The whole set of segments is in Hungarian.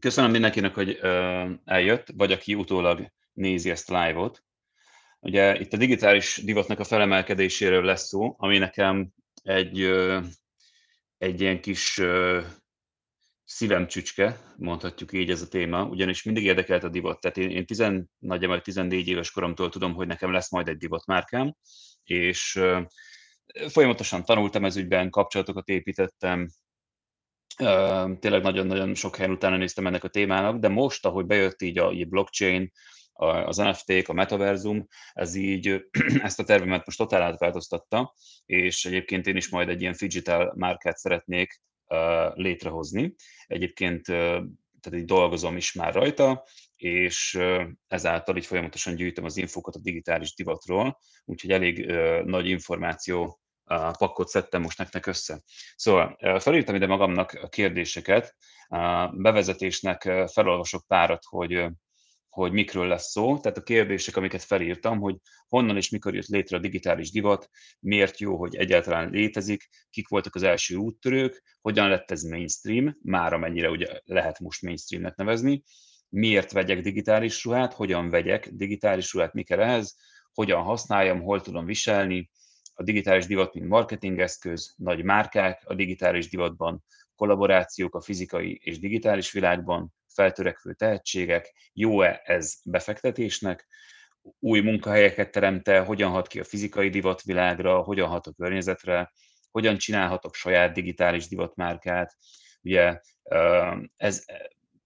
Köszönöm mindenkinek, hogy eljött, vagy aki utólag nézi ezt a live-ot. Ugye itt a digitális divatnak a felemelkedéséről lesz szó, ami nekem egy, egy ilyen kis szívemcsücske, mondhatjuk így ez a téma, ugyanis mindig érdekelt a divat. Tehát én, én 10, nagyjából 14 éves koromtól tudom, hogy nekem lesz majd egy divatmárkám, és folyamatosan tanultam ez ügyben, kapcsolatokat építettem, tényleg nagyon-nagyon sok helyen utána néztem ennek a témának, de most, ahogy bejött így a, a blockchain, az NFT-k, a metaverzum, ez így ezt a tervemet most totál átváltoztatta, és egyébként én is majd egy ilyen digital márkát szeretnék létrehozni. Egyébként tehát így dolgozom is már rajta, és ezáltal így folyamatosan gyűjtöm az infókat a digitális divatról, úgyhogy elég nagy információ pakkot szedtem most nektek össze. Szóval felírtam ide magamnak a kérdéseket, bevezetésnek felolvasok párat, hogy hogy mikről lesz szó, tehát a kérdések, amiket felírtam, hogy honnan és mikor jött létre a digitális divat, miért jó, hogy egyáltalán létezik, kik voltak az első úttörők, hogyan lett ez mainstream, már amennyire ugye lehet most mainstreamnek nevezni, miért vegyek digitális ruhát, hogyan vegyek digitális ruhát, mi kell ehhez, hogyan használjam, hol tudom viselni, a digitális divat, mint marketingeszköz, nagy márkák a digitális divatban, kollaborációk a fizikai és digitális világban, feltörekvő tehetségek, jó-e ez befektetésnek, új munkahelyeket teremte, hogyan hat ki a fizikai divatvilágra, hogyan hat a környezetre, hogyan csinálhatok saját digitális divatmárkát. Ugye ez,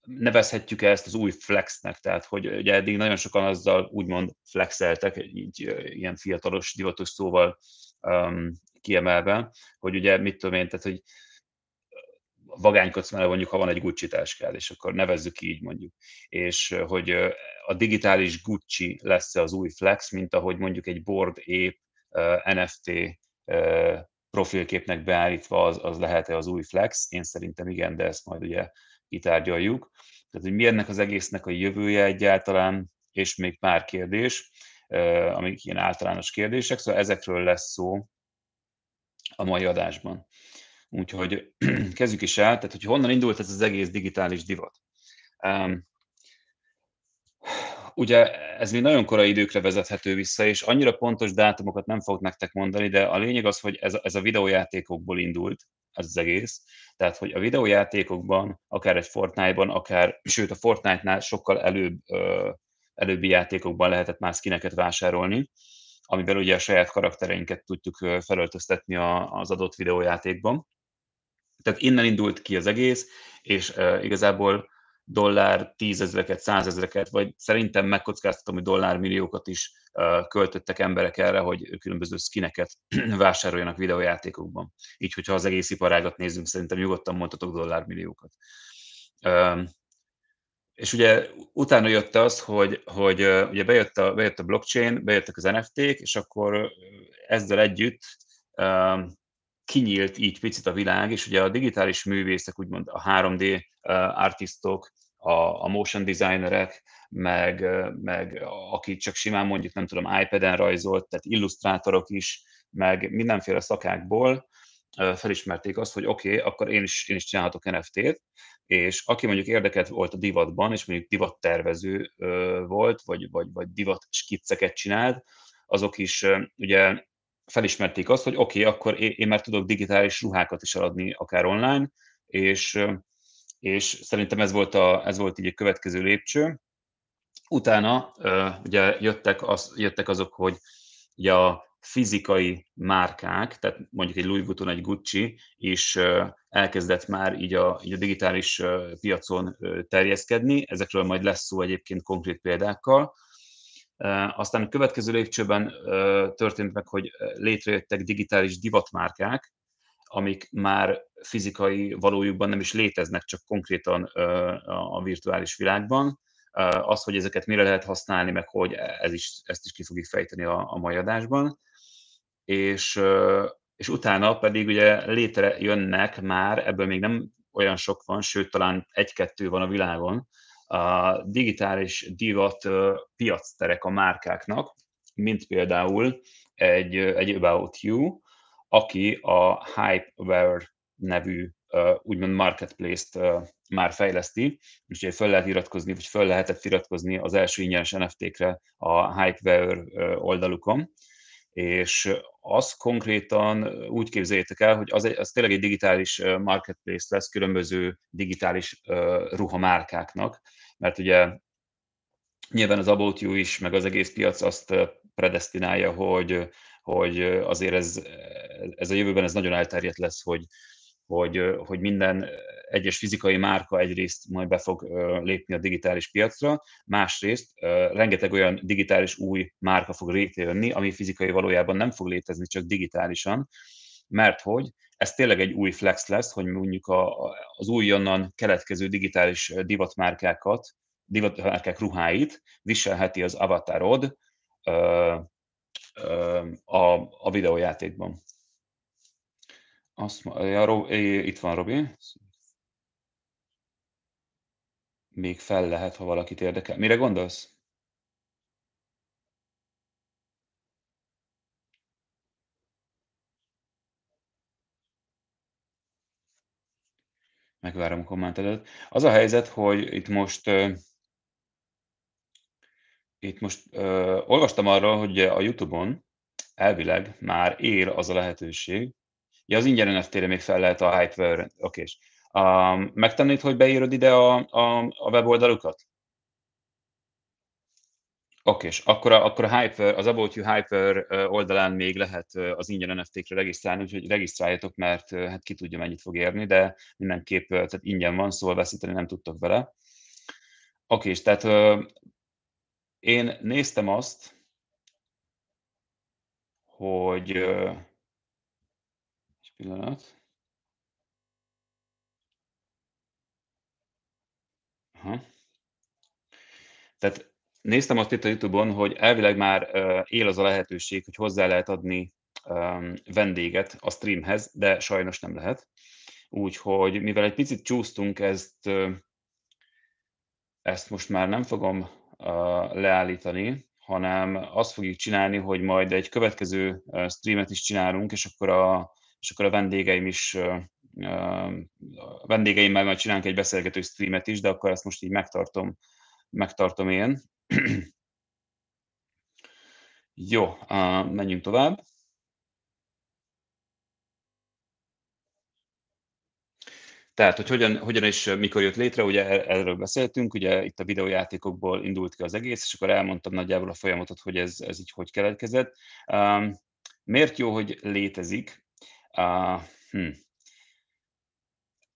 nevezhetjük ezt az új flexnek, tehát hogy ugye eddig nagyon sokan azzal úgymond flexeltek, így ilyen fiatalos, divatos szóval um, kiemelve, hogy ugye mit tudom én, tehát hogy vagánykodsz mellett mondjuk, ha van egy Gucci táskád, és akkor nevezzük így mondjuk. És hogy a digitális Gucci lesz az új flex, mint ahogy mondjuk egy board ape NFT profilképnek beállítva az, az lehet-e az új flex? Én szerintem igen, de ezt majd ugye kitárgyaljuk. Tehát, hogy mi ennek az egésznek a jövője egyáltalán, és még pár kérdés, amik ilyen általános kérdések, szóval ezekről lesz szó a mai adásban. Úgyhogy kezdjük is el, tehát hogy honnan indult ez az egész digitális divat. Um, ugye ez még nagyon korai időkre vezethető vissza, és annyira pontos dátumokat nem fogok nektek mondani, de a lényeg az, hogy ez, ez a videójátékokból indult, ez az egész. Tehát, hogy a videójátékokban, akár egy Fortnite-ban, akár, sőt a Fortnite-nál sokkal előbb, előbbi játékokban lehetett már skineket vásárolni, amivel ugye a saját karaktereinket tudjuk felöltöztetni az adott videójátékban. Tehát innen indult ki az egész, és igazából dollár tízezreket, százezreket, vagy szerintem megkockáztatom, hogy dollármilliókat is költöttek emberek erre, hogy különböző skineket vásároljanak videójátékokban. Így, hogyha az egész iparágat nézzünk, szerintem nyugodtan mondhatok dollármilliókat. És ugye utána jött az, hogy, hogy ugye bejött a, bejött a blockchain, bejöttek az NFT-k, és akkor ezzel együtt kinyílt így picit a világ, és ugye a digitális művészek, úgymond a 3D artistok, a, a motion designerek, meg, meg aki csak simán mondjuk, nem tudom, iPad-en rajzolt, tehát illusztrátorok is, meg mindenféle szakákból felismerték azt, hogy oké, okay, akkor én is, én is csinálhatok NFT-t, és aki mondjuk érdekelt volt a divatban, és mondjuk divattervező volt, vagy, vagy, vagy divat skicceket csinált, azok is ugye felismerték azt, hogy oké, okay, akkor én már tudok digitális ruhákat is eladni akár online, és, és szerintem ez volt, a, ez volt így a következő lépcső. Utána ugye jöttek, az, jöttek azok, hogy ugye a fizikai márkák, tehát mondjuk egy Louis Vuitton, egy Gucci is elkezdett már így a, így a digitális piacon terjeszkedni, ezekről majd lesz szó egyébként konkrét példákkal. Aztán a következő lépcsőben történt meg, hogy létrejöttek digitális divatmárkák, amik már fizikai valójukban nem is léteznek, csak konkrétan a virtuális világban. Az, hogy ezeket mire lehet használni, meg hogy ez is, ezt is ki fogjuk fejteni a, a mai adásban. És, és utána pedig ugye létrejönnek már, ebből még nem olyan sok van, sőt talán egy-kettő van a világon, a digitális divat piacterek a márkáknak, mint például egy, egy About You, aki a Hypeware nevű úgymond marketplace-t már fejleszti, és ugye fel lehet iratkozni, vagy fel lehetett iratkozni az első ingyenes NFT-kre a Hypeware oldalukon, és az konkrétan úgy képzeljétek el, hogy az, egy, az tényleg egy digitális marketplace lesz különböző digitális ruhamárkáknak, mert ugye nyilván az About You is, meg az egész piac azt predestinálja, hogy, hogy azért ez, ez a jövőben ez nagyon elterjedt lesz, hogy, hogy, hogy minden egyes fizikai márka egyrészt majd be fog lépni a digitális piacra, másrészt rengeteg olyan digitális új márka fog létrejönni, ami fizikai valójában nem fog létezni, csak digitálisan, mert hogy ez tényleg egy új flex lesz, hogy mondjuk a, az újonnan keletkező digitális divatmárkákat, divatmárkák ruháit viselheti az avatarod a, a videójátékban. Azt, ja, Rob, itt van Robi. Még fel lehet, ha valakit érdekel. Mire gondolsz? Megvárom a kommentedet. Az a helyzet, hogy itt most itt most ö, olvastam arról, hogy a YouTube-on elvileg már ér az a lehetőség, Ja, az ingyen NFT-re még fel lehet a Hypeware, oké. Um, megtanít, hogy beírod ide a, a, a weboldalukat? Oké, és akkor a, akkor a Hyper, az About You Hyper oldalán még lehet az ingyen NFT-kre regisztrálni, úgyhogy regisztráljatok, mert hát ki tudja, mennyit fog érni, de mindenképp tehát ingyen van, szóval veszíteni nem tudtok vele. Oké, és tehát én néztem azt, hogy egy pillanat. Aha. Tehát néztem azt itt a Youtube-on, hogy elvileg már él az a lehetőség, hogy hozzá lehet adni vendéget a streamhez, de sajnos nem lehet. Úgyhogy mivel egy picit csúsztunk, ezt, ezt most már nem fogom leállítani, hanem azt fogjuk csinálni, hogy majd egy következő streamet is csinálunk, és akkor a, és akkor a vendégeim is a vendégeimmel majd csinálunk egy beszélgető streamet is, de akkor ezt most így megtartom, megtartom én. Jó, menjünk tovább. Tehát, hogy hogyan, hogyan és mikor jött létre, ugye er-, erről beszéltünk, ugye itt a videójátékokból indult ki az egész, és akkor elmondtam nagyjából a folyamatot, hogy ez, ez így hogy keletkezett. Um, miért jó, hogy létezik? Uh, hm.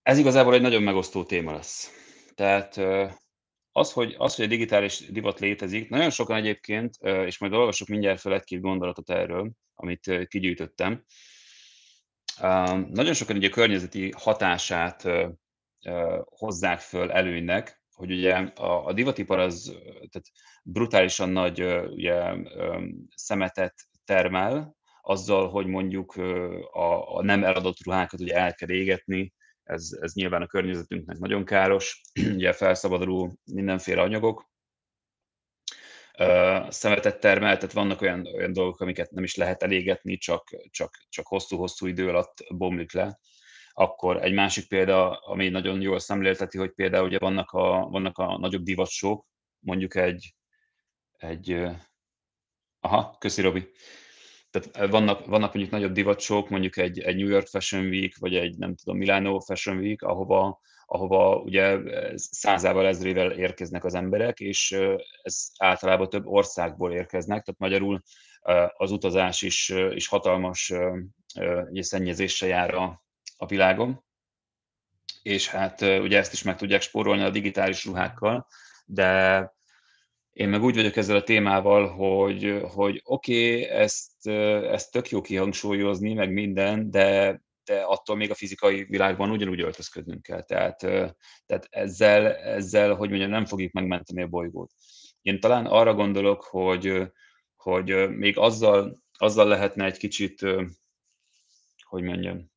Ez igazából egy nagyon megosztó téma lesz. Tehát az, hogy, az, hogy a digitális divat létezik, nagyon sokan egyébként, és majd olvasok mindjárt fel egy-két gondolatot erről, amit kigyűjtöttem, nagyon sokan ugye a környezeti hatását hozzák föl előnynek, hogy ugye a, a divatipar az tehát brutálisan nagy ugye, szemetet termel, azzal, hogy mondjuk a, a nem eladott ruhákat ugye el kell égetni, ez, ez nyilván a környezetünknek nagyon káros, ugye felszabaduló mindenféle anyagok, szemetet termel, tehát vannak olyan, olyan dolgok, amiket nem is lehet elégetni, csak, csak, csak hosszú-hosszú idő alatt bomlik le. Akkor egy másik példa, ami nagyon jól szemlélteti, hogy például ugye vannak a, vannak a nagyobb divatsók, mondjuk egy, egy aha, köszi Robi. Tehát vannak, vannak mondjuk nagyobb divatsók, mondjuk egy, egy New York Fashion Week, vagy egy nem tudom, Milano Fashion Week, ahova ahova ugye százával, ezrével érkeznek az emberek, és ez általában több országból érkeznek, tehát magyarul az utazás is, is hatalmas ugye, szennyezéssel jár a, a világon, és hát ugye ezt is meg tudják spórolni a digitális ruhákkal, de én meg úgy vagyok ezzel a témával, hogy, hogy oké, okay, ezt, ezt tök jó kihangsúlyozni, meg minden, de de attól még a fizikai világban ugyanúgy öltözködnünk kell. Tehát, tehát ezzel, ezzel, hogy mondjam, nem fogjuk megmenteni a bolygót. Én talán arra gondolok, hogy, hogy még azzal, azzal lehetne egy kicsit, hogy mondjam,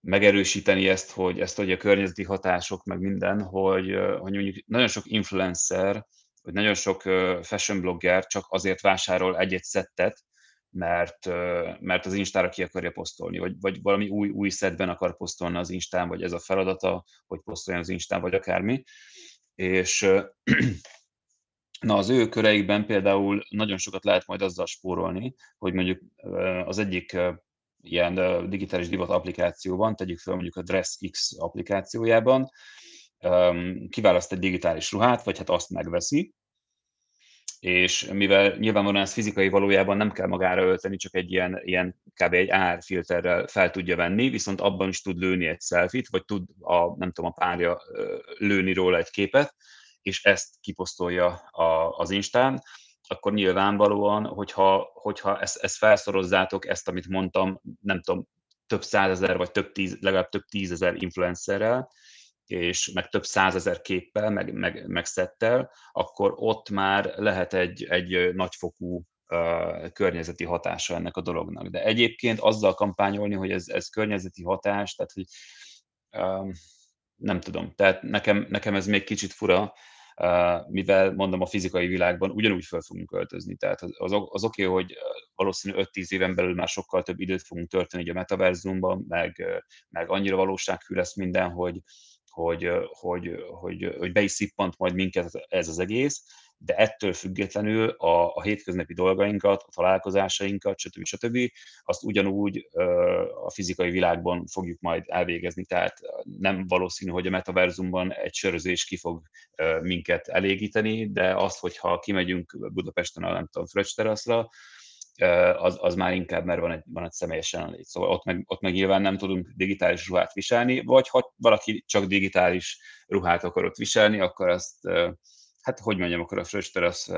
megerősíteni ezt, hogy ezt hogy a környezeti hatások, meg minden, hogy, hogy mondjuk nagyon sok influencer, vagy nagyon sok fashion blogger csak azért vásárol egy-egy szettet, mert, mert az Instára ki akarja posztolni, vagy, vagy valami új, új szedben akar posztolni az Instán, vagy ez a feladata, hogy posztoljon az Instán, vagy akármi. És na az ő köreikben például nagyon sokat lehet majd azzal spórolni, hogy mondjuk az egyik ilyen digitális divat applikációban, tegyük fel mondjuk a DressX applikációjában, kiválaszt egy digitális ruhát, vagy hát azt megveszi, és mivel nyilvánvalóan ez fizikai valójában nem kell magára ölteni, csak egy ilyen, ilyen kb. egy árfilterrel fel tudja venni, viszont abban is tud lőni egy selfit, vagy tud a, nem tudom, a párja lőni róla egy képet, és ezt kiposztolja a, az Instán, akkor nyilvánvalóan, hogyha, hogyha ezt, ezt felszorozzátok, ezt, amit mondtam, nem tudom, több százezer, vagy több tíz, legalább több tízezer influencerrel, és meg több százezer képpel, meg, meg, meg szettel, akkor ott már lehet egy, egy nagyfokú környezeti hatása ennek a dolognak. De egyébként azzal kampányolni, hogy ez, ez környezeti hatás, tehát hogy uh, nem tudom, tehát nekem, nekem ez még kicsit fura, uh, mivel mondom a fizikai világban ugyanúgy fel fogunk költözni. Tehát az, az, az oké, okay, hogy valószínű 5-10 éven belül már sokkal több időt fogunk tölteni a metaverzumban, meg, meg annyira valósághű lesz minden, hogy, hogy, hogy, hogy, hogy be is szippant majd minket ez az egész, de ettől függetlenül a, a hétköznapi dolgainkat, a találkozásainkat, stb. stb. azt ugyanúgy a fizikai világban fogjuk majd elvégezni, tehát nem valószínű, hogy a metaverzumban egy sörözés ki fog minket elégíteni, de az, hogyha kimegyünk Budapesten a nem tudom, Fröccs teraszra, az, az már inkább, mert van egy, van egy személyes jelenlét. Szóval ott meg, ott meg nyilván nem tudunk digitális ruhát viselni, vagy ha valaki csak digitális ruhát akarott viselni, akkor azt, hát hogy mondjam, akkor a Fröster az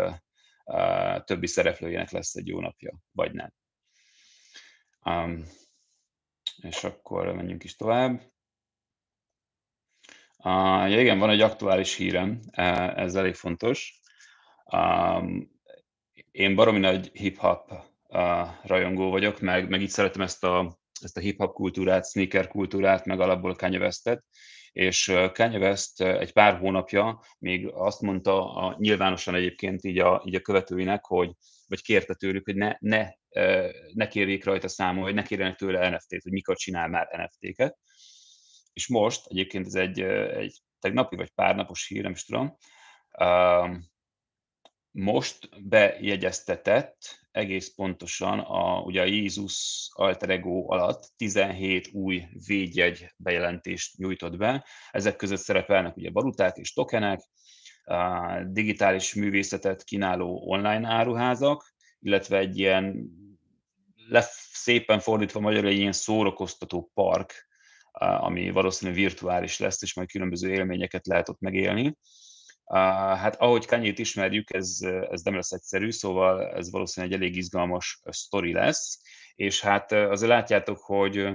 többi szereplőjének lesz egy jó napja, vagy nem. Um, és akkor menjünk is tovább. Uh, ja igen, van egy aktuális hírem, ez elég fontos. Um, én baromi nagy hip-hop rajongó vagyok, meg, meg így szeretem ezt a, ezt a hip-hop kultúrát, sneaker kultúrát, meg alapból Kanye Westet, és Kanye West egy pár hónapja még azt mondta a, nyilvánosan egyébként így a, így a követőinek, hogy, vagy kérte tőlük, hogy ne, ne, ne kérjék rajta számon, hogy ne kérjenek tőle NFT-t, hogy mikor csinál már NFT-ket. És most, egyébként ez egy, egy tegnapi vagy pár napos hír, nem is tudom, most bejegyeztetett egész pontosan a, ugye a Jézus Alter Ego alatt 17 új védjegy bejelentést nyújtott be. Ezek között szerepelnek ugye valuták és tokenek, digitális művészetet kínáló online áruházak, illetve egy ilyen le, szépen fordítva magyarul egy ilyen szórakoztató park, ami valószínűleg virtuális lesz, és majd különböző élményeket lehet ott megélni. Hát ahogy Kanyét ismerjük, ez, ez nem lesz egyszerű, szóval ez valószínűleg egy elég izgalmas sztori lesz, és hát azért látjátok, hogy,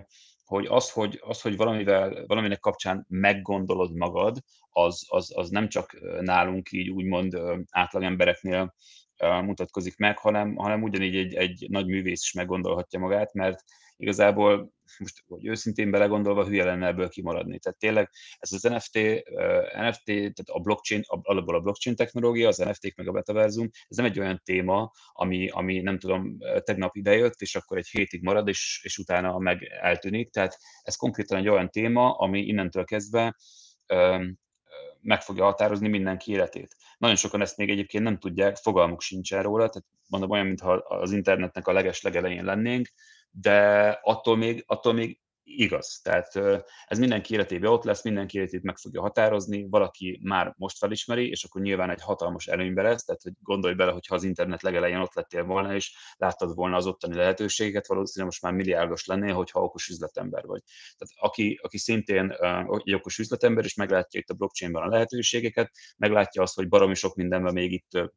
hogy az, hogy, az, hogy valamivel, valaminek kapcsán meggondolod magad, az, az, az nem csak nálunk így úgymond átlagembereknél mutatkozik meg, hanem, hanem ugyanígy egy, egy nagy művész is meggondolhatja magát, mert igazából most hogy őszintén belegondolva hülye lenne ebből kimaradni. Tehát tényleg ez az NFT, NFT tehát a blockchain, alapból a blockchain technológia, az NFT-k meg a metaverzum, ez nem egy olyan téma, ami, ami nem tudom, tegnap idejött, és akkor egy hétig marad, és, és utána meg eltűnik. Tehát ez konkrétan egy olyan téma, ami innentől kezdve meg fogja határozni mindenki életét. Nagyon sokan ezt még egyébként nem tudják, fogalmuk sincs róla, tehát mondom olyan, mintha az internetnek a leges legelején lennénk, de attól még, attól még igaz. Tehát ez mindenki életében ott lesz, mindenki életét meg fogja határozni, valaki már most felismeri, és akkor nyilván egy hatalmas előnybe lesz, tehát hogy gondolj bele, hogy ha az internet legelején ott lettél volna, és láttad volna az ottani lehetőségeket, valószínűleg most már milliárdos lennél, hogyha okos üzletember vagy. Tehát aki, aki szintén egy okos üzletember, és meglátja itt a blockchainben a lehetőségeket, meglátja azt, hogy baromi sok mindenben még itt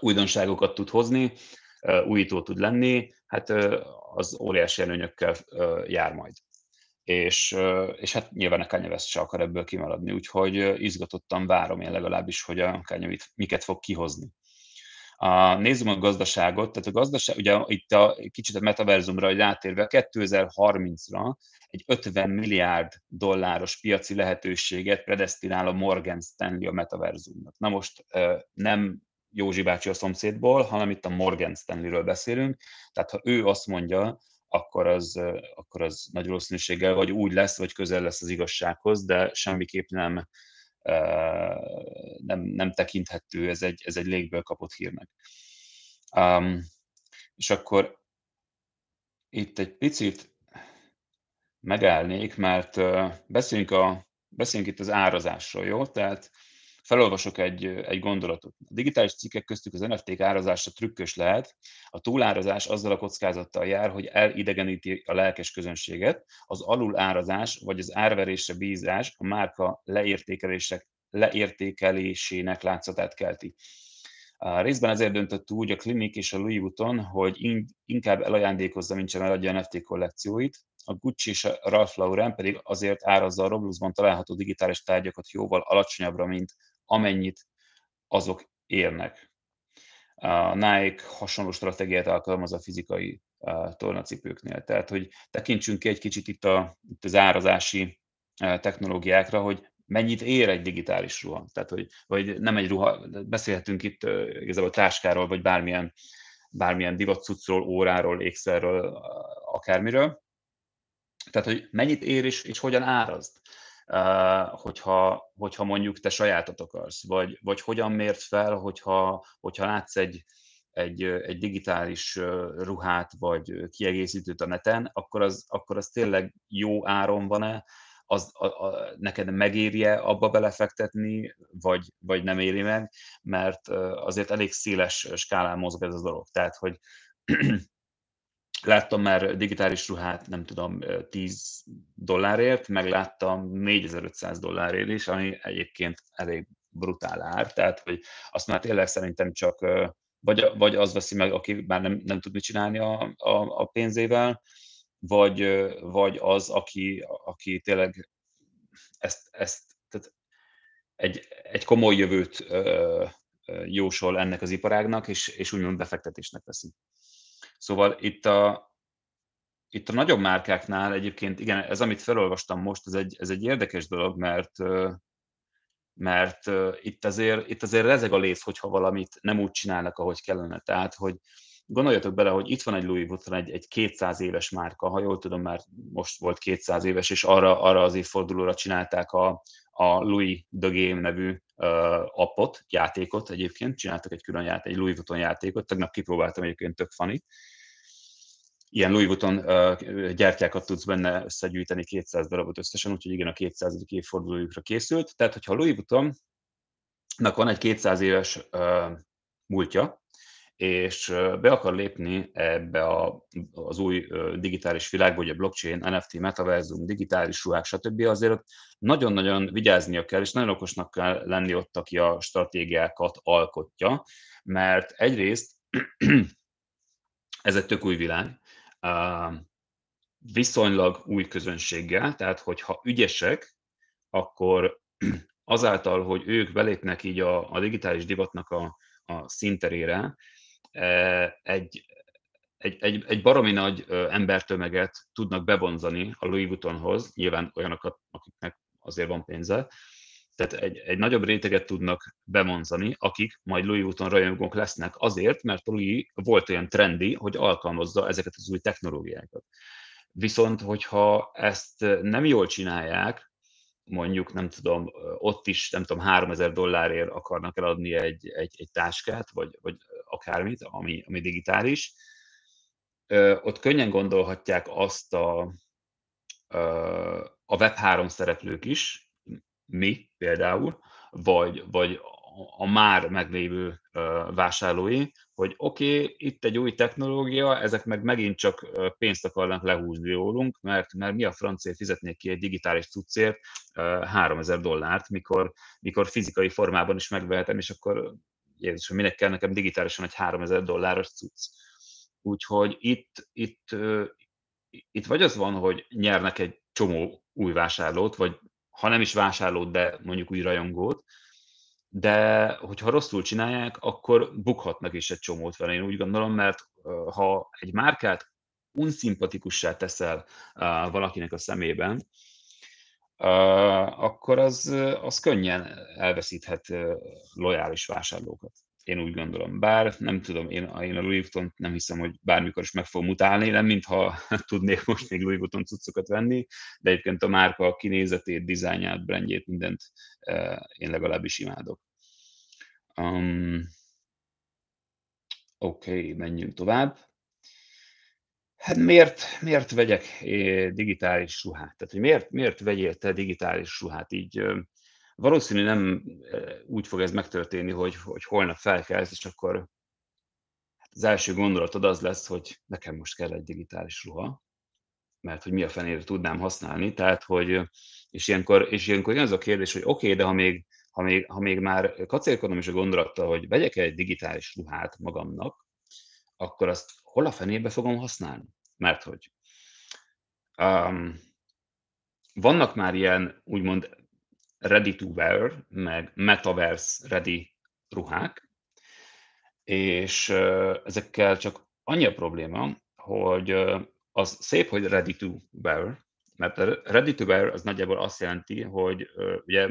újdonságokat tud hozni, újító tud lenni, hát az óriási előnyökkel jár majd. És, és hát nyilván a Kanye West se akar ebből kimaradni, úgyhogy izgatottan várom én legalábbis, hogy a Kanye miket fog kihozni. A, nézzük a gazdaságot, tehát a gazdaság, ugye itt a kicsit a metaverzumra, hogy rátérve, 2030-ra egy 50 milliárd dolláros piaci lehetőséget predestinál a Morgan Stanley a metaverzumnak. Na most nem Józsi bácsi a szomszédból, hanem itt a Morgan Stanley-ről beszélünk. Tehát ha ő azt mondja, akkor az, akkor az nagy valószínűséggel vagy úgy lesz, vagy közel lesz az igazsághoz, de semmiképp nem, nem, nem tekinthető, ez egy, ez egy légből kapott hírnek. Um, és akkor itt egy picit megállnék, mert beszéljünk, a, beszéljünk itt az árazásról, jó? Tehát felolvasok egy, egy gondolatot. A digitális cikkek köztük az NFT-k árazása trükkös lehet. A túlárazás azzal a kockázattal jár, hogy elidegeníti a lelkes közönséget. Az alulárazás vagy az árverésre bízás a márka leértékelések, leértékelésének látszatát kelti. A részben ezért döntött úgy a Klinik és a Louis Vuitton, hogy inkább elajándékozza, mint sem eladja a NFT kollekcióit. A Gucci és a Ralph Lauren pedig azért árazza a Robloxban található digitális tárgyakat jóval alacsonyabbra, mint amennyit azok érnek. A Nike hasonló stratégiát alkalmaz a fizikai tornacipőknél. Tehát, hogy tekintsünk ki egy kicsit itt, a, itt az árazási technológiákra, hogy mennyit ér egy digitális ruha. Tehát, hogy, vagy nem egy ruha, beszélhetünk itt igazából táskáról, vagy bármilyen, bármilyen divatcucról, óráról, ékszerről, akármiről. Tehát, hogy mennyit ér és, és hogyan árazd hogyha, hogyha mondjuk te sajátot akarsz, vagy, vagy hogyan mért fel, hogyha, hogyha látsz egy, egy, egy digitális ruhát, vagy kiegészítőt a neten, akkor az, akkor az tényleg jó áron van-e, az, a, a, neked megérje abba belefektetni, vagy, vagy nem éri meg, mert azért elég széles skálán mozog ez a dolog. Tehát, hogy Láttam már digitális ruhát, nem tudom, 10 dollárért, meg láttam 4500 dollárért is, ami egyébként elég brutál ár, tehát hogy azt már tényleg szerintem csak vagy, vagy az veszi meg, aki már nem, nem tud mit csinálni a, a, a pénzével, vagy, vagy az, aki, aki tényleg ezt, ezt tehát egy, egy komoly jövőt ö, jósol ennek az iparágnak, és, és úgymond befektetésnek veszi. Szóval itt a, itt a nagyobb márkáknál egyébként, igen, ez amit felolvastam most, ez egy, ez egy érdekes dolog, mert mert itt azért, itt azért rezeg a lész, hogyha valamit nem úgy csinálnak, ahogy kellene. Tehát, hogy gondoljatok bele, hogy itt van egy Louis Vuitton, egy, egy 200 éves márka, ha jól tudom, már most volt 200 éves, és arra, arra az évfordulóra csinálták a, a Louis The Game nevű uh, appot, játékot egyébként, csináltak egy külön játék, egy Louis Vuitton játékot, tegnap kipróbáltam egyébként tök funny. Ilyen Louis Vuitton uh, gyertyákat tudsz benne összegyűjteni 200 darabot összesen, úgyhogy igen, a 200. évfordulójukra készült. Tehát, hogyha Louis Vuittonnak van egy 200 éves uh, múltja, és be akar lépni ebbe a, az új digitális világba, hogy a blockchain, NFT, metaverzum, digitális ruhák, stb. azért ott nagyon-nagyon vigyáznia kell, és nagyon okosnak kell lenni ott, aki a stratégiákat alkotja, mert egyrészt ez egy tök új világ, viszonylag új közönséggel, tehát hogyha ügyesek, akkor azáltal, hogy ők belépnek így a, a digitális divatnak a, a szinterére, egy, egy, egy, egy baromi nagy embertömeget tudnak bevonzani a Louis Vuittonhoz, nyilván olyanokat, akiknek azért van pénze, tehát egy, egy nagyobb réteget tudnak bevonzani, akik majd Louis Vuitton rajongók lesznek azért, mert Louis volt olyan trendi, hogy alkalmazza ezeket az új technológiákat. Viszont, hogyha ezt nem jól csinálják, mondjuk, nem tudom, ott is, nem tudom, 3000 dollárért akarnak eladni egy, egy, egy táskát, vagy, vagy akármit, ami, ami digitális, ott könnyen gondolhatják azt a, a Web3 szereplők is, mi például, vagy, vagy a már meglévő vásárlói, hogy oké, okay, itt egy új technológia, ezek meg megint csak pénzt akarnak lehúzni rólunk, mert, mert mi a francia fizetnék ki egy digitális cuccért 3000 dollárt, mikor, mikor fizikai formában is megvehetem, és akkor Jézusom, minek kell nekem digitálisan egy 3000 dolláros cucc. Úgyhogy itt, itt, itt vagy az van, hogy nyernek egy csomó új vásárlót, vagy ha nem is vásárlót, de mondjuk új rajongót, de hogyha rosszul csinálják, akkor bukhatnak is egy csomót vele, én úgy gondolom, mert ha egy márkát unszimpatikussá teszel valakinek a szemében, akkor az, az könnyen elveszíthet lojális vásárlókat. én úgy gondolom. Bár nem tudom, én, én a Louis Vuitton nem hiszem, hogy bármikor is meg fog mutálni, nem mintha tudnék most még Louis Vuitton cuccokat venni, de egyébként a márka kinézetét, dizájnját, brandjét, mindent én legalábbis imádok. Um, Oké, okay, menjünk tovább. Hát miért, miért vegyek digitális ruhát? Tehát, hogy miért, miért vegyél te digitális ruhát? Így valószínű nem úgy fog ez megtörténni, hogy, hogy holnap felkelsz, és akkor hát az első gondolatod az lesz, hogy nekem most kell egy digitális ruha, mert hogy mi a fenére tudnám használni, tehát hogy, és ilyenkor, és ilyenkor jön az a kérdés, hogy oké, okay, de ha még, ha még, ha még már kacérkodom is a gondolattal, hogy vegyek egy digitális ruhát magamnak, akkor azt hol a fenébe fogom használni? Mert hogy um, vannak már ilyen úgymond ready to wear, meg metaverse ready ruhák, és ezekkel csak annyi a probléma, hogy az szép, hogy ready to wear, mert a ready to wear az nagyjából azt jelenti, hogy ugye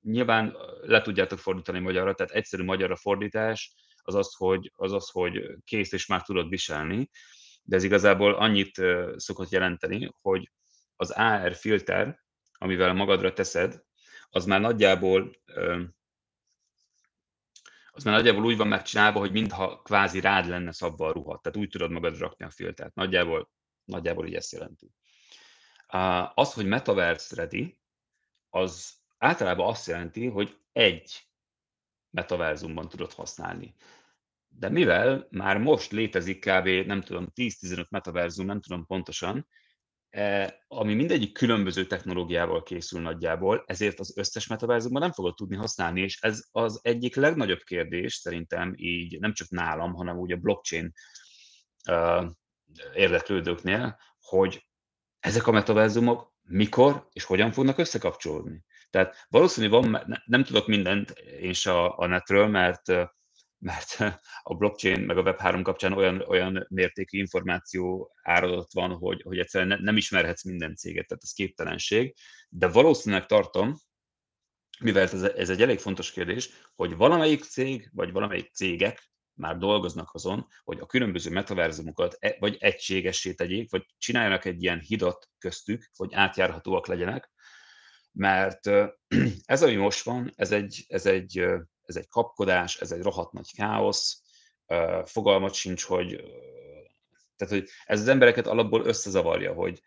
nyilván le tudjátok fordítani magyarra, tehát egyszerű magyarra fordítás az az, hogy, az az, hogy kész és már tudod viselni, de ez igazából annyit szokott jelenteni, hogy az AR filter, amivel magadra teszed, az már nagyjából az már nagyjából úgy van megcsinálva, hogy mintha kvázi rád lenne szabva a ruha. Tehát úgy tudod magad rakni a filtert. Nagyjából, nagyjából így ezt jelenti. Az, hogy metaverse ready, az általában azt jelenti, hogy egy metaverzumban tudod használni. De mivel már most létezik kb. nem tudom, 10-15 metaverzum, nem tudom pontosan, E, ami mindegyik különböző technológiával készül nagyjából, ezért az összes metaverzumban nem fogod tudni használni, és ez az egyik legnagyobb kérdés szerintem így nem csak nálam, hanem úgy a blockchain uh, érdeklődőknél, hogy ezek a metaverzumok mikor és hogyan fognak összekapcsolódni. Tehát valószínű van, nem tudok mindent én se a, netről, mert mert a blockchain meg a Web3 kapcsán olyan, olyan mértékű információ áradat van, hogy, hogy egyszerűen nem ismerhetsz minden céget, tehát ez képtelenség. De valószínűleg tartom, mivel ez, ez egy elég fontos kérdés, hogy valamelyik cég, vagy valamelyik cégek már dolgoznak azon, hogy a különböző metaverzumokat e, vagy egységessé tegyék, vagy csináljanak egy ilyen hidat köztük, hogy átjárhatóak legyenek, mert ez, ami most van, ez egy, ez egy ez egy kapkodás, ez egy rohadt nagy káosz, fogalmat sincs, hogy tehát, hogy ez az embereket alapból összezavarja, hogy,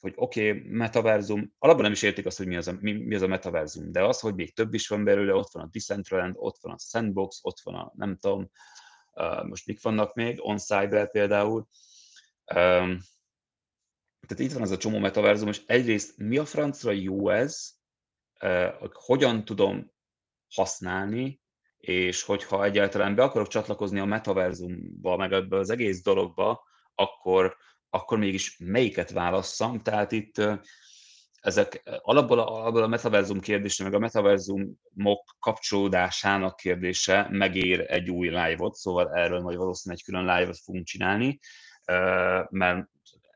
hogy oké, okay, metaverzum, alapban nem is értik azt, hogy mi az, a, mi, mi az a metaverzum, de az, hogy még több is van belőle, ott van a Decentraland, ott van a Sandbox, ott van a, nem tudom, most mik vannak még, OnCyber például. Tehát itt van az a csomó metaverzum, és egyrészt mi a francra jó ez, hogyan tudom használni, és hogyha egyáltalán be akarok csatlakozni a metaverzumba, meg ebbe az egész dologba, akkor, akkor mégis melyiket válasszam. Tehát itt ezek alapból a, alapból a metaverzum kérdése, meg a metaverzumok kapcsolódásának kérdése megér egy új live-ot, szóval erről majd valószínűleg egy külön live-ot fogunk csinálni, mert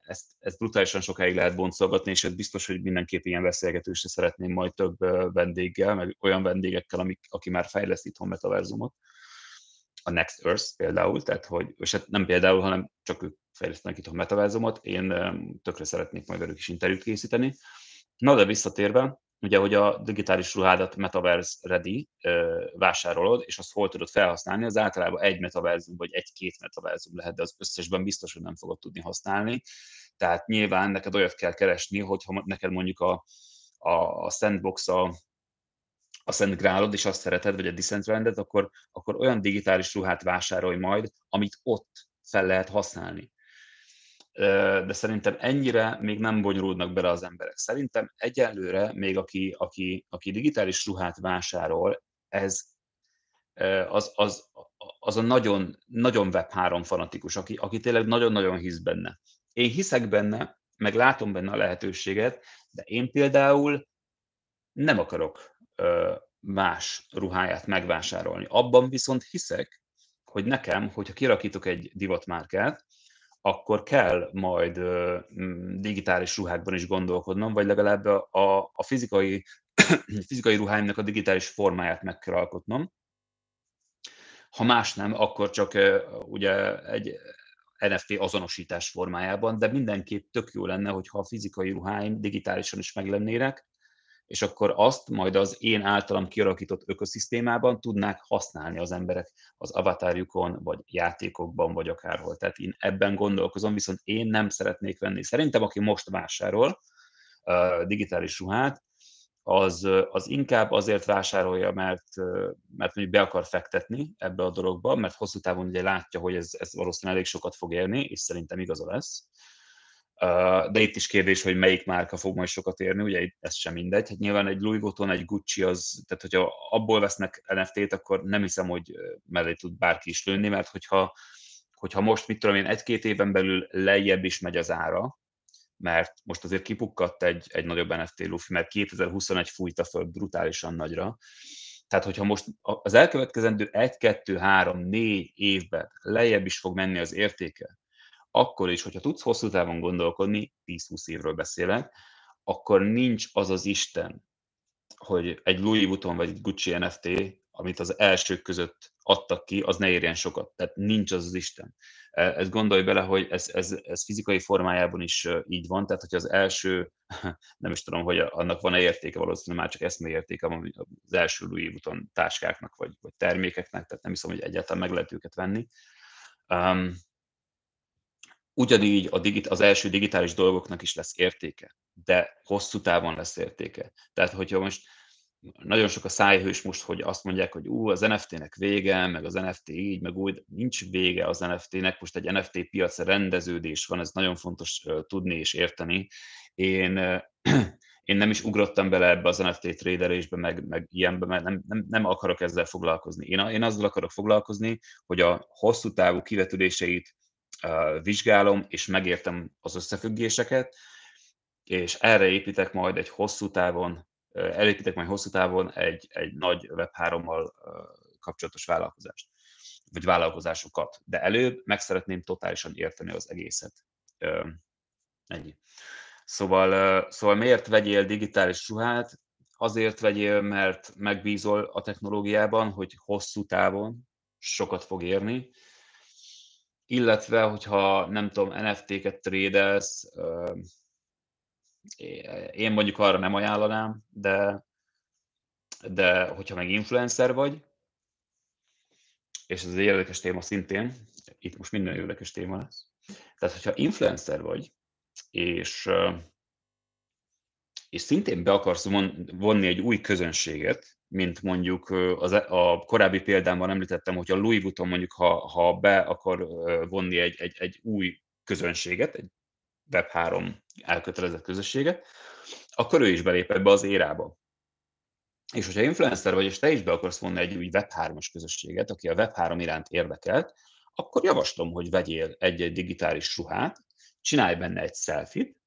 ezt, ezt brutálisan sokáig lehet boncolgatni, és ez biztos, hogy mindenképp ilyen beszélgetősre szeretném majd több vendéggel, meg olyan vendégekkel, amik, aki már fejleszt itthon metaverzumot. A Next Earth például, tehát hogy, és hát nem például, hanem csak ők fejlesztenek itthon metaverzumot, én tökre szeretnék majd velük is interjút készíteni. Na de visszatérve, ugye, hogy a digitális ruhádat Metaverse Ready vásárolod, és azt hol tudod felhasználni, az általában egy metaverzum vagy egy-két metaverzum lehet, de az összesben biztos, hogy nem fogod tudni használni. Tehát nyilván neked olyat kell keresni, hogyha neked mondjuk a, a, a sandbox a, a Szent Grálod, és azt szereted, vagy a Decentralandet, akkor, akkor olyan digitális ruhát vásárolj majd, amit ott fel lehet használni de szerintem ennyire még nem bonyolódnak bele az emberek. Szerintem egyelőre még aki, aki, aki digitális ruhát vásárol, ez az, az, az a nagyon, nagyon Web3 fanatikus, aki, aki tényleg nagyon-nagyon hisz benne. Én hiszek benne, meg látom benne a lehetőséget, de én például nem akarok más ruháját megvásárolni. Abban viszont hiszek, hogy nekem, hogyha kirakítok egy divatmárkát, akkor kell majd digitális ruhákban is gondolkodnom, vagy legalább a, a, a fizikai, fizikai ruháimnak a digitális formáját meg kell alkotnom. ha más nem, akkor csak ugye egy NFT azonosítás formájában, de mindenképp tök jó lenne, hogyha a fizikai ruháim digitálisan is meglennének, és akkor azt majd az én általam kialakított ökoszisztémában tudnák használni az emberek az avatárjukon, vagy játékokban, vagy akárhol. Tehát én ebben gondolkozom, viszont én nem szeretnék venni. Szerintem, aki most vásárol uh, digitális ruhát, az, az inkább azért vásárolja, mert, mert mondjuk be akar fektetni ebbe a dologba, mert hosszú távon ugye látja, hogy ez, ez valószínűleg elég sokat fog érni, és szerintem igaza lesz. De itt is kérdés, hogy melyik márka fog majd sokat érni, ugye ez sem mindegy. Hát nyilván egy Louis Vuitton, egy Gucci, az, tehát hogyha abból vesznek NFT-t, akkor nem hiszem, hogy mellé tud bárki is lőni, mert hogyha, hogyha most, mit tudom én, egy-két éven belül lejjebb is megy az ára, mert most azért kipukkadt egy, egy nagyobb NFT lufi, mert 2021 fújta föl brutálisan nagyra. Tehát, hogyha most az elkövetkezendő 1, 2, 3, 4 évben lejjebb is fog menni az értéke, akkor is, hogyha tudsz hosszú távon gondolkodni, 10-20 évről beszélek, akkor nincs az az Isten, hogy egy Louis Vuitton vagy egy Gucci NFT, amit az elsők között adtak ki, az ne érjen sokat. Tehát nincs az az Isten. E, ezt gondolj bele, hogy ez, ez, ez fizikai formájában is így van, tehát hogy az első, nem is tudom, hogy annak van-e értéke, valószínűleg már csak eszmei értéke van az első Louis Vuitton táskáknak, vagy, vagy termékeknek, tehát nem hiszem, hogy egyáltalán meg lehet őket venni. Ugyanígy a digit, az első digitális dolgoknak is lesz értéke, de hosszú távon lesz értéke. Tehát, hogyha most nagyon sok a szájhős most, hogy azt mondják, hogy ú, az NFT-nek vége, meg az NFT így, meg úgy, nincs vége az NFT-nek, most egy NFT piac rendeződés van, ez nagyon fontos tudni és érteni. Én, én nem is ugrottam bele ebbe az NFT traderésbe, meg, meg ilyenbe, mert nem, nem, nem akarok ezzel foglalkozni. Én, én azzal akarok foglalkozni, hogy a hosszú távú kivetüléseit vizsgálom, és megértem az összefüggéseket, és erre építek majd egy hosszú távon elépítek majd hosszú távon egy, egy nagy Web3-mal kapcsolatos vállalkozást, vagy vállalkozásokat. De előbb meg szeretném totálisan érteni az egészet. Ennyi. Szóval, szóval miért vegyél digitális ruhát? Azért vegyél, mert megbízol a technológiában, hogy hosszú távon sokat fog érni, illetve, hogyha nem tudom, NFT-ket trédelsz, én mondjuk arra nem ajánlanám, de, de hogyha meg influencer vagy, és ez egy érdekes téma szintén, itt most minden érdekes téma lesz. Tehát, hogyha influencer vagy, és, és szintén be akarsz vonni egy új közönséget, mint mondjuk az, e, a korábbi példámban említettem, hogy a Louis Vuitton mondjuk, ha, ha be akar vonni egy, egy, egy új közönséget, egy Web3 elkötelezett közösséget, akkor ő is belép ebbe az érába. És hogyha influencer vagy, és te is be akarsz vonni egy új Web3-as közösséget, aki a Web3 iránt érdekelt, akkor javaslom, hogy vegyél egy-egy digitális ruhát, csinálj benne egy selfit,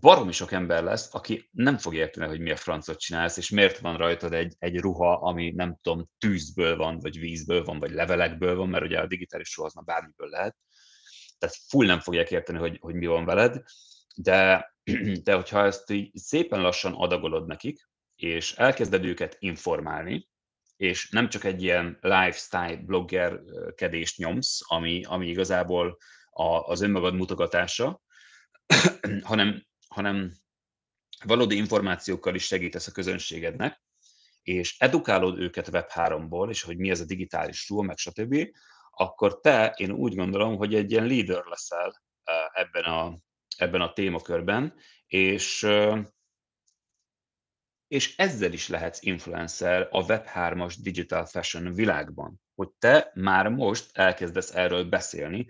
baromi sok ember lesz, aki nem fog érteni, hogy mi a francot csinálsz, és miért van rajtad egy, egy ruha, ami nem tudom, tűzből van, vagy vízből van, vagy levelekből van, mert ugye a digitális ruha az már bármiből lehet. Tehát full nem fogják érteni, hogy, hogy mi van veled, de, de hogyha ezt így szépen lassan adagolod nekik, és elkezded őket informálni, és nem csak egy ilyen lifestyle bloggerkedést nyomsz, ami, ami igazából a, az önmagad mutogatása, hanem, hanem valódi információkkal is segítesz a közönségednek, és edukálod őket Web3-ból, és hogy mi ez a digitális ruha, meg stb., akkor te, én úgy gondolom, hogy egy ilyen leader leszel ebben a, ebben a témakörben, és, és ezzel is lehetsz influencer a Web3-as digital fashion világban, hogy te már most elkezdesz erről beszélni,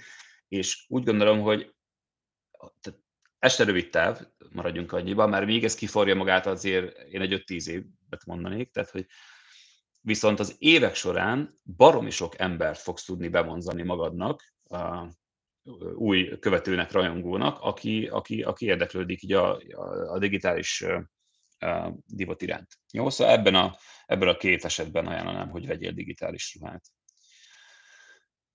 és úgy gondolom, hogy ez se rövid táv, maradjunk annyiban, mert még ez kiforja magát azért én egy 5-10 évet mondanék, tehát hogy viszont az évek során baromi sok embert fogsz tudni bevonzani magadnak, a új követőnek, rajongónak, aki, aki, aki érdeklődik így a, a, digitális divat iránt. Jó, szóval ebben a, ebben a két esetben ajánlanám, hogy vegyél digitális ruhát.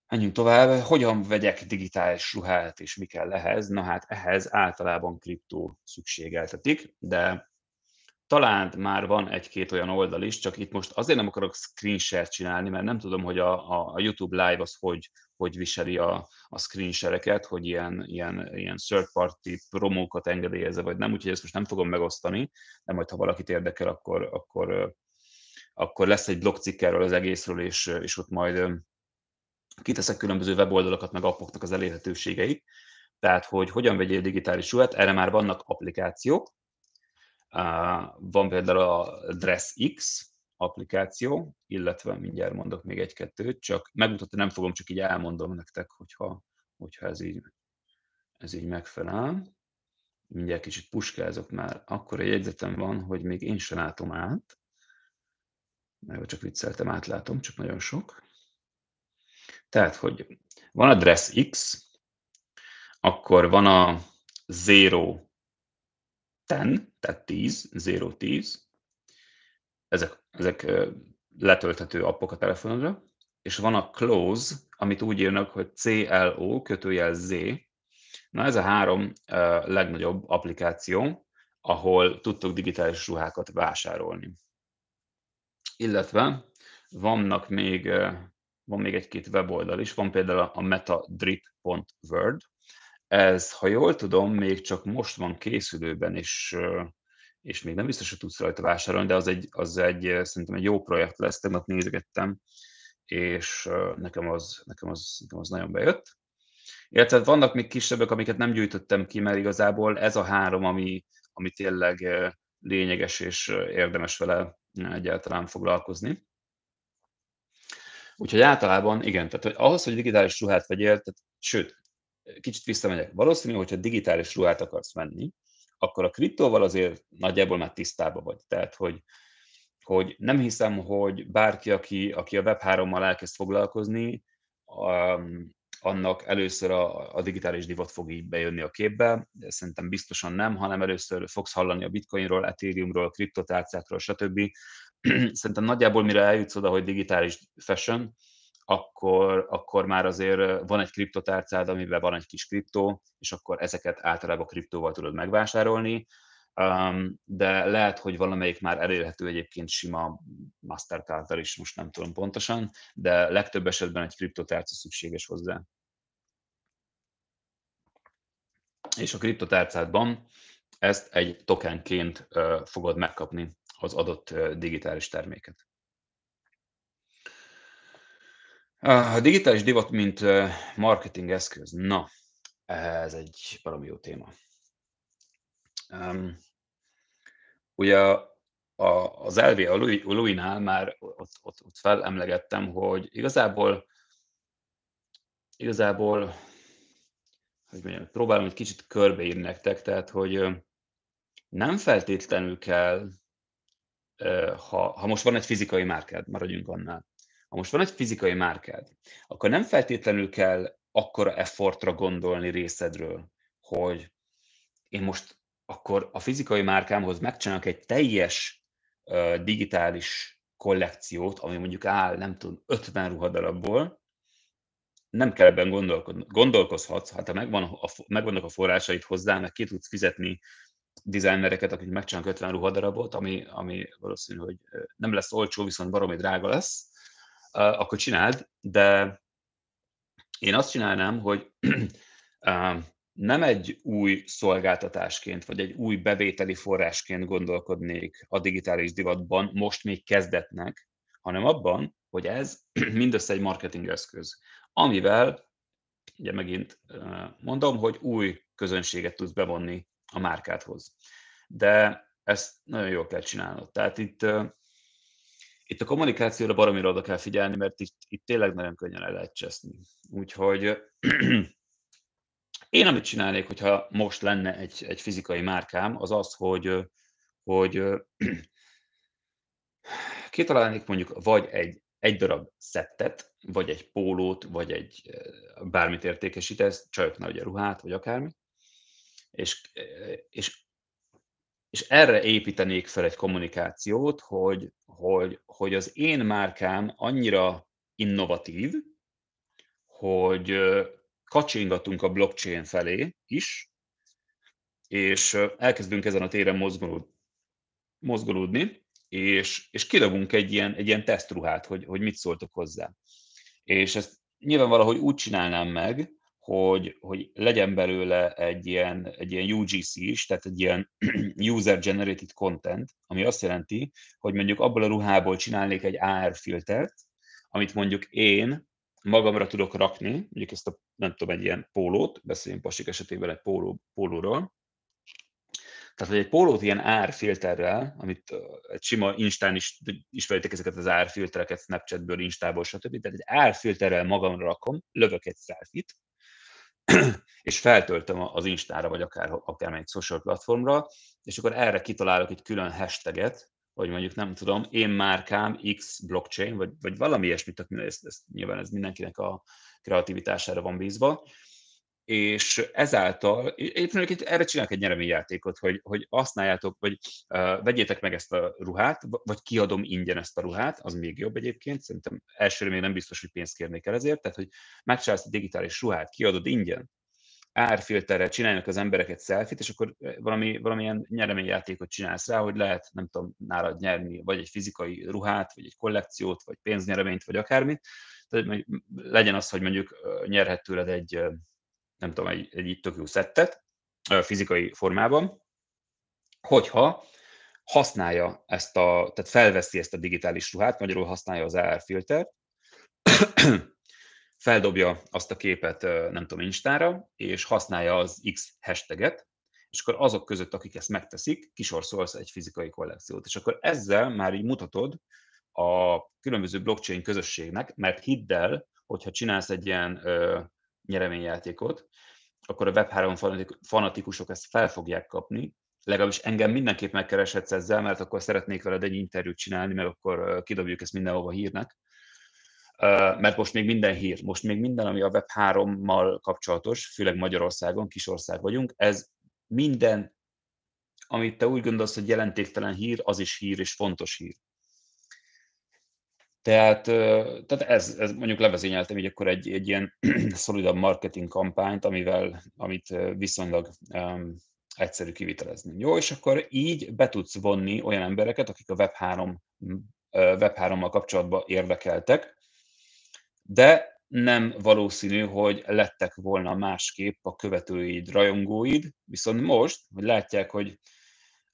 Menjünk tovább. Hogyan vegyek digitális ruhát, és mi kell ehhez? Na hát ehhez általában kriptó szükségeltetik, de talán már van egy-két olyan oldal is, csak itt most azért nem akarok screen share csinálni, mert nem tudom, hogy a, a, YouTube Live az hogy, hogy viseli a, a screen share-eket, hogy ilyen, ilyen, ilyen third party promókat engedélyezze, vagy nem, úgyhogy ezt most nem fogom megosztani, de majd ha valakit érdekel, akkor, akkor, akkor lesz egy blogcikk erről az egészről, és, és ott majd kiteszek különböző weboldalakat, meg appoknak az elérhetőségeit. Tehát, hogy hogyan vegyél digitális ruhát, erre már vannak applikációk, van például a DressX applikáció, illetve mindjárt mondok még egy-kettőt, csak megmutatni nem fogom, csak így elmondom nektek, hogyha, hogyha ez, így, ez így megfelel. Mindjárt kicsit puskázok már, akkor egy jegyzetem van, hogy még én sem látom át, mert csak vicceltem, átlátom, csak nagyon sok. Tehát, hogy van a DressX, akkor van a Zero 10, tehát 10, 0, 10. Ezek, ezek letölthető appok a telefonodra, és van a Close, amit úgy írnak, hogy CLO, kötőjel Z. Na ez a három legnagyobb applikáció, ahol tudtok digitális ruhákat vásárolni. Illetve vannak még, van még egy-két weboldal is, van például a metadrip.word, ez, ha jól tudom, még csak most van készülőben, és, és még nem biztos, hogy tudsz rajta vásárolni, de az egy, az egy szerintem egy jó projekt lesz, tegnap nézegettem, és nekem az, nekem az, nekem az nagyon bejött. Illetve vannak még kisebbek, amiket nem gyűjtöttem ki, mert igazából ez a három, ami, ami tényleg lényeges és érdemes vele egyáltalán foglalkozni. Úgyhogy általában igen, tehát ahhoz, hogy digitális ruhát vegyél, tehát, sőt, kicsit visszamegyek. Valószínű, hogyha digitális ruhát akarsz venni, akkor a kriptóval azért nagyjából már tisztában vagy. Tehát, hogy, hogy nem hiszem, hogy bárki, aki, aki a Web3-mal elkezd foglalkozni, um, annak először a, a digitális divat fog így bejönni a képbe, szerintem biztosan nem, hanem először fogsz hallani a bitcoinról, ethereumról, kriptotárcákról, stb. szerintem nagyjából mire eljutsz oda, hogy digitális fashion, akkor, akkor már azért van egy kriptotárcád, amiben van egy kis kriptó, és akkor ezeket általában kriptóval tudod megvásárolni, de lehet, hogy valamelyik már elérhető egyébként sima mastercard is, most nem tudom pontosan, de legtöbb esetben egy kriptotárca szükséges hozzá. És a kriptotárcádban ezt egy tokenként fogod megkapni az adott digitális terméket. A digitális divat, mint marketing eszköz. Na, ez egy valami jó téma. Um, ugye a, az LV a Louis-nál már ott, ott, ott felemlegettem, hogy igazából igazából hogy mondjam, próbálom egy kicsit körbeírni nektek, tehát hogy nem feltétlenül kell, ha, ha most van egy fizikai márkád, maradjunk annál, ha most van egy fizikai márkád, akkor nem feltétlenül kell akkora effortra gondolni részedről, hogy én most akkor a fizikai márkámhoz megcsinálok egy teljes uh, digitális kollekciót, ami mondjuk áll, nem tudom, 50 ruhadarabból, nem kell ebben gondolkodni. Gondolkozhatsz, hát ha megvan a, megvannak a forrásaid hozzá, meg ki tudsz fizetni designereket, akik megcsinálnak 50 ruhadarabot, ami, ami valószínű, hogy nem lesz olcsó, viszont baromi drága lesz, akkor csináld, de én azt csinálnám, hogy nem egy új szolgáltatásként, vagy egy új bevételi forrásként gondolkodnék a digitális divatban, most még kezdetnek, hanem abban, hogy ez mindössze egy marketing eszköz, amivel, ugye megint mondom, hogy új közönséget tudsz bevonni a márkádhoz. De ezt nagyon jól kell csinálnod. Tehát itt itt a kommunikációra baromira oda kell figyelni, mert itt, itt tényleg nagyon könnyen el lehet cseszni. Úgyhogy én amit csinálnék, hogyha most lenne egy, egy fizikai márkám, az az, hogy, hogy kitalálnék mondjuk vagy egy, egy darab szettet, vagy egy pólót, vagy egy bármit értékesítesz, csajoknál ugye ruhát, vagy akármi, és, és és erre építenék fel egy kommunikációt, hogy, hogy, hogy az én márkám annyira innovatív, hogy kacsingatunk a blockchain felé is, és elkezdünk ezen a téren mozgolódni. és, és kidobunk egy ilyen, egy ilyen tesztruhát, hogy, hogy mit szóltok hozzá. És ezt nyilván valahogy úgy csinálnám meg, hogy, hogy legyen belőle egy ilyen, egy ilyen UGC is, tehát egy ilyen User Generated Content, ami azt jelenti, hogy mondjuk abból a ruhából csinálnék egy AR filtert, amit mondjuk én magamra tudok rakni, mondjuk ezt a, nem tudom, egy ilyen pólót, beszéljünk pasik esetében egy póló, pólóról, tehát, hogy egy pólót ilyen árfilterrel, amit egy sima Instán is ismeritek ezeket az árfiltereket, Snapchatből, Instából, stb. Tehát egy árfilterrel magamra rakom, lövök egy selfit, és feltöltöm az Instára, vagy akár, akármelyik social platformra, és akkor erre kitalálok egy külön hashtaget, hogy mondjuk nem tudom, én márkám X blockchain, vagy, vagy valami ilyesmit, ezt, ezt, nyilván ez mindenkinek a kreativitására van bízva, és ezáltal, egyébként erre csinálok egy nyereményjátékot, hogy, hogy használjátok, vagy uh, vegyétek meg ezt a ruhát, vagy kiadom ingyen ezt a ruhát, az még jobb egyébként, szerintem elsőre még nem biztos, hogy pénzt kérnék el ezért, tehát hogy megcsinálsz egy digitális ruhát, kiadod ingyen, árfilterrel csinálnak az embereket szelfit, és akkor valami, valamilyen nyereményjátékot csinálsz rá, hogy lehet, nem tudom, nálad nyerni, vagy egy fizikai ruhát, vagy egy kollekciót, vagy pénznyereményt, vagy akármit. Tehát legyen az, hogy mondjuk nyerhet tőled egy nem tudom, egy, egy itt tök jó szettet fizikai formában, hogyha használja ezt a, tehát felveszi ezt a digitális ruhát, magyarul használja az AR filtert, feldobja azt a képet, nem tudom, Instára, és használja az X hashtaget, és akkor azok között, akik ezt megteszik, kisorszolsz egy fizikai kollekciót. És akkor ezzel már így mutatod a különböző blockchain közösségnek, mert hidd el, hogyha csinálsz egy ilyen nyereményjátékot, akkor a Web3 fanatikusok ezt fel fogják kapni, legalábbis engem mindenképp megkereshetsz ezzel, mert akkor szeretnék veled egy interjút csinálni, meg akkor kidobjuk ezt mindenhova hírnek. Mert most még minden hír, most még minden, ami a Web3-mal kapcsolatos, főleg Magyarországon, kisország vagyunk, ez minden, amit te úgy gondolsz, hogy jelentéktelen hír, az is hír és fontos hír. Tehát, tehát ez, ez mondjuk levezényeltem így akkor egy, egy ilyen szolidabb marketing kampányt, amivel, amit viszonylag um, egyszerű kivitelezni. Jó, és akkor így be tudsz vonni olyan embereket, akik a Web3, Web3-mal kapcsolatban érdekeltek, de nem valószínű, hogy lettek volna másképp a követőid, rajongóid, viszont most, hogy látják, hogy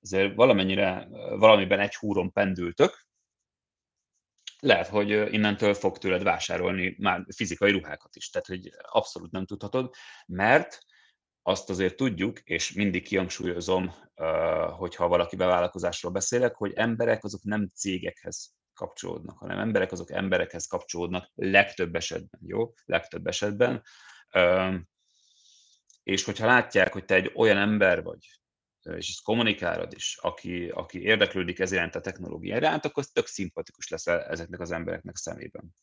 azért valamennyire, valamiben egy húron pendültök, lehet, hogy innentől fog tőled vásárolni már fizikai ruhákat is. Tehát, hogy abszolút nem tudhatod, mert azt azért tudjuk, és mindig kihangsúlyozom, hogyha valaki bevállalkozásról beszélek, hogy emberek azok nem cégekhez kapcsolódnak, hanem emberek azok emberekhez kapcsolódnak legtöbb esetben, jó? Legtöbb esetben. És hogyha látják, hogy te egy olyan ember vagy, és ezt kommunikálod is, aki, aki érdeklődik ez iránt a technológia iránt, akkor tök szimpatikus lesz e, ezeknek az embereknek szemében.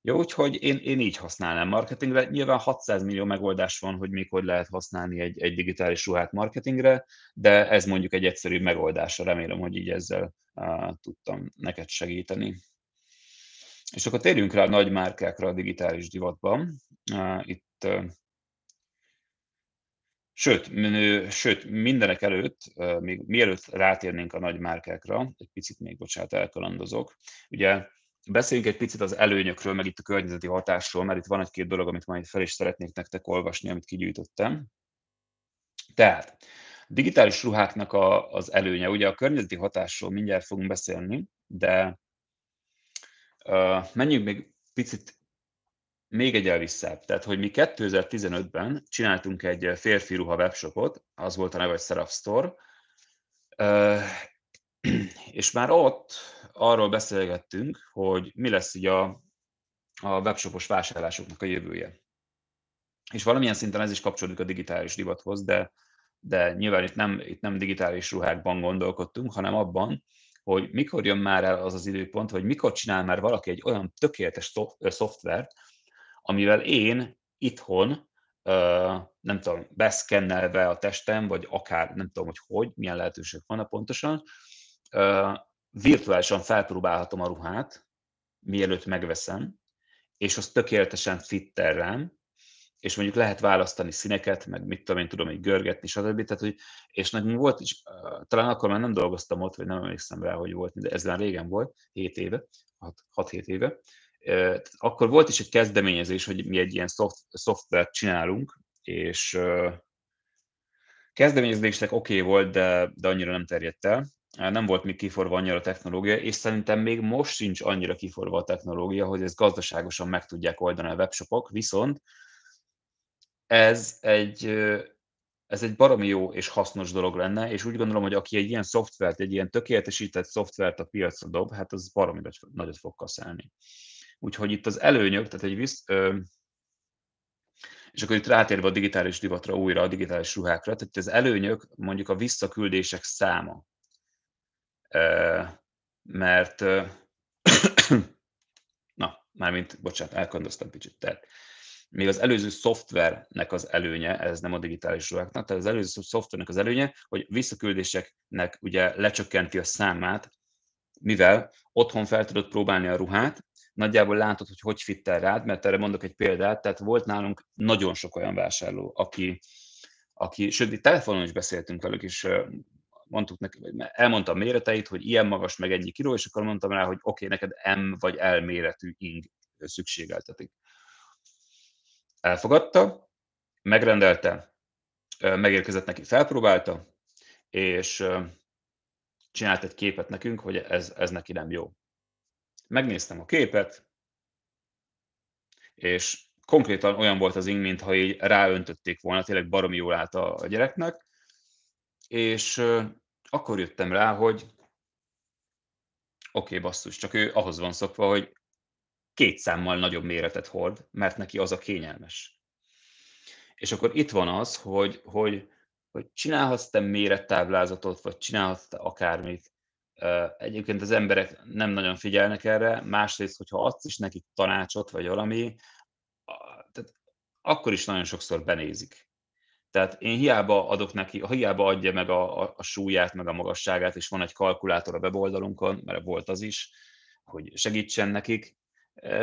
Jó, úgyhogy én, én így használnám marketingre. Nyilván 600 millió megoldás van, hogy mikor lehet használni egy, egy digitális ruhát marketingre, de ez mondjuk egy egyszerű megoldásra. Remélem, hogy így ezzel uh, tudtam neked segíteni. És akkor térjünk rá a nagy márkákra a digitális divatban. Uh, itt Sőt, sőt, mindenek előtt, még mielőtt rátérnénk a nagy márkákra, egy picit még, bocsánat, elkalandozok. Ugye beszéljünk egy picit az előnyökről, meg itt a környezeti hatásról, mert itt van egy-két dolog, amit majd fel is szeretnék nektek olvasni, amit kigyűjtöttem. Tehát, digitális ruháknak a, az előnye, ugye a környezeti hatásról mindjárt fogunk beszélni, de uh, menjünk még picit még egy elvisszább. Tehát, hogy mi 2015-ben csináltunk egy férfi ruha webshopot, az volt a neve, hogy Seraph Store, és már ott arról beszélgettünk, hogy mi lesz így a, a webshopos vásárlásoknak a jövője. És valamilyen szinten ez is kapcsolódik a digitális divathoz, de, de nyilván itt nem, itt nem digitális ruhákban gondolkodtunk, hanem abban, hogy mikor jön már el az az időpont, hogy mikor csinál már valaki egy olyan tökéletes szoftvert, amivel én itthon, nem tudom, beszkennelve a testem, vagy akár nem tudom, hogy hogy, milyen lehetőség van pontosan, virtuálisan felpróbálhatom a ruhát, mielőtt megveszem, és az tökéletesen fitter rám, és mondjuk lehet választani színeket, meg mit tudom én, tudom így görgetni, stb. Tehát, hogy, és nekünk volt is, talán akkor már nem dolgoztam ott, vagy nem emlékszem rá, hogy volt, de ez már régen volt, 7 éve, 6-7 éve, akkor volt is egy kezdeményezés, hogy mi egy ilyen szoft, szoftvert csinálunk, és kezdeményezésnek oké okay volt, de, de annyira nem terjedt el. Nem volt még kiforva annyira a technológia, és szerintem még most sincs annyira kiforva a technológia, hogy ezt gazdaságosan meg tudják oldani a webshopok, viszont ez egy, ez egy baromi jó és hasznos dolog lenne, és úgy gondolom, hogy aki egy ilyen szoftvert, egy ilyen tökéletesített szoftvert a piacra dob, hát az baromi nagyot fog kaszálni. Úgyhogy itt az előnyök, tehát egy visz, ö, és akkor itt rátérve a digitális divatra újra, a digitális ruhákra, tehát az előnyök mondjuk a visszaküldések száma. Ö, mert, ö, na, mármint, bocsánat, elkondoztam kicsit. Tehát még az előző szoftvernek az előnye, ez nem a digitális ruháknak, tehát az előző szoftvernek az előnye, hogy visszaküldéseknek ugye lecsökkenti a számát, mivel otthon fel tudod próbálni a ruhát, nagyjából látod, hogy hogy fittel rád, mert erre mondok egy példát, tehát volt nálunk nagyon sok olyan vásárló, aki, aki sőt, itt telefonon is beszéltünk velük, és mondtuk neki, elmondtam a méreteit, hogy ilyen magas, meg ennyi kiló, és akkor mondtam rá, hogy oké, okay, neked M vagy L méretű ing szükségeltetik. Elfogadta, megrendelte, megérkezett neki, felpróbálta, és csinált egy képet nekünk, hogy ez, ez neki nem jó. Megnéztem a képet, és konkrétan olyan volt az ing, mintha így ráöntötték volna, tényleg baromi jól állt a gyereknek, és akkor jöttem rá, hogy oké, okay, basszus, csak ő ahhoz van szokva, hogy két számmal nagyobb méretet hord, mert neki az a kényelmes. És akkor itt van az, hogy, hogy, hogy csinálhatsz te mérettáblázatot, vagy csinálhatsz te akármit, Egyébként az emberek nem nagyon figyelnek erre, másrészt, hogyha adsz is nekik tanácsot, vagy valami, tehát akkor is nagyon sokszor benézik. Tehát én hiába adok neki, hiába adja meg a, a, a súlyát, meg a magasságát, és van egy kalkulátor a weboldalunkon, mert volt az is, hogy segítsen nekik,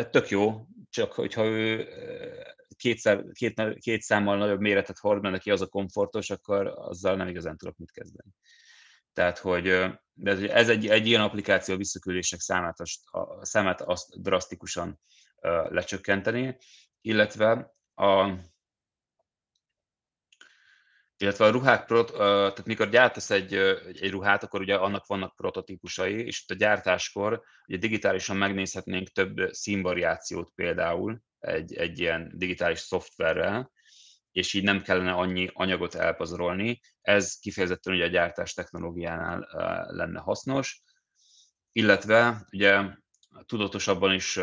tök jó, csak hogyha ő kétszer, két, két számmal nagyobb méretet hord, mert neki az a komfortos, akkor azzal nem igazán tudok mit kezdeni. Tehát, hogy de ez egy, egy ilyen applikáció visszaküldések számát, a számát azt drasztikusan lecsökkenteni, illetve a, illetve a ruhák, tehát mikor gyártasz egy, egy ruhát, akkor ugye annak vannak prototípusai, és itt a gyártáskor ugye digitálisan megnézhetnénk több színvariációt például egy, egy ilyen digitális szoftverrel, és így nem kellene annyi anyagot elpazarolni. Ez kifejezetten ugye a gyártás technológiánál lenne hasznos, illetve ugye tudatosabban is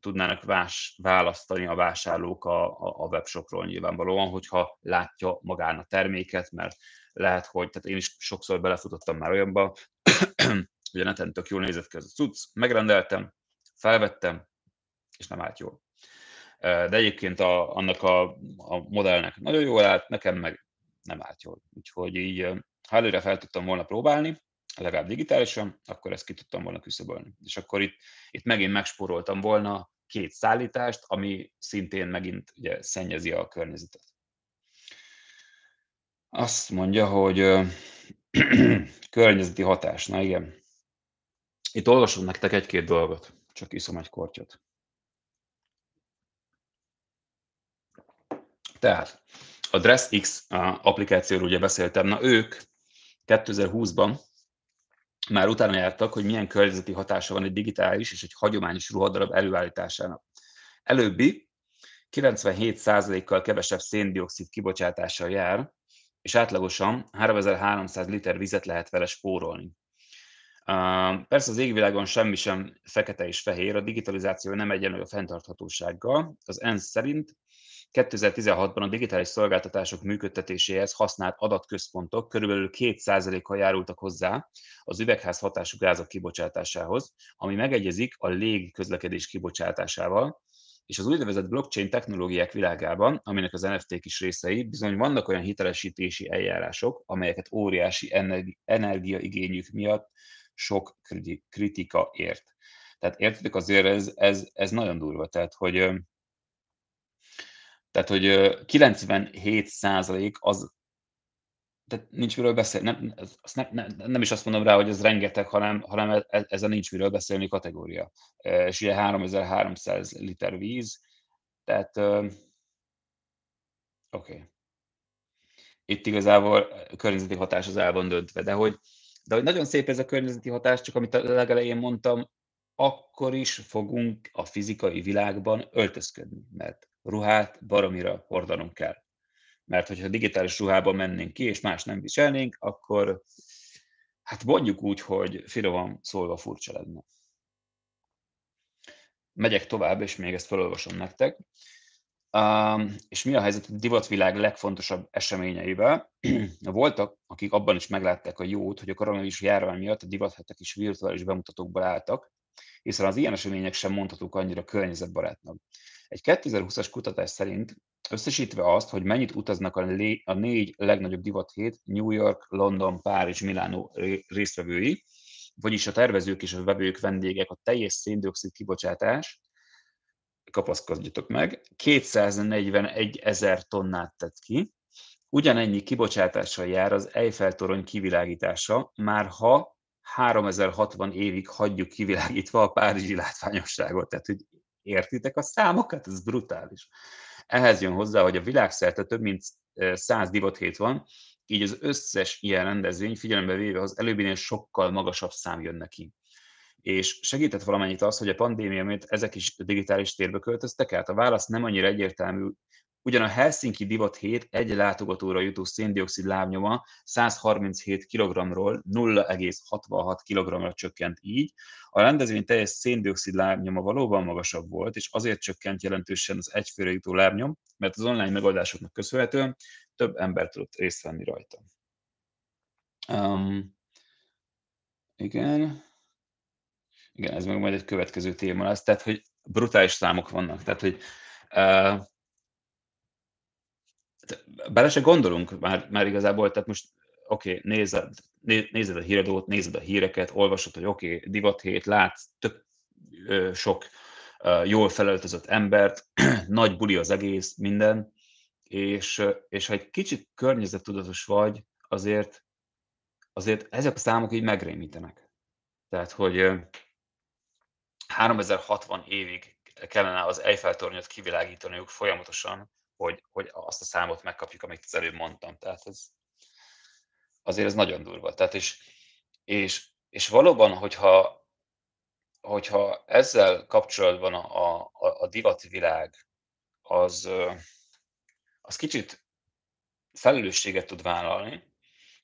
tudnának vás, választani a vásárlók a, a, a webshopról nyilvánvalóan, hogyha látja magán a terméket, mert lehet, hogy, tehát én is sokszor belefutottam már olyanba, hogy a neten tök jól nézett ki ez a cucc, megrendeltem, felvettem, és nem állt jól de egyébként a, annak a, a modellnek nagyon jól állt, nekem meg nem állt jól. Úgyhogy így, ha előre fel tudtam volna próbálni, legalább digitálisan, akkor ezt ki tudtam volna küszöbölni. És akkor itt, itt megint megspóroltam volna két szállítást, ami szintén megint ugye szennyezi a környezetet. Azt mondja, hogy környezeti hatás. Na igen. Itt olvasom nektek egy-két dolgot, csak iszom egy kortyot. Tehát a DressX applikációról ugye beszéltem, na ők 2020-ban már utána jártak, hogy milyen környezeti hatása van egy digitális és egy hagyományos ruhadarab előállításának. Előbbi 97%-kal kevesebb széndiokszid kibocsátással jár, és átlagosan 3300 liter vizet lehet vele spórolni. Persze az égvilágon semmi sem fekete és fehér, a digitalizáció nem egyenlő a fenntarthatósággal. Az ENSZ szerint 2016-ban a digitális szolgáltatások működtetéséhez használt adatközpontok körülbelül 2%-kal járultak hozzá az üvegház hatású gázok kibocsátásához, ami megegyezik a légi közlekedés kibocsátásával, és az úgynevezett blockchain technológiák világában, aminek az NFT-k is részei, bizony vannak olyan hitelesítési eljárások, amelyeket óriási energiaigényük miatt sok kritika ért. Tehát értitek azért ez, ez, ez nagyon durva, tehát hogy Tehát, hogy 97 százalék az, tehát nincs miről beszélni. Nem, azt nem, nem, nem, is azt mondom rá, hogy ez rengeteg, hanem, hanem ez, e, ez a nincs miről beszélni kategória. És ugye 3300 liter víz, tehát oké. Okay. Itt igazából a környezeti hatás az el van döntve, de hogy, de hogy nagyon szép ez a környezeti hatás, csak amit a legelején mondtam, akkor is fogunk a fizikai világban öltözködni, mert ruhát baromira hordanunk kell. Mert hogyha digitális ruhában mennénk ki, és más nem viselnénk, akkor hát mondjuk úgy, hogy finoman szólva furcsa lenne. Megyek tovább, és még ezt felolvasom nektek. Um, és mi a helyzet a divatvilág legfontosabb eseményeivel? Voltak, akik abban is meglátták a jót, hogy a koronavírus járvány miatt a divathetek is virtuális bemutatókból álltak, hiszen az ilyen események sem mondhatók annyira környezetbarátnak. Egy 2020-as kutatás szerint összesítve azt, hogy mennyit utaznak a, lé, a négy legnagyobb divathét, New York, London, Párizs, Milánó résztvevői, vagyis a tervezők és a vevők, vendégek, a teljes széndiokszid kibocsátás, kapaszkodjatok meg, 241 ezer tonnát tett ki, ugyanennyi kibocsátással jár az Eiffel-torony kivilágítása, már ha 3060 évig hagyjuk kivilágítva a párizsi látványosságot. Tehát, hogy értitek a számokat? Ez brutális. Ehhez jön hozzá, hogy a világszerte több mint 100 divathét van, így az összes ilyen rendezvény figyelembe véve az előbbinél sokkal magasabb szám jön neki. És segített valamennyit az, hogy a pandémia miatt ezek is digitális térbe költöztek át? A válasz nem annyira egyértelmű, Ugyan a Helsinki Divat 7 egy látogatóra jutó széndiokszid lábnyoma 137 kg-ról 0,66 kg-ra csökkent így. A rendezvény teljes széndiokszid lábnyoma valóban magasabb volt, és azért csökkent jelentősen az egyfőre jutó lábnyom, mert az online megoldásoknak köszönhetően több ember tudott részt venni rajta. Um, igen. Igen, ez meg majd egy következő téma lesz. Tehát, hogy brutális számok vannak. Tehát, hogy uh, bele se gondolunk már, már igazából, tehát most oké, okay, nézed, nézed a híradót, nézed a híreket, olvasod, hogy oké, okay, divathét, látsz több, ö, sok ö, jól felöltözött embert, nagy buli az egész, minden, és, és ha egy kicsit környezettudatos vagy, azért, azért ezek a számok így megrémítenek. Tehát, hogy 3060 évig kellene az Eiffel-tornyot kivilágítaniuk folyamatosan, hogy, hogy azt a számot megkapjuk, amit az előbb mondtam. Tehát ez, azért ez nagyon durva. Tehát és, és, és valóban, hogyha, hogyha ezzel kapcsolatban a, a, a divatvilág az, az kicsit felelősséget tud vállalni,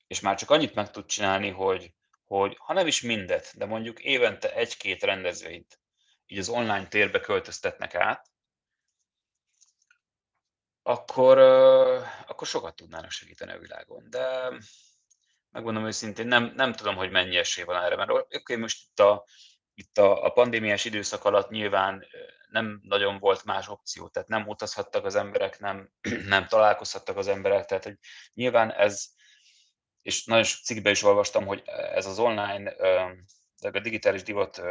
és már csak annyit meg tud csinálni, hogy, hogy ha nem is mindet, de mondjuk évente egy-két rendezvényt így az online térbe költöztetnek át, akkor, akkor sokat tudnának segíteni a világon. De megmondom őszintén, nem, nem tudom, hogy mennyi esély van erre, mert oké, okay, most itt a, itt a, a pandémiás időszak alatt nyilván nem nagyon volt más opció, tehát nem utazhattak az emberek, nem, nem találkozhattak az emberek, tehát hogy nyilván ez, és nagyon sok cikkben is olvastam, hogy ez az online, a digitális divat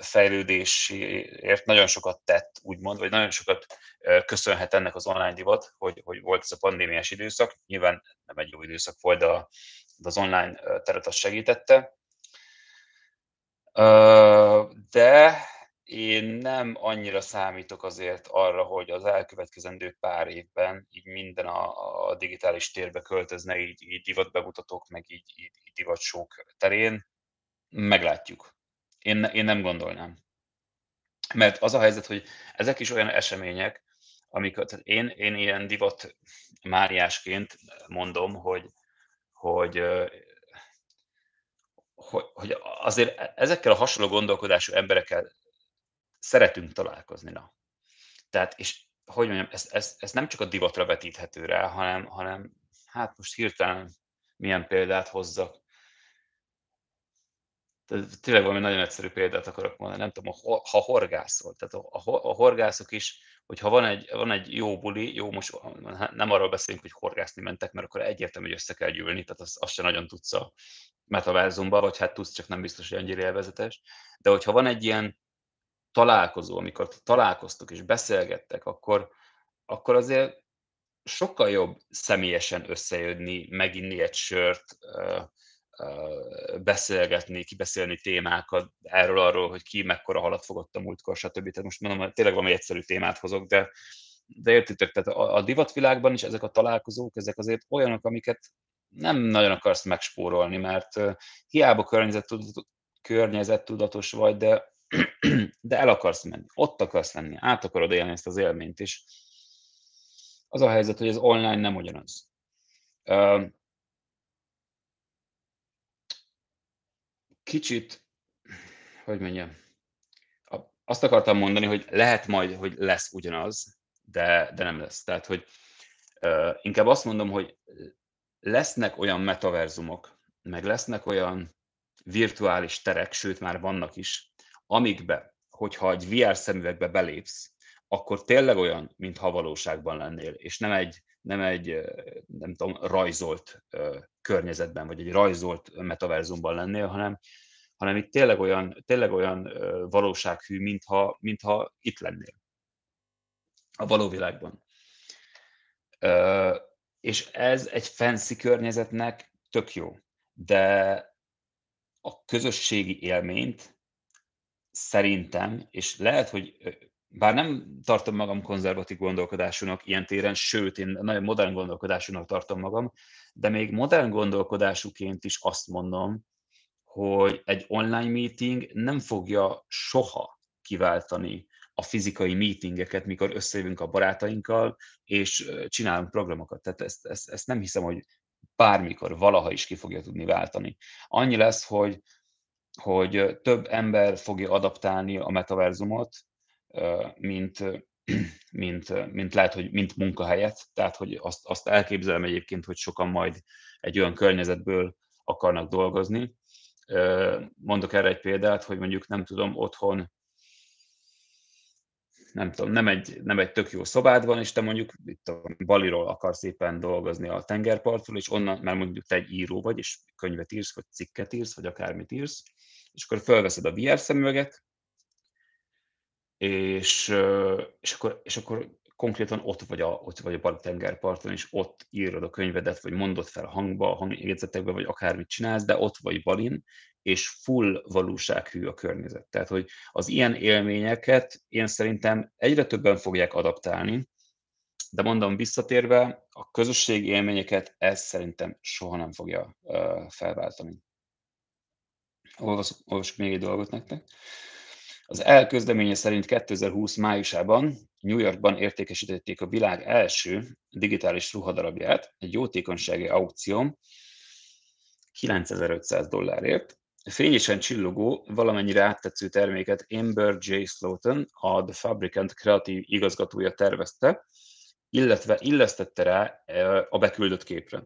fejlődésért nagyon sokat tett, úgymond, vagy nagyon sokat köszönhet ennek az online divat, hogy, hogy volt ez a pandémiás időszak. Nyilván nem egy jó időszak volt, de, a, az online teret azt segítette. De én nem annyira számítok azért arra, hogy az elkövetkezendő pár évben így minden a, a digitális térbe költözne, így, így divatbemutatók, meg így, így, így divatsók terén. Meglátjuk. Én, én nem gondolnám. Mert az a helyzet, hogy ezek is olyan események, amikor tehát én, én ilyen divat máriásként mondom, hogy, hogy, hogy, hogy azért ezekkel a hasonló gondolkodású emberekkel szeretünk találkozni. Na. Tehát, és hogy mondjam, ez, ez, ez nem csak a divatra vetíthető rá, hanem, hanem hát most hirtelen milyen példát hozzak tényleg valami nagyon egyszerű példát akarok mondani, nem tudom, ha horgászol, tehát a, a horgászok is, hogyha van egy, van egy jó buli, jó, most nem arról beszélünk, hogy horgászni mentek, mert akkor egyértelmű, hogy össze kell gyűlni, tehát azt, azt se nagyon tudsz a metaverzumba, vagy hát tudsz, csak nem biztos, hogy annyira élvezetes. De hogyha van egy ilyen találkozó, amikor találkoztok és beszélgettek, akkor, akkor azért sokkal jobb személyesen összejönni, meginni egy sört, beszélgetni, kibeszélni témákat erről, arról, hogy ki mekkora halat fogott a múltkor, stb. Tehát most mondom, hogy tényleg valami egyszerű témát hozok, de, de értitek, tehát a, a divatvilágban is ezek a találkozók, ezek azért olyanok, amiket nem nagyon akarsz megspórolni, mert hiába környezettudatos, környezettudatos vagy, de, de el akarsz menni, ott akarsz lenni, át akarod élni ezt az élményt, és az a helyzet, hogy az online nem ugyanaz. Kicsit, hogy mondjam, azt akartam mondani, hogy lehet majd, hogy lesz ugyanaz, de, de nem lesz. Tehát, hogy inkább azt mondom, hogy lesznek olyan metaverzumok, meg lesznek olyan virtuális terek, sőt már vannak is, amikbe, hogyha egy VR szemüvegbe belépsz, akkor tényleg olyan, mintha valóságban lennél, és nem egy, nem egy nem tudom, rajzolt környezetben, vagy egy rajzolt metaverzumban lennél, hanem, hanem itt tényleg olyan, tényleg olyan valósághű, mintha, mintha itt lennél a való világban. És ez egy fancy környezetnek tök jó, de a közösségi élményt szerintem, és lehet, hogy bár nem tartom magam konzervatív gondolkodásúnak ilyen téren, sőt, én nagyon modern gondolkodásúnak tartom magam, de még modern gondolkodásuként is azt mondom, hogy egy online meeting nem fogja soha kiváltani a fizikai meetingeket, mikor összejövünk a barátainkkal, és csinálunk programokat. Tehát ezt, ezt, ezt nem hiszem, hogy bármikor, valaha is ki fogja tudni váltani. Annyi lesz, hogy, hogy több ember fogja adaptálni a metaverzumot, mint, mint, mint lehet, hogy mint munkahelyet. Tehát, hogy azt, azt elképzelem egyébként, hogy sokan majd egy olyan környezetből akarnak dolgozni. Mondok erre egy példát, hogy mondjuk nem tudom, otthon nem tudom, nem egy, nem egy tök jó szobád van, és te mondjuk itt a Baliról akarsz éppen dolgozni a tengerpartról, és onnan, mert mondjuk te egy író vagy, és könyvet írsz, vagy cikket írsz, vagy akármit írsz, és akkor felveszed a VR szemüveget, és, és, akkor, és akkor konkrétan ott vagy a, ott vagy a tengerparton, és ott írod a könyvedet, vagy mondod fel hangba, hangjegyzetekbe, vagy akármit csinálsz, de ott vagy Balin, és full valósághű a környezet. Tehát, hogy az ilyen élményeket én szerintem egyre többen fogják adaptálni, de mondom visszatérve, a közösségi élményeket ez szerintem soha nem fogja uh, felváltani. Olvasok, olvasok még egy dolgot nektek. Az elközdeménye szerint 2020 májusában New Yorkban értékesítették a világ első digitális ruhadarabját egy jótékonysági aukción 9500 dollárért. Fényesen csillogó, valamennyire áttetsző terméket Amber J. Slaughton, a The Fabricant kreatív igazgatója tervezte, illetve illesztette rá a beküldött képre.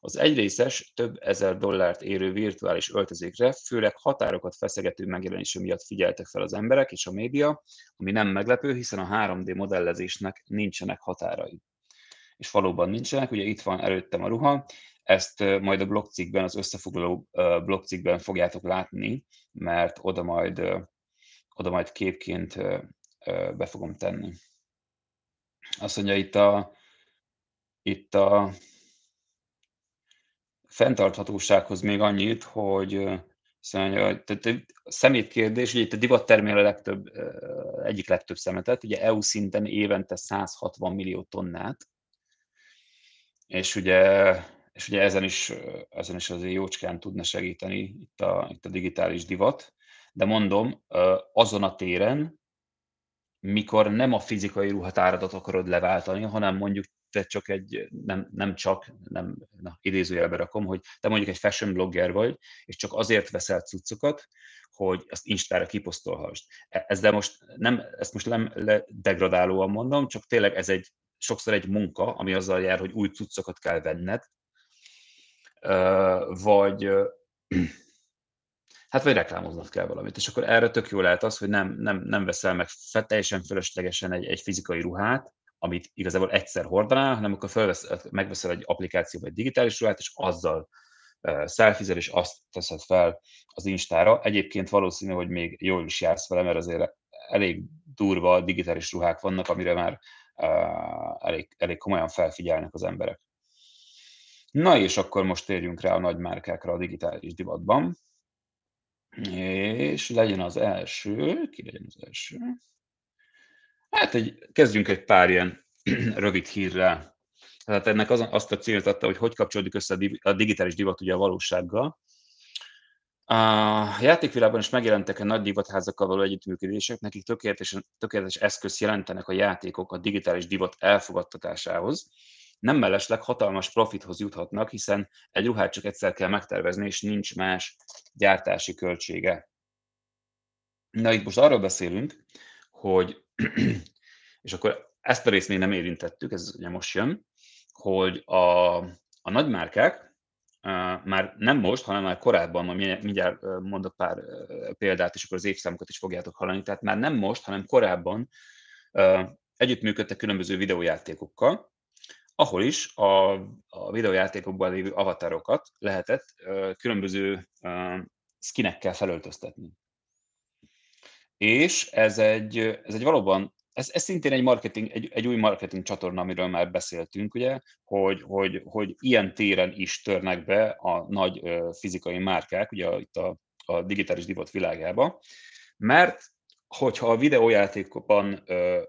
Az egyrészes, több ezer dollárt érő virtuális öltözékre főleg határokat feszegető megjelenése miatt figyeltek fel az emberek és a média, ami nem meglepő, hiszen a 3D modellezésnek nincsenek határai. És valóban nincsenek, ugye itt van előttem a ruha, ezt majd a blogcikkben, az összefoglaló blogcikkben fogjátok látni, mert oda majd, oda majd képként be fogom tenni. Azt mondja itt a, itt a fenntarthatósághoz még annyit, hogy tehát a szemét kérdés, ugye itt a divat termél a legtöbb, egyik legtöbb szemetet, ugye EU szinten évente 160 millió tonnát, és ugye, és ugye ezen is, ezen is azért jócskán tudna segíteni itt a, itt a digitális divat, de mondom, azon a téren, mikor nem a fizikai ruhatáradat akarod leváltani, hanem mondjuk te csak egy, nem, nem csak, nem, na, idézőjelbe rakom, hogy te mondjuk egy fashion blogger vagy, és csak azért veszel cuccokat, hogy azt Instára kiposztolhassd. De most nem, ezt most nem degradálóan mondom, csak tényleg ez egy sokszor egy munka, ami azzal jár, hogy új cuccokat kell venned, vagy hát vagy reklámoznod kell valamit. És akkor erre tök jó lehet az, hogy nem, nem, nem veszel meg teljesen fölöslegesen egy, egy fizikai ruhát, amit igazából egyszer hordanál, hanem akkor felvesz, megveszel egy applikáció vagy digitális ruhát, és azzal szelfizel, és azt teszed fel az Instára. Egyébként valószínű, hogy még jól is jársz vele, mert azért elég durva digitális ruhák vannak, amire már elég, elég komolyan felfigyelnek az emberek. Na és akkor most térjünk rá a nagy márkákra a digitális divatban. És legyen az első, ki legyen az első? Hát egy, kezdjünk egy pár ilyen rövid hírrel. Tehát ennek az, azt a célt adta, hogy hogy kapcsolódik össze a digitális divat ugye a valósággal. A játékvilágban is megjelentek a nagy divatházakkal való együttműködések, nekik tökéletes, tökéletes eszköz jelentenek a játékok a digitális divat elfogadtatásához. Nem mellesleg hatalmas profithoz juthatnak, hiszen egy ruhát csak egyszer kell megtervezni, és nincs más gyártási költsége. Na itt most arról beszélünk, hogy, és akkor ezt a részt még nem érintettük, ez ugye most jön, hogy a, a nagymárkák már nem most, hanem már korábban, majd mindjárt mondok pár példát, és akkor az évszámokat is fogjátok hallani, tehát már nem most, hanem korábban együttműködtek különböző videójátékokkal, ahol is a, a videójátékokban lévő avatarokat lehetett különböző skinekkel felöltöztetni. És ez egy, ez egy valóban ez, ez szintén egy, marketing, egy, egy új marketing csatorna, amiről már beszéltünk, ugye, hogy, hogy, hogy ilyen téren is törnek be a nagy fizikai márkák, ugye itt a, a digitális divat világába, mert hogyha a videójátékokban uh,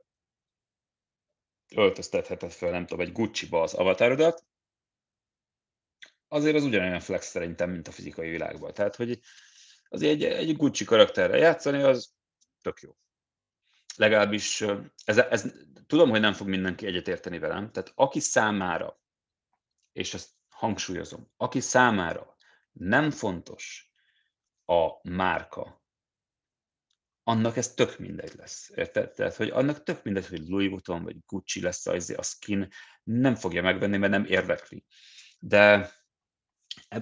öltöztetheted fel, nem tudom, egy Gucci-ba az avatarodat, azért az ugyanolyan flex szerintem, mint a fizikai világban. Tehát, hogy azért egy, egy Gucci karakterre játszani, az tök jó legalábbis ez, ez, tudom, hogy nem fog mindenki egyetérteni velem, tehát aki számára, és ezt hangsúlyozom, aki számára nem fontos a márka, annak ez tök mindegy lesz. Érted? Tehát, hogy annak tök mindegy, hogy Louis Vuitton vagy Gucci lesz a, a skin, nem fogja megvenni, mert nem érdekli. De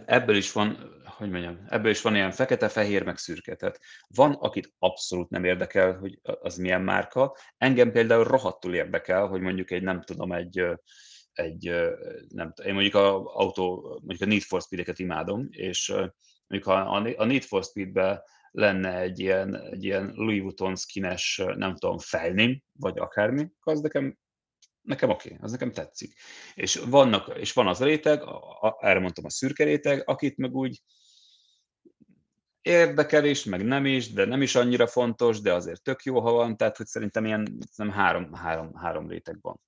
ebből is van, hogy mondjam, ebből is van ilyen fekete, fehér, meg szürke. Tehát van, akit abszolút nem érdekel, hogy az milyen márka. Engem például rohadtul érdekel, hogy mondjuk egy, nem tudom, egy, egy nem én mondjuk a autó, mondjuk a Need for Speed-eket imádom, és mondjuk ha a Need for Speed-be lenne egy ilyen, egy ilyen Louis Vuitton skines, nem tudom, fejném, vagy akármi, az nekem nekem oké, okay, az nekem tetszik. És, vannak, és van az a réteg, a, a, erre mondtam a szürke réteg, akit meg úgy érdekel is, meg nem is, de nem is annyira fontos, de azért tök jó, ha van, tehát hogy szerintem ilyen nem három, három, három réteg van.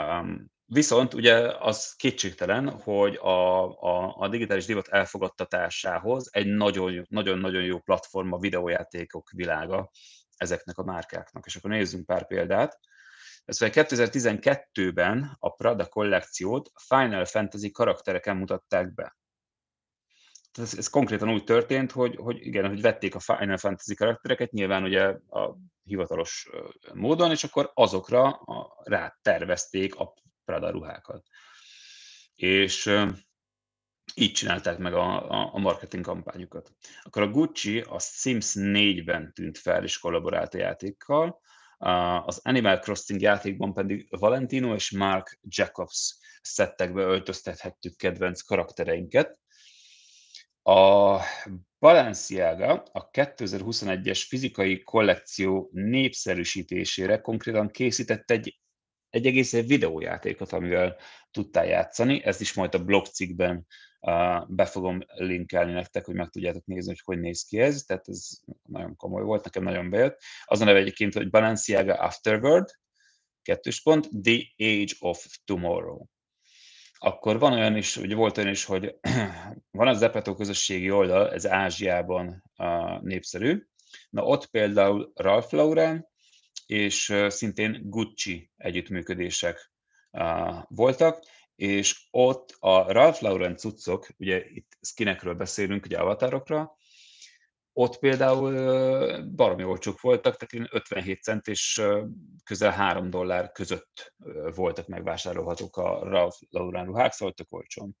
Um, viszont ugye az kétségtelen, hogy a, a, a digitális divat elfogadtatásához egy nagyon-nagyon jó platform a videójátékok világa ezeknek a márkáknak. És akkor nézzünk pár példát. Ez 2012-ben a Prada kollekciót Final Fantasy karaktereken mutatták be. Ez, ez konkrétan úgy történt, hogy, hogy igen, hogy vették a Final Fantasy karaktereket, nyilván ugye a hivatalos módon, és akkor azokra a, rá tervezték a Prada ruhákat. És így csinálták meg a, a, a marketing kampányukat. Akkor a Gucci a Sims 4-ben tűnt fel és kollaborált a játékkal, az Animal Crossing játékban pedig Valentino és Mark Jacobs szettekbe öltöztethettük kedvenc karaktereinket. A Balenciaga a 2021-es fizikai kollekció népszerűsítésére konkrétan készített egy, egy egész videójátékot, amivel tudtál játszani. Ez is majd a blogcikkben be fogom linkelni nektek, hogy meg tudjátok nézni, hogy hogy néz ki ez, tehát ez nagyon komoly volt, nekem nagyon bejött. Az a neve egyébként, hogy Balenciaga Afterword, kettős pont, The Age of Tomorrow. Akkor van olyan is, ugye volt olyan is, hogy van az Zepeto közösségi oldal, ez Ázsiában népszerű. Na ott például Ralph Lauren és szintén Gucci együttműködések voltak, és ott a Ralph Lauren cuccok, ugye itt skinekről beszélünk, ugye avatárokra, ott például baromi olcsók voltak, tehát 57 cent és közel 3 dollár között voltak megvásárolhatók a Ralph Lauren ruhák, szóval tök olcsón.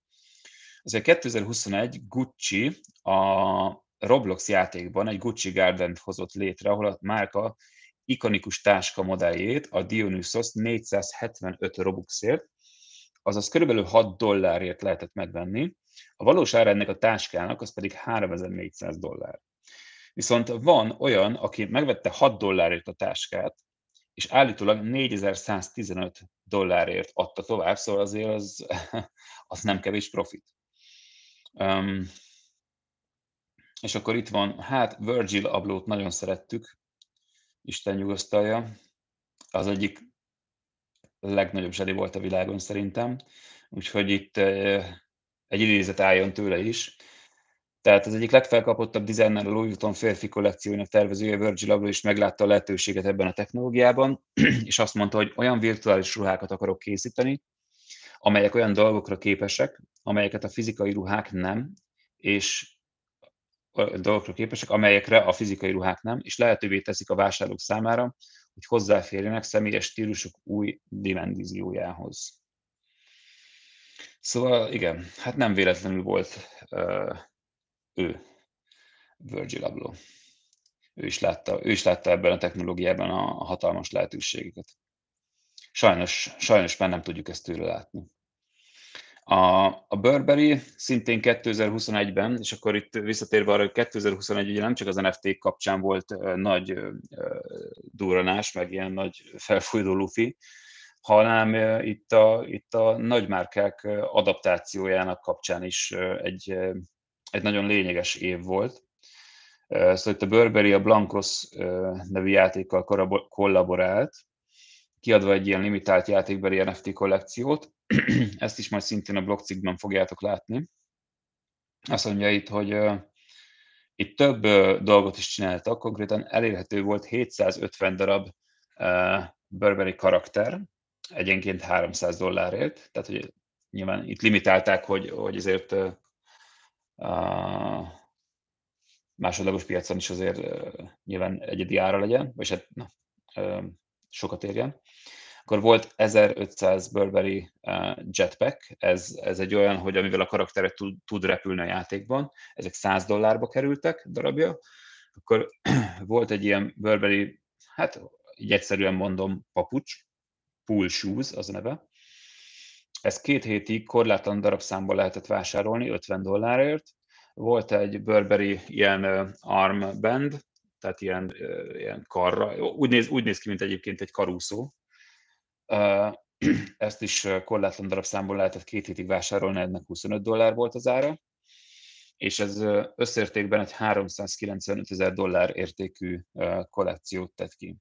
Azért 2021 Gucci a Roblox játékban egy Gucci Garden hozott létre, ahol a márka ikonikus táska modelljét, a Dionysos 475 Robuxért, azaz körülbelül 6 dollárért lehetett megvenni, a valós ára ennek a táskának az pedig 3400 dollár. Viszont van olyan, aki megvette 6 dollárért a táskát, és állítólag 4115 dollárért adta tovább, szóval azért az, az nem kevés profit. Um, és akkor itt van, hát Virgil Ablót nagyon szerettük, Isten nyugosztalja. Az egyik legnagyobb zseni volt a világon szerintem. Úgyhogy itt egy idézet álljon tőle is. Tehát az egyik legfelkapottabb designer a Louis Vuitton férfi kollekciójának tervezője Virgil Abloh is meglátta a lehetőséget ebben a technológiában, és azt mondta, hogy olyan virtuális ruhákat akarok készíteni, amelyek olyan dolgokra képesek, amelyeket a fizikai ruhák nem, és dolgokra képesek, amelyekre a fizikai ruhák nem, és lehetővé teszik a vásárlók számára, hogy hozzáférjenek személyes stílusok új dimenziójához. Szóval igen, hát nem véletlenül volt uh, ő, Virgil Abloh. Ő is, látta, ő is látta ebben a technológiában a hatalmas lehetőségeket. Sajnos, sajnos már nem tudjuk ezt tőle látni. A, a Burberry szintén 2021-ben, és akkor itt visszatérve arra, hogy 2021 ugye nem csak az NFT kapcsán volt nagy duranás, meg ilyen nagy felfújdó lufi, hanem itt a, itt a nagymárkák adaptációjának kapcsán is egy, egy nagyon lényeges év volt. Szóval itt a Burberry a Blancos nevű játékkal kollaborált, kiadva egy ilyen limitált játékbeli NFT kollekciót. Ezt is majd szintén a blogcikkben fogjátok látni. Azt mondja itt, hogy itt több dolgot is csináltak, konkrétan elérhető volt 750 darab Burberry karakter, egyenként 300 dollárért, tehát hogy nyilván itt limitálták, hogy, hogy ezért uh, másodlagos piacon is azért uh, nyilván egyedi ára legyen, vagy hát na, uh, sokat érjen. Akkor volt 1500 Burberry uh, Jetpack, ez, ez egy olyan, hogy amivel a karakterek tud, tud repülni a játékban, ezek 100 dollárba kerültek darabja. Akkor volt egy ilyen Burberry, hát így egyszerűen mondom, papucs, pool shoes az a neve. Ez két hétig korlátlan darabszámban lehetett vásárolni 50 dollárért. Volt egy Burberry ilyen armband, tehát ilyen, ilyen karra, úgy néz, úgy néz ki, mint egyébként egy karúszó. Ezt is korlátlan darabszámból lehetett két hétig vásárolni, ennek 25 dollár volt az ára, és ez összértékben egy 395 ezer dollár értékű kollekciót tett ki.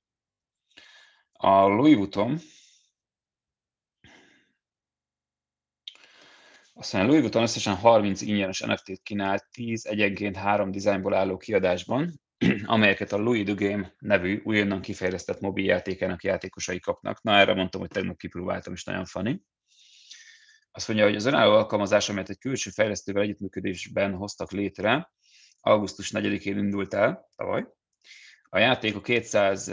A Louis Vuitton, Aztán Louis Vuitton összesen 30 ingyenes NFT-t kínált 10 egyenként három dizájnból álló kiadásban, amelyeket a Louis the Game nevű újonnan kifejlesztett mobiljátékának játékosai kapnak. Na, erre mondtam, hogy tegnap kipróbáltam, és nagyon funny. Azt mondja, hogy az önálló alkalmazás, amelyet egy külső fejlesztővel együttműködésben hoztak létre, augusztus 4-én indult el tavaly. A játék a 200.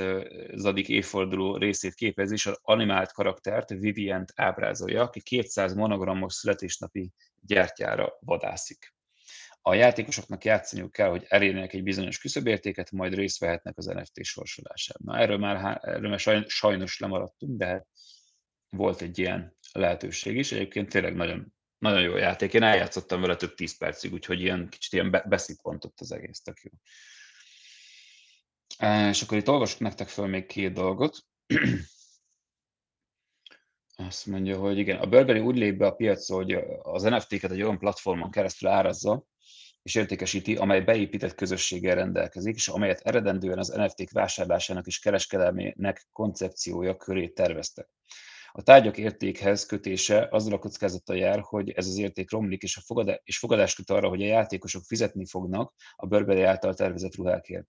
évforduló részét képezi, és az animált karaktert, Vivient ábrázolja, aki 200 monogrammos születésnapi gyertyára vadászik a játékosoknak játszaniuk kell, hogy elérjenek egy bizonyos küszöbértéket, majd részt vehetnek az NFT sorsolásában. Erről már, erről már sajnos lemaradtunk, de volt egy ilyen lehetőség is. Egyébként tényleg nagyon, nagyon jó játék. Én eljátszottam vele több tíz percig, úgyhogy ilyen kicsit ilyen beszippantott az egész, tök jó. És akkor itt olvasok nektek föl még két dolgot. Azt mondja, hogy igen, a Burberry úgy lép be a piacra, hogy az NFT-ket egy olyan platformon keresztül árazza, és értékesíti, amely beépített közösséggel rendelkezik, és amelyet eredendően az NFT-k vásárlásának és kereskedelmének koncepciója köré terveztek. A tárgyak értékhez kötése azzal a kockázattal jár, hogy ez az érték romlik, és, a fogadás, és fogadás köt arra, hogy a játékosok fizetni fognak a Burberry által tervezett ruhákért.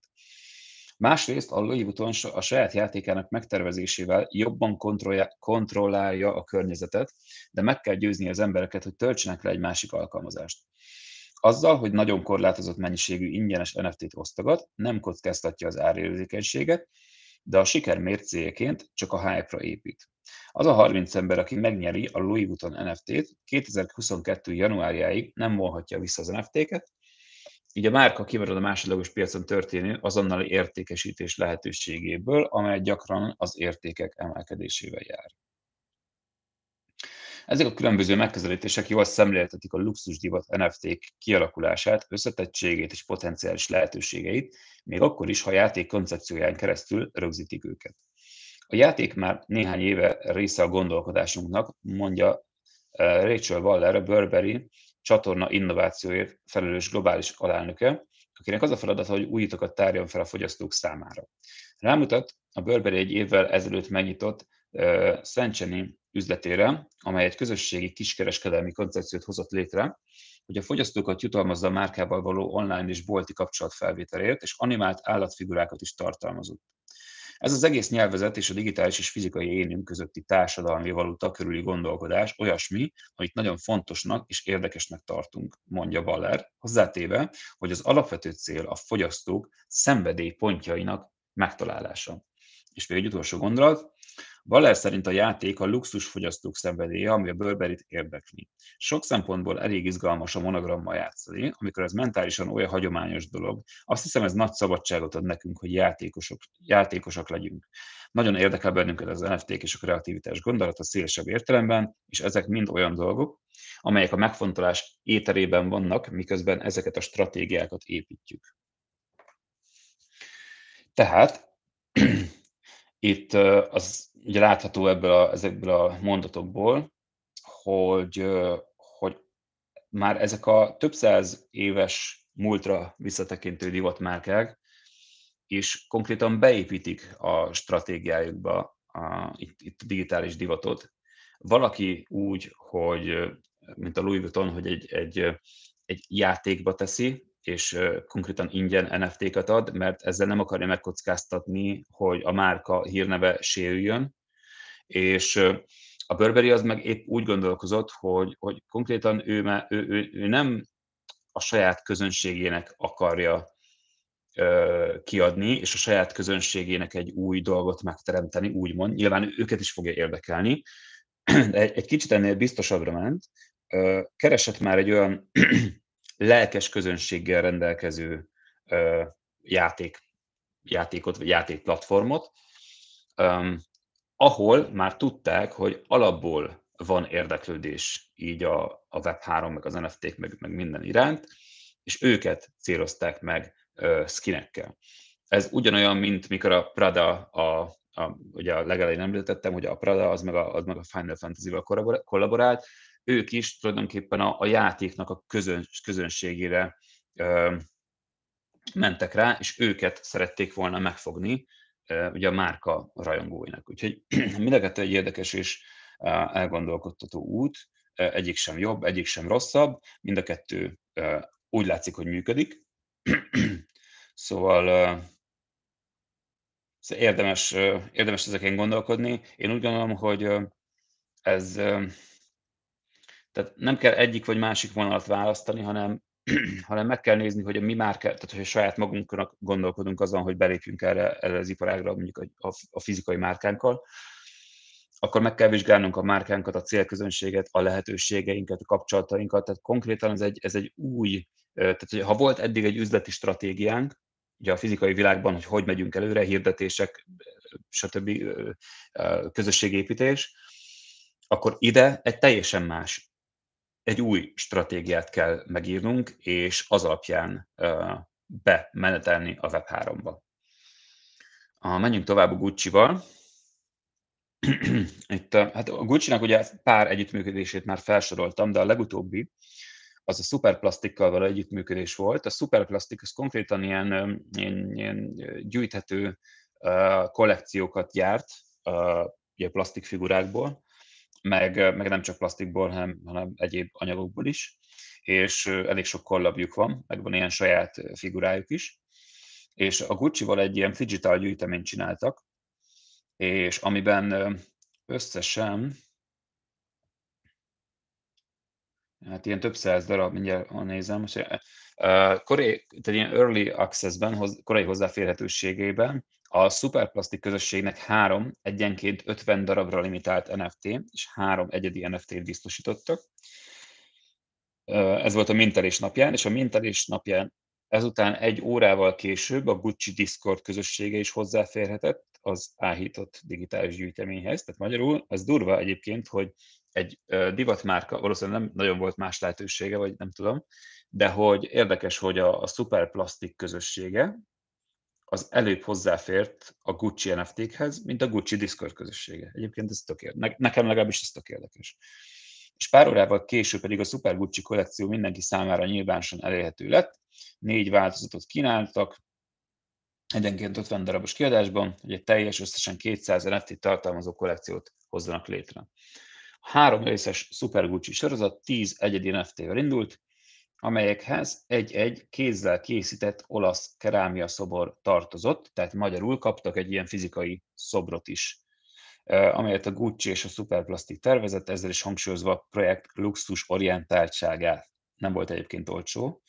Másrészt a Louis Vuitton a saját játékának megtervezésével jobban kontrollálja a környezetet, de meg kell győzni az embereket, hogy töltsenek le egy másik alkalmazást. Azzal, hogy nagyon korlátozott mennyiségű ingyenes NFT-t osztogat, nem kockáztatja az árérzékenységet, de a siker mércéjeként csak a hype-ra épít. Az a 30 ember, aki megnyeri a Louis Vuitton NFT-t, 2022. januárjáig nem vonhatja vissza az NFT-ket, így a márka kimarad a másodlagos piacon történő azonnali értékesítés lehetőségéből, amely gyakran az értékek emelkedésével jár. Ezek a különböző megközelítések jól szemléltetik a luxusdivat NFT-k kialakulását, összetettségét és potenciális lehetőségeit, még akkor is, ha a játék koncepcióján keresztül rögzítik őket. A játék már néhány éve része a gondolkodásunknak, mondja Rachel Waller, a Burberry csatorna innovációért felelős globális alelnöke, akinek az a feladata, hogy újítokat tárjon fel a fogyasztók számára. Rámutat a Burberry egy évvel ezelőtt megnyitott uh, Szentcseni üzletére, amely egy közösségi kiskereskedelmi koncepciót hozott létre, hogy a fogyasztókat jutalmazza a márkával való online és bolti kapcsolatfelvételért, és animált állatfigurákat is tartalmazott. Ez az egész nyelvezet és a digitális és fizikai énünk közötti társadalmi valuta körüli gondolkodás olyasmi, amit nagyon fontosnak és érdekesnek tartunk, mondja Baller, hozzátéve, hogy az alapvető cél a fogyasztók szenvedélypontjainak megtalálása. És még egy utolsó gondolat, Baller szerint a játék a luxus fogyasztók szenvedélye, ami a Burberry-t érdekli. Sok szempontból elég izgalmas a monogrammal játszani, amikor ez mentálisan olyan hagyományos dolog. Azt hiszem, ez nagy szabadságot ad nekünk, hogy játékosok, játékosak legyünk. Nagyon érdekel bennünket az nft és a kreativitás gondolata szélesebb értelemben, és ezek mind olyan dolgok, amelyek a megfontolás éterében vannak, miközben ezeket a stratégiákat építjük. Tehát itt az ugye látható ebből a, ezekből a mondatokból, hogy, hogy már ezek a több száz éves múltra visszatekintő divatmárkák, és konkrétan beépítik a stratégiájukba a, itt, itt a digitális divatot. Valaki úgy, hogy mint a Louis Vuitton, hogy egy, egy, egy játékba teszi, és konkrétan ingyen NFT-kat ad, mert ezzel nem akarja megkockáztatni, hogy a márka hírneve sérüljön, és a Burberry az meg épp úgy gondolkozott, hogy, hogy konkrétan ő, ő, ő, ő nem a saját közönségének akarja kiadni, és a saját közönségének egy új dolgot megteremteni, úgymond. Nyilván őket is fogja érdekelni, de egy, kicsit ennél biztosabbra ment. Keresett már egy olyan lelkes közönséggel rendelkező játék, játékot, vagy játékplatformot, ahol már tudták, hogy alapból van érdeklődés így a, a Web3, meg az NFT-k, meg, meg minden iránt, és őket célozták meg uh, skinekkel. Ez ugyanolyan, mint mikor a Prada, a, a, ugye a legelején említettem, hogy a Prada az meg a, az meg a Final Fantasy-val kollaborált, ők is tulajdonképpen a, a játéknak a közön, közönségére ö, mentek rá, és őket szerették volna megfogni, ö, ugye a márka rajongóinak. Úgyhogy mind a kettő egy érdekes és elgondolkodtató út, egyik sem jobb, egyik sem rosszabb, mind a kettő úgy látszik, hogy működik. szóval szóval érdemes, érdemes ezeken gondolkodni. Én úgy gondolom, hogy ez tehát nem kell egyik vagy másik vonalat választani, hanem, hanem meg kell nézni, hogy a mi már, tehát hogy saját magunknak gondolkodunk azon, hogy belépjünk erre, erre az iparágra, mondjuk a, a fizikai márkánkkal, akkor meg kell vizsgálnunk a márkánkat, a célközönséget, a lehetőségeinket, a kapcsolatainkat. Tehát konkrétan ez egy, ez egy új, tehát hogy ha volt eddig egy üzleti stratégiánk, ugye a fizikai világban, hogy hogy megyünk előre, hirdetések, stb. közösségépítés, akkor ide egy teljesen más egy új stratégiát kell megírnunk, és az alapján bemenetelni a Web3-ba. Menjünk tovább a Gucci-val. Itt, hát a Gucci-nak ugye pár együttműködését már felsoroltam, de a legutóbbi az a Superplastikkal való együttműködés volt. A Superplastik az konkrétan ilyen, ilyen, ilyen gyűjthető kollekciókat gyárt, ugye plastikfigurákból, meg, meg nem csak plastikból, hanem, hanem egyéb anyagokból is, és elég sok kollabjuk van, meg van ilyen saját figurájuk is, és a Gucci-val egy ilyen digital gyűjteményt csináltak, és amiben összesen hát ilyen több száz darab, mindjárt nézem, korai, tehát ilyen early access-ben, korai hozzáférhetőségében a Superplastic közösségnek három egyenként 50 darabra limitált NFT és három egyedi NFT-t biztosítottak. Ez volt a mintelés napján, és a mintelés napján ezután egy órával később a Gucci Discord közössége is hozzáférhetett az áhított digitális gyűjteményhez. Tehát magyarul ez durva egyébként, hogy egy divatmárka, valószínűleg nem nagyon volt más lehetősége, vagy nem tudom, de hogy érdekes, hogy a, a Superplastic közössége, az előbb hozzáfért a Gucci NFT-khez, mint a Gucci Discord közössége. Egyébként ez tök érdekes. Nekem legalábbis ez tök érdekes. És pár órával később pedig a Super Gucci kollekció mindenki számára nyilvánosan elérhető lett. Négy változatot kínáltak, egyenként 50 darabos kiadásban, hogy egy teljes összesen 200 NFT tartalmazó kollekciót hozzanak létre. A három részes Super Gucci sorozat 10 egyedi NFT-vel indult, amelyekhez egy-egy kézzel készített olasz kerámia szobor tartozott, tehát magyarul kaptak egy ilyen fizikai szobrot is, amelyet a Gucci és a Superplastic tervezett, ezzel is hangsúlyozva a projekt luxus orientáltságát. Nem volt egyébként olcsó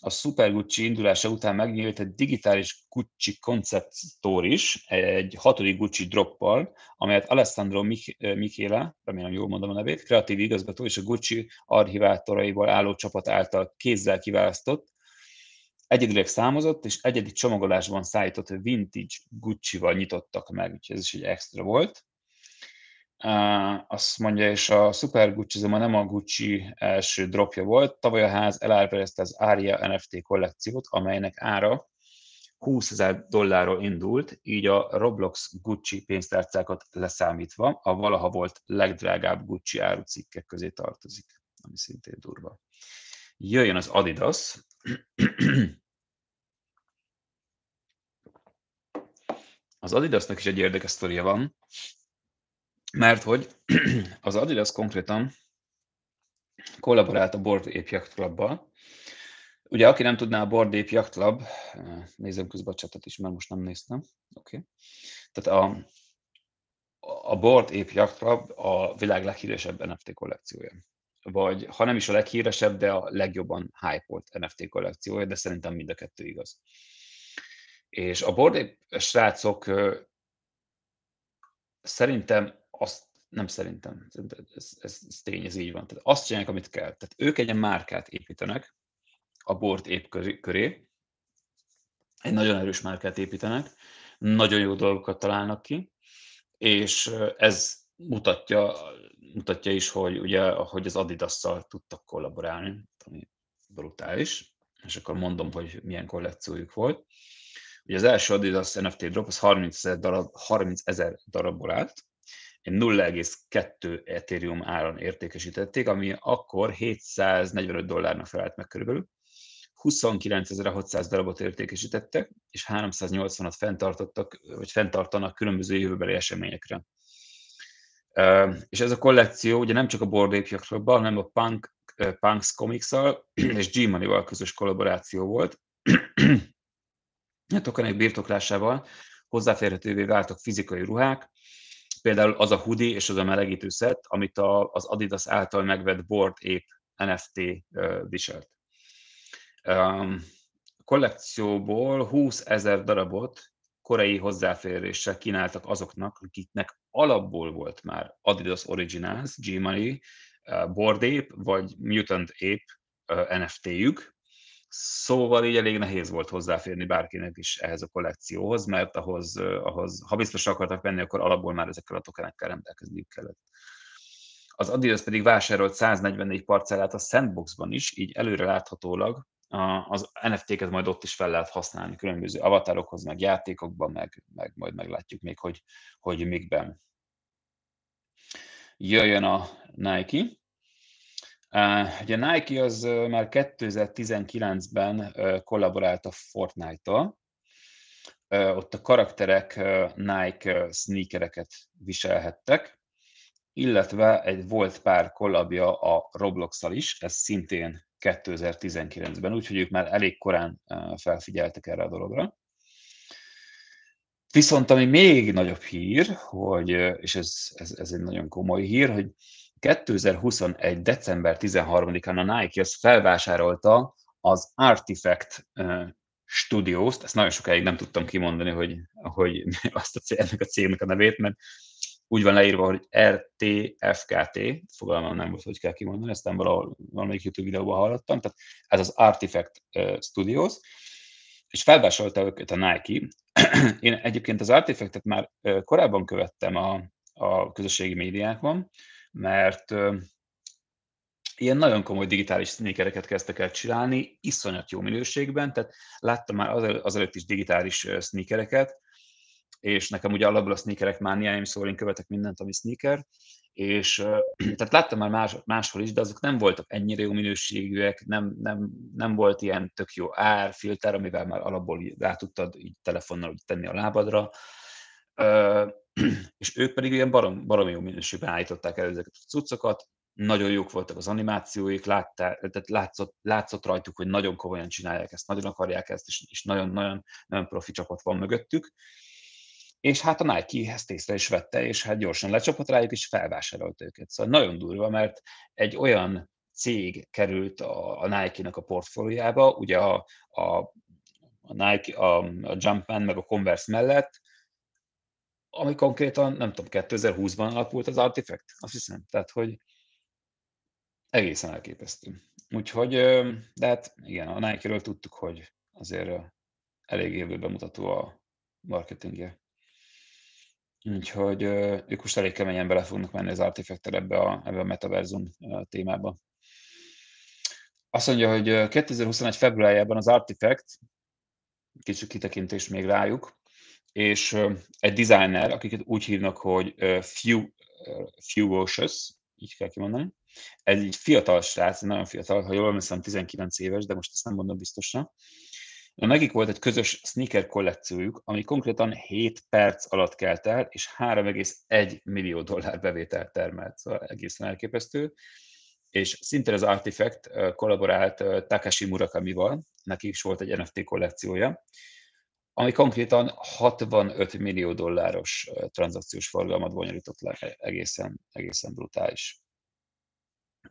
a Super Gucci indulása után megnyílt egy digitális Gucci Concept Store is, egy hatodik Gucci droppal, amelyet Alessandro Michele, remélem jól mondom a nevét, kreatív igazgató és a Gucci archivátoraiból álló csapat által kézzel kiválasztott, egyedileg számozott és egyedi csomagolásban szállított vintage Gucci-val nyitottak meg, úgyhogy ez is egy extra volt. Azt mondja, és a Super Gucci azonban nem a Gucci első dropja volt. Tavaly a ház elárverezte az Aria NFT kollekciót, amelynek ára 20 ezer dollárról indult, így a Roblox Gucci pénztárcákat leszámítva a valaha volt legdrágább Gucci árucikkek közé tartozik, ami szintén durva. Jöjjön az Adidas. Az Adidasnak is egy érdekes sztoria van, mert hogy az Adidas konkrétan kollaborált a Board Ape Yacht Club-bal. Ugye, aki nem tudná, a Board Ape Yacht Club, nézem közben a csatot is, mert most nem néztem. Oké. Okay. Tehát a, a Board Ape Yacht Club a világ leghíresebb NFT kollekciója. Vagy ha nem is a leghíresebb, de a legjobban hype NFT kollekciója, de szerintem mind a kettő igaz. És a Board Ape srácok szerintem azt nem szerintem, ez, ez, ez tény, ez így van. Tehát azt csinálják, amit kell. Tehát ők egy márkát építenek a bort épp köré, egy nagyon erős márkát építenek, nagyon jó dolgokat találnak ki, és ez mutatja, mutatja is, hogy, ugye, hogy az Adidas-szal tudtak kollaborálni, ami brutális, és akkor mondom, hogy milyen kollekciójuk volt. Ugye az első Adidas NFT drop az 30 ezer darab, 30 ezer darabból állt, 0,2 Ethereum áron értékesítették, ami akkor 745 dollárnak felelt meg körülbelül. 29.600 darabot értékesítettek, és 380-at fenntartottak, vagy fenntartanak különböző jövőbeli eseményekre. És ez a kollekció ugye nem csak a Ape hanem a Punk, Punks comics és G-Money-val közös kollaboráció volt. a tokenek birtoklásával hozzáférhetővé váltak fizikai ruhák, például az a hoodie és az a melegítő szett, amit a, az Adidas által megvett Board Ape NFT viselt. A kollekcióból 20 ezer darabot korai hozzáféréssel kínáltak azoknak, akiknek alapból volt már Adidas Originals, G-Money, Board Ape vagy Mutant Ape NFT-jük, Szóval így elég nehéz volt hozzáférni bárkinek is ehhez a kollekcióhoz, mert ahhoz, ahhoz ha biztos akartak venni, akkor alapból már ezekkel a tokenekkel rendelkezniük kellett. Az Adidas pedig vásárolt 144 parcellát a Sandboxban is, így előre láthatólag az NFT-ket majd ott is fel lehet használni különböző avatárokhoz, meg játékokban, meg, meg majd meglátjuk még, hogy, hogy mikben. Jöjjön a Nike. Ugye Nike az már 2019-ben kollaborált a Fortnite-tal, ott a karakterek Nike sneakereket viselhettek, illetve egy volt pár kollabja a roblox is, ez szintén 2019-ben, úgyhogy ők már elég korán felfigyeltek erre a dologra. Viszont ami még nagyobb hír, hogy, és ez, ez, ez egy nagyon komoly hír, hogy 2021. december 13-án a Nike az felvásárolta az Artifact Studios-t, ezt nagyon sokáig nem tudtam kimondani, hogy, hogy azt a cég, ennek a cégnek a nevét, mert úgy van leírva, hogy RTFKT, fogalmam nem volt, hogy kell kimondani, ezt nem valahol, valamelyik YouTube videóban hallottam, tehát ez az Artifact Studios, és felvásárolta őket a Nike. Én egyébként az Artifactet már korábban követtem a, a közösségi médiákban, mert ilyen nagyon komoly digitális sneakereket kezdtek el csinálni, iszonyat jó minőségben, tehát láttam már azelőtt is digitális sneakereket, és nekem ugye alapból a sneakerek mániáim, szóval én követek mindent, ami sneaker, és tehát láttam már más, máshol is, de azok nem voltak ennyire jó minőségűek, nem, nem, nem volt ilyen tök jó árfilter, amivel már alapból rá tudtad így telefonnal tenni a lábadra, és ők pedig ilyen barom, barom jó minőségben állították el ezeket a cuccokat, nagyon jók voltak az animációik, láttál, tehát látszott, látszott rajtuk, hogy nagyon komolyan csinálják ezt, nagyon akarják ezt, és, és nagyon, nagyon, nagyon profi csapat van mögöttük. És hát a Nike ezt észre is vette, és hát gyorsan lecsapott rájuk, és felvásárolt őket. Szóval nagyon durva, mert egy olyan cég került a, a Nike-nak a portfóliába, ugye a, a, a Nike, a, a Jumpman meg a Converse mellett, ami konkrétan, nem tudom, 2020-ban alapult az Artifact, azt hiszem. Tehát, hogy egészen elképesztő. Úgyhogy, de hát igen, a Nike-ről tudtuk, hogy azért elég élő bemutató a marketingje. Úgyhogy ők most elég keményen bele fognak menni az artifact ebbe a, ebbe a metaverzum témába. Azt mondja, hogy 2021. februárjában az Artifact, kicsit kitekintés még rájuk, és egy designer, akiket úgy hívnak, hogy Few, Fewocious, így kell kimondani, egy fiatal srác, nagyon fiatal, ha jól emlékszem, 19 éves, de most ezt nem mondom biztosan, Nekik volt egy közös sneaker kollekciójuk, ami konkrétan 7 perc alatt kelt el, és 3,1 millió dollár bevételt termelt, szóval egészen elképesztő. És szintén az Artifact kollaborált Takashi Murakamival, neki is volt egy NFT kollekciója, ami konkrétan 65 millió dolláros tranzakciós forgalmat bonyolított le, egészen, egészen brutális.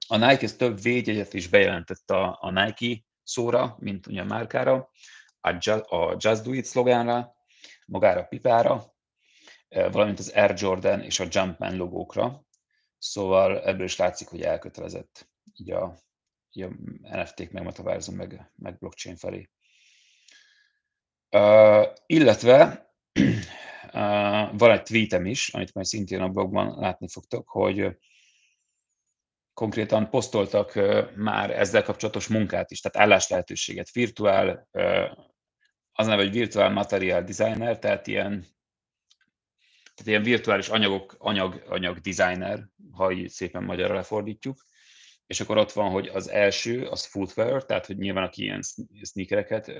A Nike több védjegyet is bejelentett a, a Nike szóra, mint ugye a márkára, a Just, a Just Do It szlogánra, magára a pipára, valamint az Air Jordan és a Jumpman logókra. Szóval ebből is látszik, hogy elkötelezett így a, így a NFT-k, meg metaverzum, meg, meg blockchain felé. Uh, illetve uh, van egy tweetem is, amit majd szintén a blogban látni fogtok, hogy konkrétan posztoltak már ezzel kapcsolatos munkát is, tehát állás lehetőséget, virtuál, az neve, hogy virtuál material designer, tehát ilyen, tehát ilyen virtuális anyagok, anyag, anyag designer, ha így szépen magyarra lefordítjuk, és akkor ott van, hogy az első, az footwear, tehát hogy nyilván aki ilyen sneakereket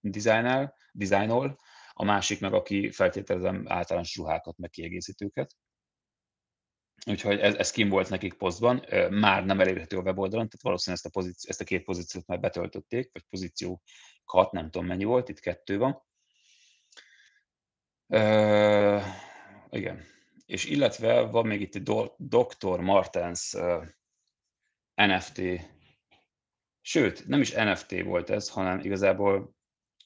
designál, designol, a másik meg, aki feltételezem általános ruhákat, meg kiegészítőket. Úgyhogy ez, ez kim volt nekik posztban, már nem elérhető a weboldalon, tehát valószínűleg ezt a, pozíció, ezt a két pozíciót már betöltötték, vagy pozíciókat, nem tudom mennyi volt, itt kettő van. Uh, igen. És illetve van még itt egy Dr. Martens NFT, sőt, nem is NFT volt ez, hanem igazából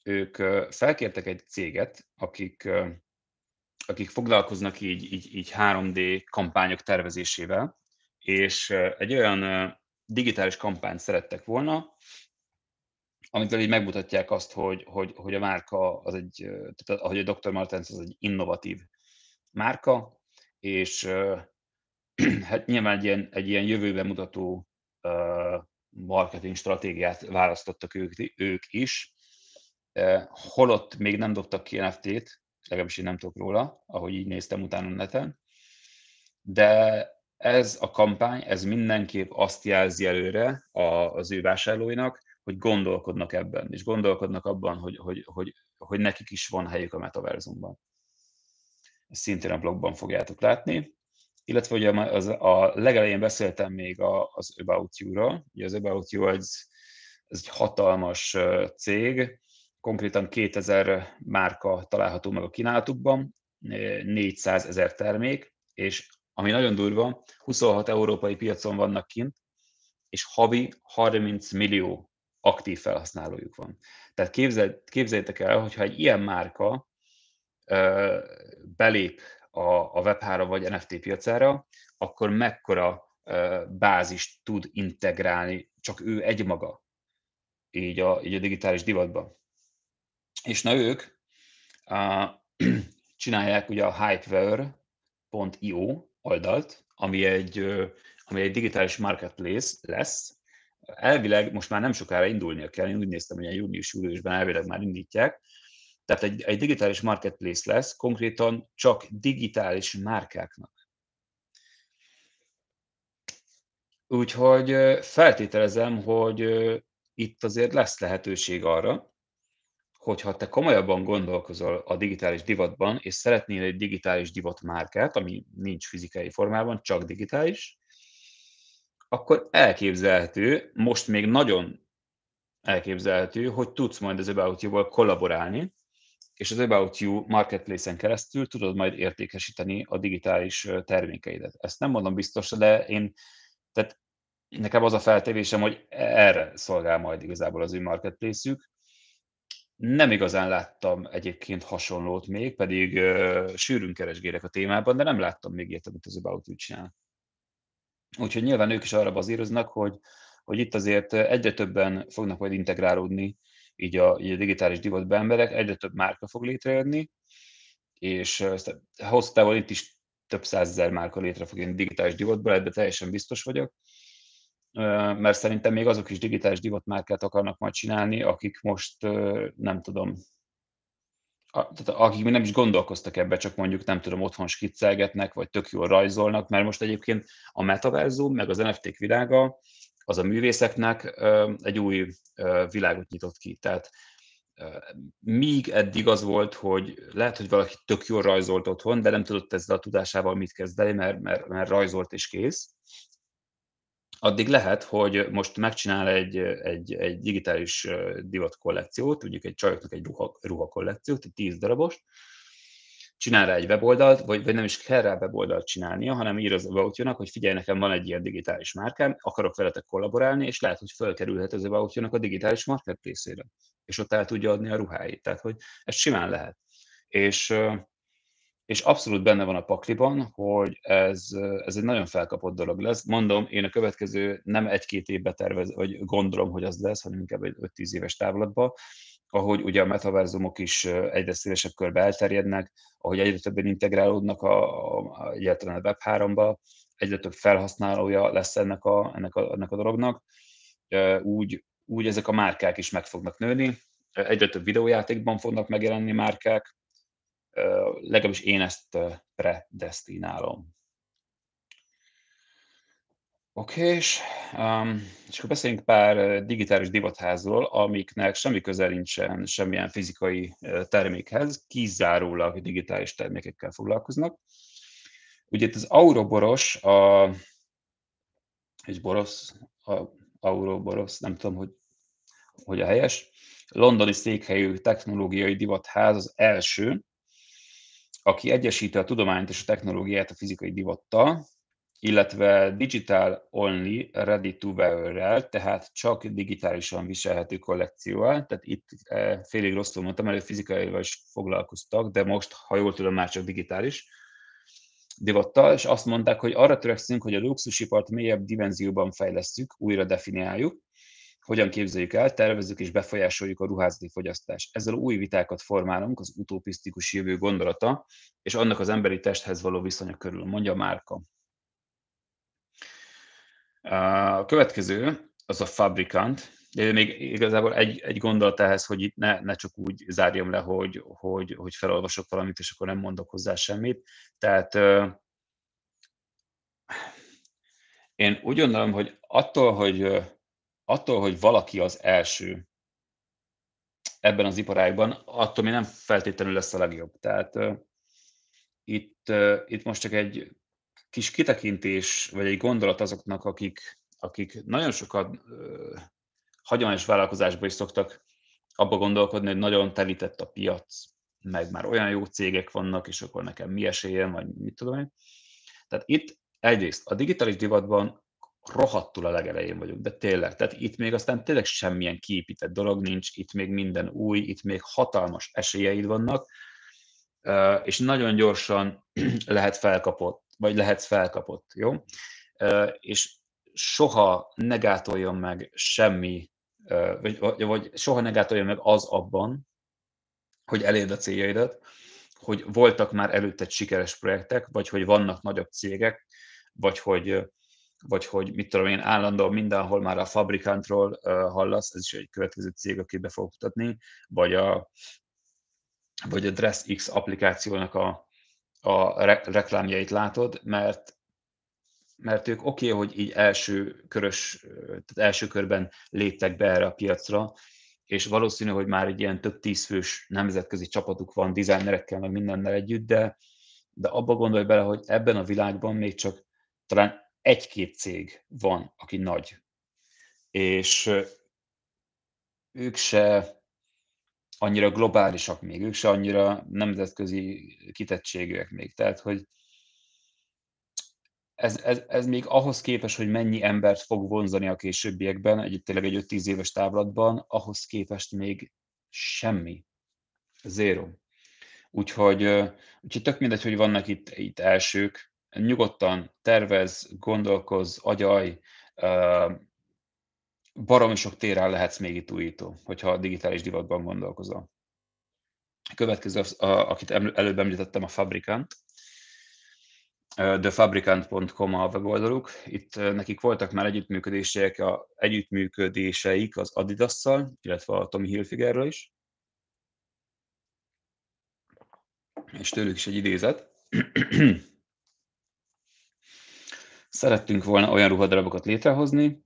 ők felkértek egy céget, akik akik foglalkoznak így, így, így 3D kampányok tervezésével, és egy olyan digitális kampányt szerettek volna, amitől így megmutatják azt, hogy, hogy, hogy a márka az egy, tehát ahogy a Dr. Martens az egy innovatív márka, és hát nyilván egy ilyen, egy ilyen jövőben mutató marketing stratégiát választottak ők, ők is, holott még nem dobtak ki NFT-t, legalábbis én nem tudok róla, ahogy így néztem utána neten. De ez a kampány, ez mindenképp azt jelzi előre az ő vásárlóinak, hogy gondolkodnak ebben, és gondolkodnak abban, hogy, hogy, hogy, hogy nekik is van helyük a metaverzumban. Ezt szintén a blogban fogjátok látni. Illetve ugye az, a legelején beszéltem még az About You-ról. Ugye az About You ez, ez egy hatalmas cég, konkrétan 2000 márka található meg a kínálatukban, 400 ezer termék, és ami nagyon durva, 26 európai piacon vannak kint, és havi 30 millió aktív felhasználójuk van. Tehát képzel, képzeljétek el, hogyha egy ilyen márka belép a, a Web3 vagy NFT piacára, akkor mekkora bázist tud integrálni csak ő egymaga így a, így a digitális divatban. És na ők uh, csinálják ugye a hypeware.io oldalt, ami egy, ami egy digitális marketplace lesz. Elvileg most már nem sokára indulnia kell, én úgy néztem, hogy a június-júliusban elvileg már indítják. Tehát egy, egy digitális marketplace lesz, konkrétan csak digitális márkáknak. Úgyhogy feltételezem, hogy itt azért lesz lehetőség arra, hogyha te komolyabban gondolkozol a digitális divatban, és szeretnél egy digitális divat márkát, ami nincs fizikai formában, csak digitális, akkor elképzelhető, most még nagyon elképzelhető, hogy tudsz majd az About You-val kollaborálni, és az About You marketplace-en keresztül tudod majd értékesíteni a digitális termékeidet. Ezt nem mondom biztos, de én, tehát nekem az a feltevésem, hogy erre szolgál majd igazából az ő marketplace-ük. Nem igazán láttam egyébként hasonlót még, pedig uh, sűrűn keresgélek a témában, de nem láttam még ilyet, amit az About You csinál. Úgyhogy nyilván ők is arra bazíroznak, hogy, hogy itt azért egyre többen fognak majd integrálódni így a, így a digitális divatba emberek, egyre több márka fog létrejönni, és hosszú távon itt is több százezer márka létre fog jönni digitális divatból, ebben teljesen biztos vagyok, mert szerintem még azok is digitális divatmárkát akarnak majd csinálni, akik most nem tudom, tehát akik még nem is gondolkoztak ebbe, csak mondjuk nem tudom, otthon skiccelgetnek, vagy tök jól rajzolnak, mert most egyébként a metaverzum, meg az NFT-k világa, az a művészeknek egy új világot nyitott ki. Tehát míg eddig az volt, hogy lehet, hogy valaki tök jól rajzolt otthon, de nem tudott ezzel a tudásával mit kezdeni, mert, mert, mert rajzolt és kész, addig lehet, hogy most megcsinál egy, egy, egy digitális divat kollekciót, mondjuk egy csajoknak egy ruha, ruha kollekciót, egy tíz darabos, csinál rá egy weboldalt, vagy, vagy nem is kell rá weboldalt csinálnia, hanem ír az about hogy figyelj, nekem van egy ilyen digitális márkám, akarok veletek kollaborálni, és lehet, hogy fölkerülhet az about a digitális marketplace-ére, és ott el tudja adni a ruháit. Tehát, hogy ez simán lehet. És és abszolút benne van a pakliban, hogy ez, ez egy nagyon felkapott dolog lesz. Mondom, én a következő nem egy-két évbe tervez, vagy gondolom, hogy az lesz, hanem inkább egy 5-10 éves távlatban, ahogy ugye a metaverzumok is egyre szélesebb körbe elterjednek, ahogy egyre többen integrálódnak a, a, egyáltalán a Web3-ba, egyre több felhasználója lesz ennek a, ennek a, ennek a dolognak, úgy, úgy ezek a márkák is meg fognak nőni, egyre több videójátékban fognak megjelenni márkák, legalábbis én ezt predestinálom. Oké, és, um, és akkor beszéljünk pár digitális divatházról, amiknek semmi közel nincsen semmilyen fizikai termékhez, kizárólag digitális termékekkel foglalkoznak. Ugye itt az Auroboros, a, egy borosz, a Auroboros, nem tudom, hogy, hogy a helyes, londoni székhelyű technológiai divatház az első, aki egyesíti a tudományt és a technológiát a fizikai divattal, illetve digital only ready to wear tehát csak digitálisan viselhető kollekcióval, tehát itt e, félig rosszul mondtam, előtt fizikaival is foglalkoztak, de most, ha jól tudom, már csak digitális divattal, és azt mondták, hogy arra törekszünk, hogy a luxusipart mélyebb dimenzióban fejlesztjük, újra definiáljuk, hogyan képzeljük el, tervezzük és befolyásoljuk a ruházati fogyasztást. Ezzel új vitákat formálunk az utopisztikus jövő gondolata, és annak az emberi testhez való viszonya körül, mondja Márka. A következő az a fabrikant, de még igazából egy, egy gondolat ehhez, hogy itt ne, ne csak úgy zárjam le, hogy, hogy, hogy felolvasok valamit, és akkor nem mondok hozzá semmit. Tehát én úgy gondolom, hogy attól, hogy attól, hogy valaki az első ebben az iparágban, attól mi nem feltétlenül lesz a legjobb. Tehát uh, itt, uh, itt most csak egy kis kitekintés, vagy egy gondolat azoknak, akik, akik nagyon sokat hagyományos vállalkozásban is szoktak abba gondolkodni, hogy nagyon telített a piac, meg már olyan jó cégek vannak, és akkor nekem mi esélyem, vagy mit tudom én. Tehát itt egyrészt a digitális divatban rohadtul a legelején vagyunk, de tényleg, tehát itt még aztán tényleg semmilyen kiépített dolog nincs, itt még minden új, itt még hatalmas esélyeid vannak, és nagyon gyorsan lehet felkapott, vagy lehetsz felkapott, jó? És soha ne gátoljon meg semmi, vagy, vagy soha ne gátoljon meg az abban, hogy elérd a céljaidat, hogy voltak már előtted sikeres projektek, vagy hogy vannak nagyobb cégek, vagy hogy, vagy hogy mit tudom én, állandóan mindenhol már a fabrikantról hallasz, ez is egy következő cég, aki be fog mutatni, vagy a, vagy a DressX applikációnak a, a reklámjait látod, mert mert ők oké, okay, hogy így első körös, tehát első körben léptek be erre a piacra, és valószínű, hogy már egy ilyen több tízfős nemzetközi csapatuk van, dizájnerekkel, meg mindennel együtt, de, de abba gondolj bele, hogy ebben a világban még csak talán egy-két cég van, aki nagy. És ők se annyira globálisak még, ők se annyira nemzetközi kitettségűek még. Tehát, hogy ez, ez, ez még ahhoz képest, hogy mennyi embert fog vonzani a későbbiekben, egy, tényleg egy 5-10 éves távlatban, ahhoz képest még semmi. Zéro. Úgyhogy, úgyhogy tök mindegy, hogy vannak itt, itt elsők, nyugodtan tervez, gondolkoz, agyaj, baromi sok téren lehetsz még itt újító, hogyha a digitális divatban gondolkozol. A következő, akit előbb említettem, a Fabrikant thefabricant.com a weboldaluk. Itt nekik voltak már együttműködéseik, a, együttműködéseik az Adidas-szal, illetve a Tommy Hilfigerről is. És tőlük is egy idézet. Szerettünk volna olyan ruhadarabokat létrehozni,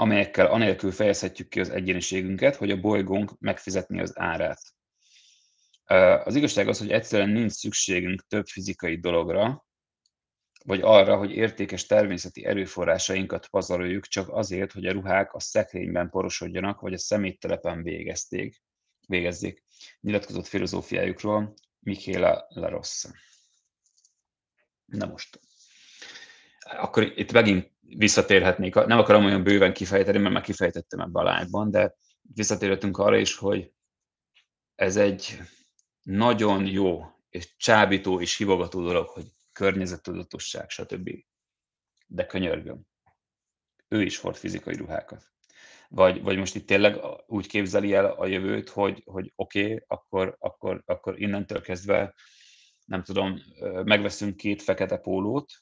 amelyekkel anélkül fejezhetjük ki az egyéniségünket, hogy a bolygónk megfizetni az árát. Az igazság az, hogy egyszerűen nincs szükségünk több fizikai dologra, vagy arra, hogy értékes természeti erőforrásainkat pazaroljuk csak azért, hogy a ruhák a szekrényben porosodjanak, vagy a szeméttelepen végezték, végezzék. Nyilatkozott filozófiájukról Michaela Larossa. Na most. Akkor itt megint visszatérhetnék, nem akarom olyan bőven kifejteni, mert már kifejtettem ebben a live de visszatérhetünk arra is, hogy ez egy nagyon jó és csábító és hívogató dolog, hogy környezettudatosság, stb. De könyörgöm. Ő is hord fizikai ruhákat. Vagy, vagy most itt tényleg úgy képzeli el a jövőt, hogy, hogy oké, okay, akkor, akkor, akkor innentől kezdve, nem tudom, megveszünk két fekete pólót,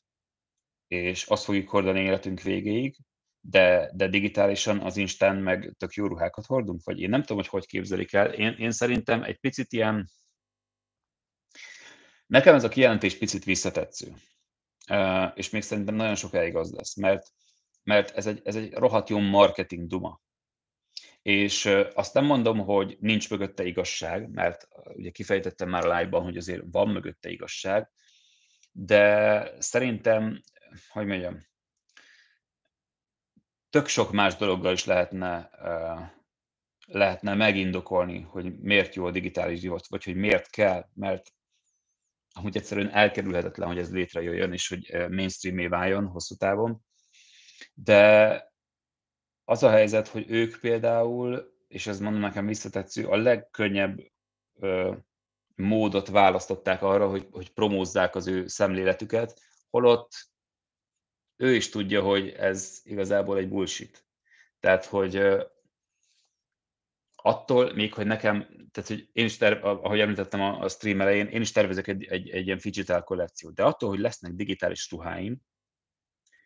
és azt fogjuk hordani életünk végéig, de, de digitálisan az Instán meg tök jó ruhákat hordunk, vagy én nem tudom, hogy hogy képzelik el. Én, én szerintem egy picit ilyen, Nekem ez a kijelentés picit visszatetsző, és még szerintem nagyon sokáig az lesz, mert, mert ez, egy, ez egy rohadt jó marketing duma. És azt nem mondom, hogy nincs mögötte igazság, mert ugye kifejtettem már a live-ban, hogy azért van mögötte igazság, de szerintem, hogy mondjam, tök sok más dologgal is lehetne, lehetne megindokolni, hogy miért jó a digitális divat, vagy hogy miért kell, mert amúgy egyszerűen elkerülhetetlen, hogy ez létrejöjjön, és hogy mainstreamé váljon hosszú távon. De az a helyzet, hogy ők például, és ez mondom nekem visszatetsző, a legkönnyebb ö, módot választották arra, hogy, hogy promózzák az ő szemléletüket, holott ő is tudja, hogy ez igazából egy bullshit. Tehát, hogy attól még, hogy nekem, tehát hogy én is, terv, ahogy említettem a, a stream elején, én is tervezek egy, egy, egy ilyen digital kollekciót, de attól, hogy lesznek digitális ruháim,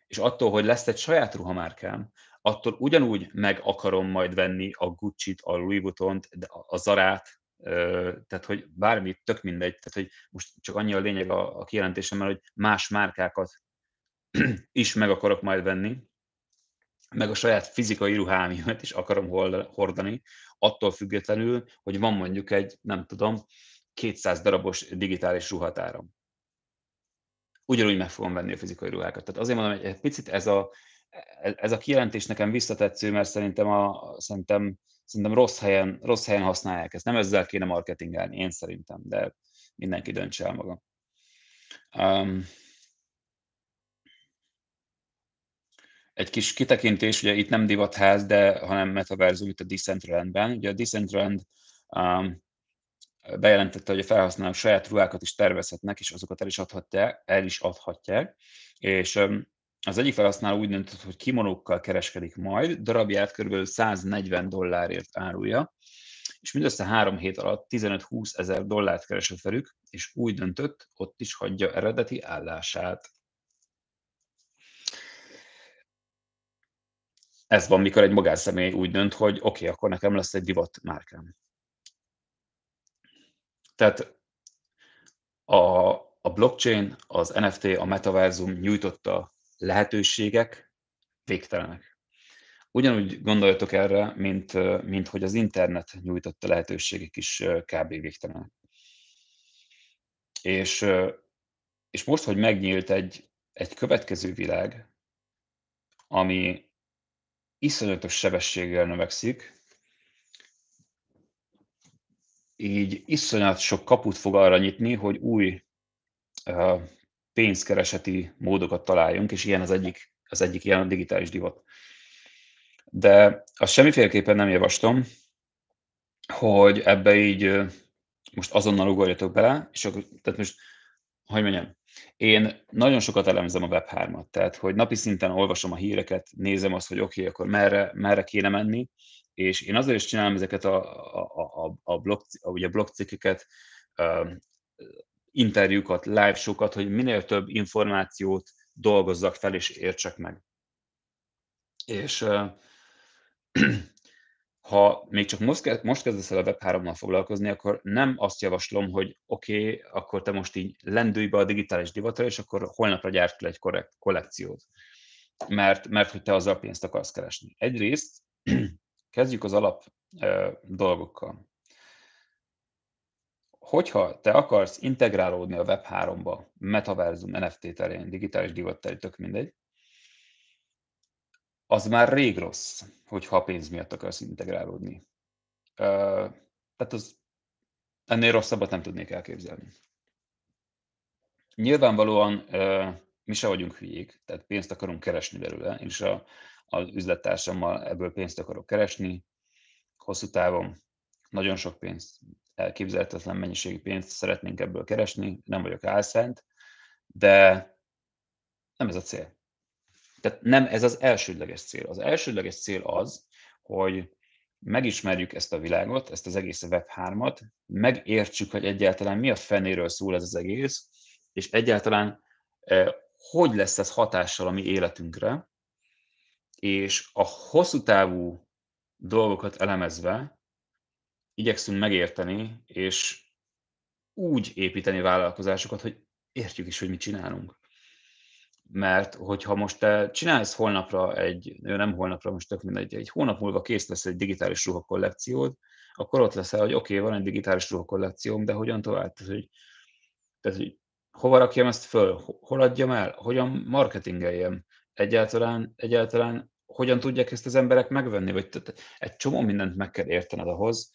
és attól, hogy lesz egy saját ruhamárkám, attól ugyanúgy meg akarom majd venni a Gucci-t, a Louis Vuitton-t, a Zarát, tehát hogy bármi, tök mindegy, tehát hogy most csak annyi a lényeg a, a kijelentésemmel, hogy más márkákat is meg akarok majd venni, meg a saját fizikai ruhámimat is akarom hordani, attól függetlenül, hogy van mondjuk egy, nem tudom, 200 darabos digitális ruhatáram. Ugyanúgy meg fogom venni a fizikai ruhákat. Tehát azért mondom, hogy egy picit ez a, ez a kijelentés nekem visszatetsző, mert szerintem, a, szerintem, szerintem rossz, helyen, rossz helyen használják ezt. Nem ezzel kéne marketingelni, én szerintem, de mindenki döntse el maga. Um, Egy kis kitekintés, ugye itt nem divatház, de hanem metaverzum itt a Decentralandben. Ugye a Decentraland um, bejelentette, hogy a felhasználók saját ruhákat is tervezhetnek, és azokat el is adhatják, el is adhatják. És um, az egyik felhasználó úgy döntött, hogy kimonókkal kereskedik majd, darabját kb. 140 dollárért árulja, és mindössze három hét alatt 15-20 ezer dollárt keresett velük, és úgy döntött, ott is hagyja eredeti állását. Ez van, mikor egy magánszemély úgy dönt, hogy oké, okay, akkor nekem lesz egy divat márkám. Tehát a, a blockchain, az NFT, a metaverzum nyújtotta lehetőségek végtelenek. Ugyanúgy gondoljatok erre, mint, mint hogy az internet nyújtotta lehetőségek is kb. végtelenek. És, és most, hogy megnyílt egy, egy következő világ, ami iszonyatos sebességgel növekszik, így iszonyat sok kaput fog arra nyitni, hogy új uh, pénzkereseti módokat találjunk, és ilyen az egyik, az egyik ilyen a digitális divat. De azt semmiféleképpen nem javaslom, hogy ebbe így most azonnal ugorjatok bele, és akkor, tehát most, hogy mondjam, én nagyon sokat elemzem a Web3-at, tehát hogy napi szinten olvasom a híreket, nézem azt, hogy oké, okay, akkor merre, merre kéne menni, és én azért is csinálom ezeket a, a, a, a, blog, ugye blogcikkeket, uh, interjúkat, live sokat, hogy minél több információt dolgozzak fel és értsek meg. És ha még csak most, most kezdesz el a Web3-mal foglalkozni, akkor nem azt javaslom, hogy oké, okay, akkor te most így lendülj be a digitális divatra, és akkor holnapra gyárt le egy korrekt kollekciót. Mert, mert hogy te azzal pénzt akarsz keresni. Egyrészt kezdjük az alap uh, dolgokkal. Hogyha te akarsz integrálódni a Web3-ba, metaverzum, NFT terén, digitális divat terén, tök mindegy, az már rég rossz, hogyha a pénz miatt akarsz integrálódni. Tehát az ennél rosszabbat nem tudnék elképzelni. Nyilvánvalóan mi se vagyunk hülyék, tehát pénzt akarunk keresni belőle, és a, az üzlettársammal ebből pénzt akarok keresni, hosszú távon nagyon sok pénzt, elképzelhetetlen mennyiségű pénzt szeretnénk ebből keresni, nem vagyok álszent, de nem ez a cél. Tehát nem ez az elsődleges cél. Az elsődleges cél az, hogy megismerjük ezt a világot, ezt az egész Web3-at, megértsük, hogy egyáltalán mi a fenéről szól ez az egész, és egyáltalán eh, hogy lesz ez hatással a mi életünkre, és a hosszú távú dolgokat elemezve igyekszünk megérteni, és úgy építeni vállalkozásokat, hogy értjük is, hogy mit csinálunk mert hogyha most te csinálsz holnapra egy, nem holnapra, most tök mindegy, egy hónap múlva kész lesz egy digitális ruha kollekciód, akkor ott leszel, hogy oké, okay, van egy digitális ruha kollekcióm, de hogyan tovább? Tehát, hogy, tehát, hogy hova rakjam ezt föl, hol adjam el, hogyan marketingeljem, egyáltalán, egyáltalán hogyan tudják ezt az emberek megvenni, vagy tehát egy csomó mindent meg kell értened ahhoz,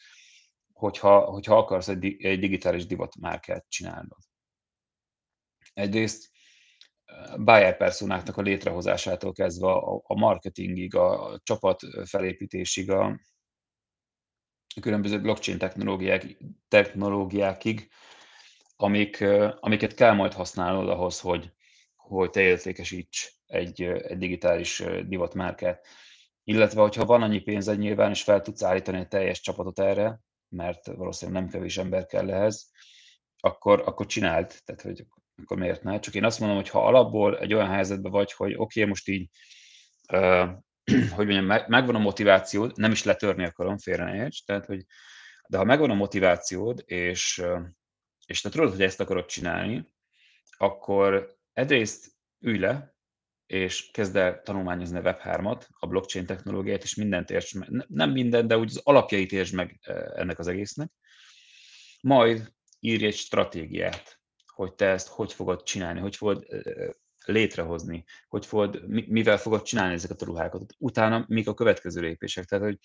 hogyha, hogyha akarsz egy, egy digitális divatmárkát csinálnod. Egyrészt buyer personáknak a létrehozásától kezdve a, marketingig, a csapat felépítésig, a különböző blockchain technológiák, technológiákig, amik, amiket kell majd használnod ahhoz, hogy, hogy te értékesíts egy, egy digitális divatmárkát. Illetve, hogyha van annyi pénzed nyilván, és fel tudsz állítani egy teljes csapatot erre, mert valószínűleg nem kevés ember kell ehhez, akkor, akkor csináld. Tehát, hogy akkor miért ne? Csak én azt mondom, hogy ha alapból egy olyan helyzetben vagy, hogy oké, okay, most így, uh, hogy mondjam, megvan a motivációd, nem is letörni akarom, félre ne érts, tehát, hogy, de ha megvan a motivációd, és, és te tudod, hogy ezt akarod csinálni, akkor egyrészt ülj le, és kezd el tanulmányozni a Web3-at, a blockchain technológiát, és mindent érts meg, nem minden, de úgy az alapjait értsd meg ennek az egésznek. Majd írj egy stratégiát, hogy te ezt hogy fogod csinálni, hogy fogod létrehozni, hogy fogod, mivel fogod csinálni ezeket a ruhákat. Utána mik a következő lépések. Tehát, hogy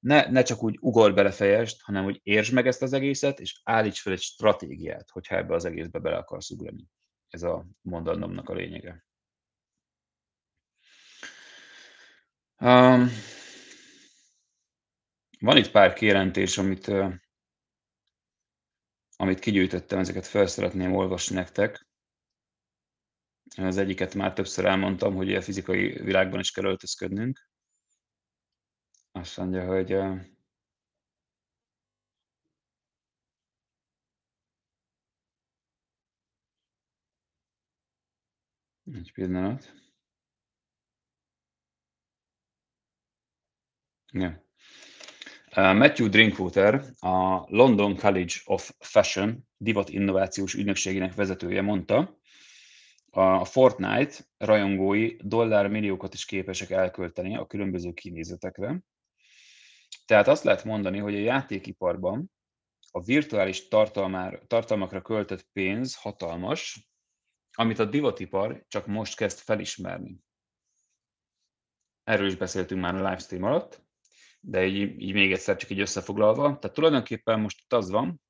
ne, ne csak úgy ugor bele fejest, hanem hogy értsd meg ezt az egészet, és állíts fel egy stratégiát, hogyha ebbe az egészbe bele akarsz ugrani. Ez a mondanomnak a lényege. Um, van itt pár kijelentés, amit amit kigyűjtöttem, ezeket fel szeretném olvasni nektek. Az egyiket már többször elmondtam, hogy a fizikai világban is kell öltözködnünk. Azt mondja, hogy Egy pillanat. Ja. Matthew Drinkwater, a London College of Fashion divat innovációs ügynökségének vezetője mondta, a Fortnite rajongói dollármilliókat is képesek elkölteni a különböző kinézetekre. Tehát azt lehet mondani, hogy a játékiparban a virtuális tartalmakra költött pénz hatalmas, amit a divatipar csak most kezd felismerni. Erről is beszéltünk már a livestream alatt, de így, így még egyszer csak így összefoglalva. Tehát tulajdonképpen most itt az van,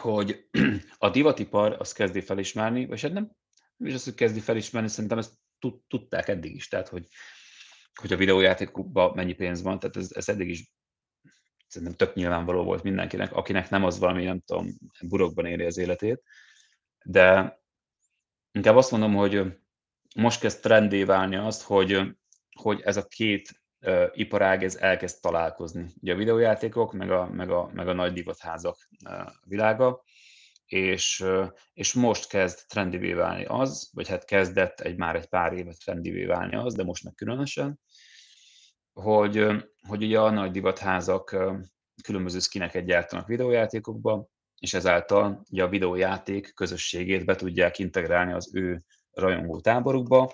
hogy a divatipar azt kezdi felismerni, vagy hát nem, és azt, hogy kezdi felismerni, szerintem ezt tudták eddig is, tehát hogy, hogy a videójátékokban mennyi pénz van, tehát ez, ez eddig is szerintem tök nyilvánvaló volt mindenkinek, akinek nem az valami, nem tudom, burokban éri az életét, de inkább azt mondom, hogy most kezd trendé válni azt, hogy, hogy ez a két iparág ez elkezd találkozni. Ugye a videójátékok, meg a, meg a, meg a nagy divatházak világa, és, és most kezd trendivé válni az, vagy hát kezdett egy már egy pár évet trendivé válni az, de most meg különösen, hogy, hogy ugye a nagy divatházak különböző skineket gyártanak videójátékokba, és ezáltal ugye a videójáték közösségét be tudják integrálni az ő rajongó táborukba,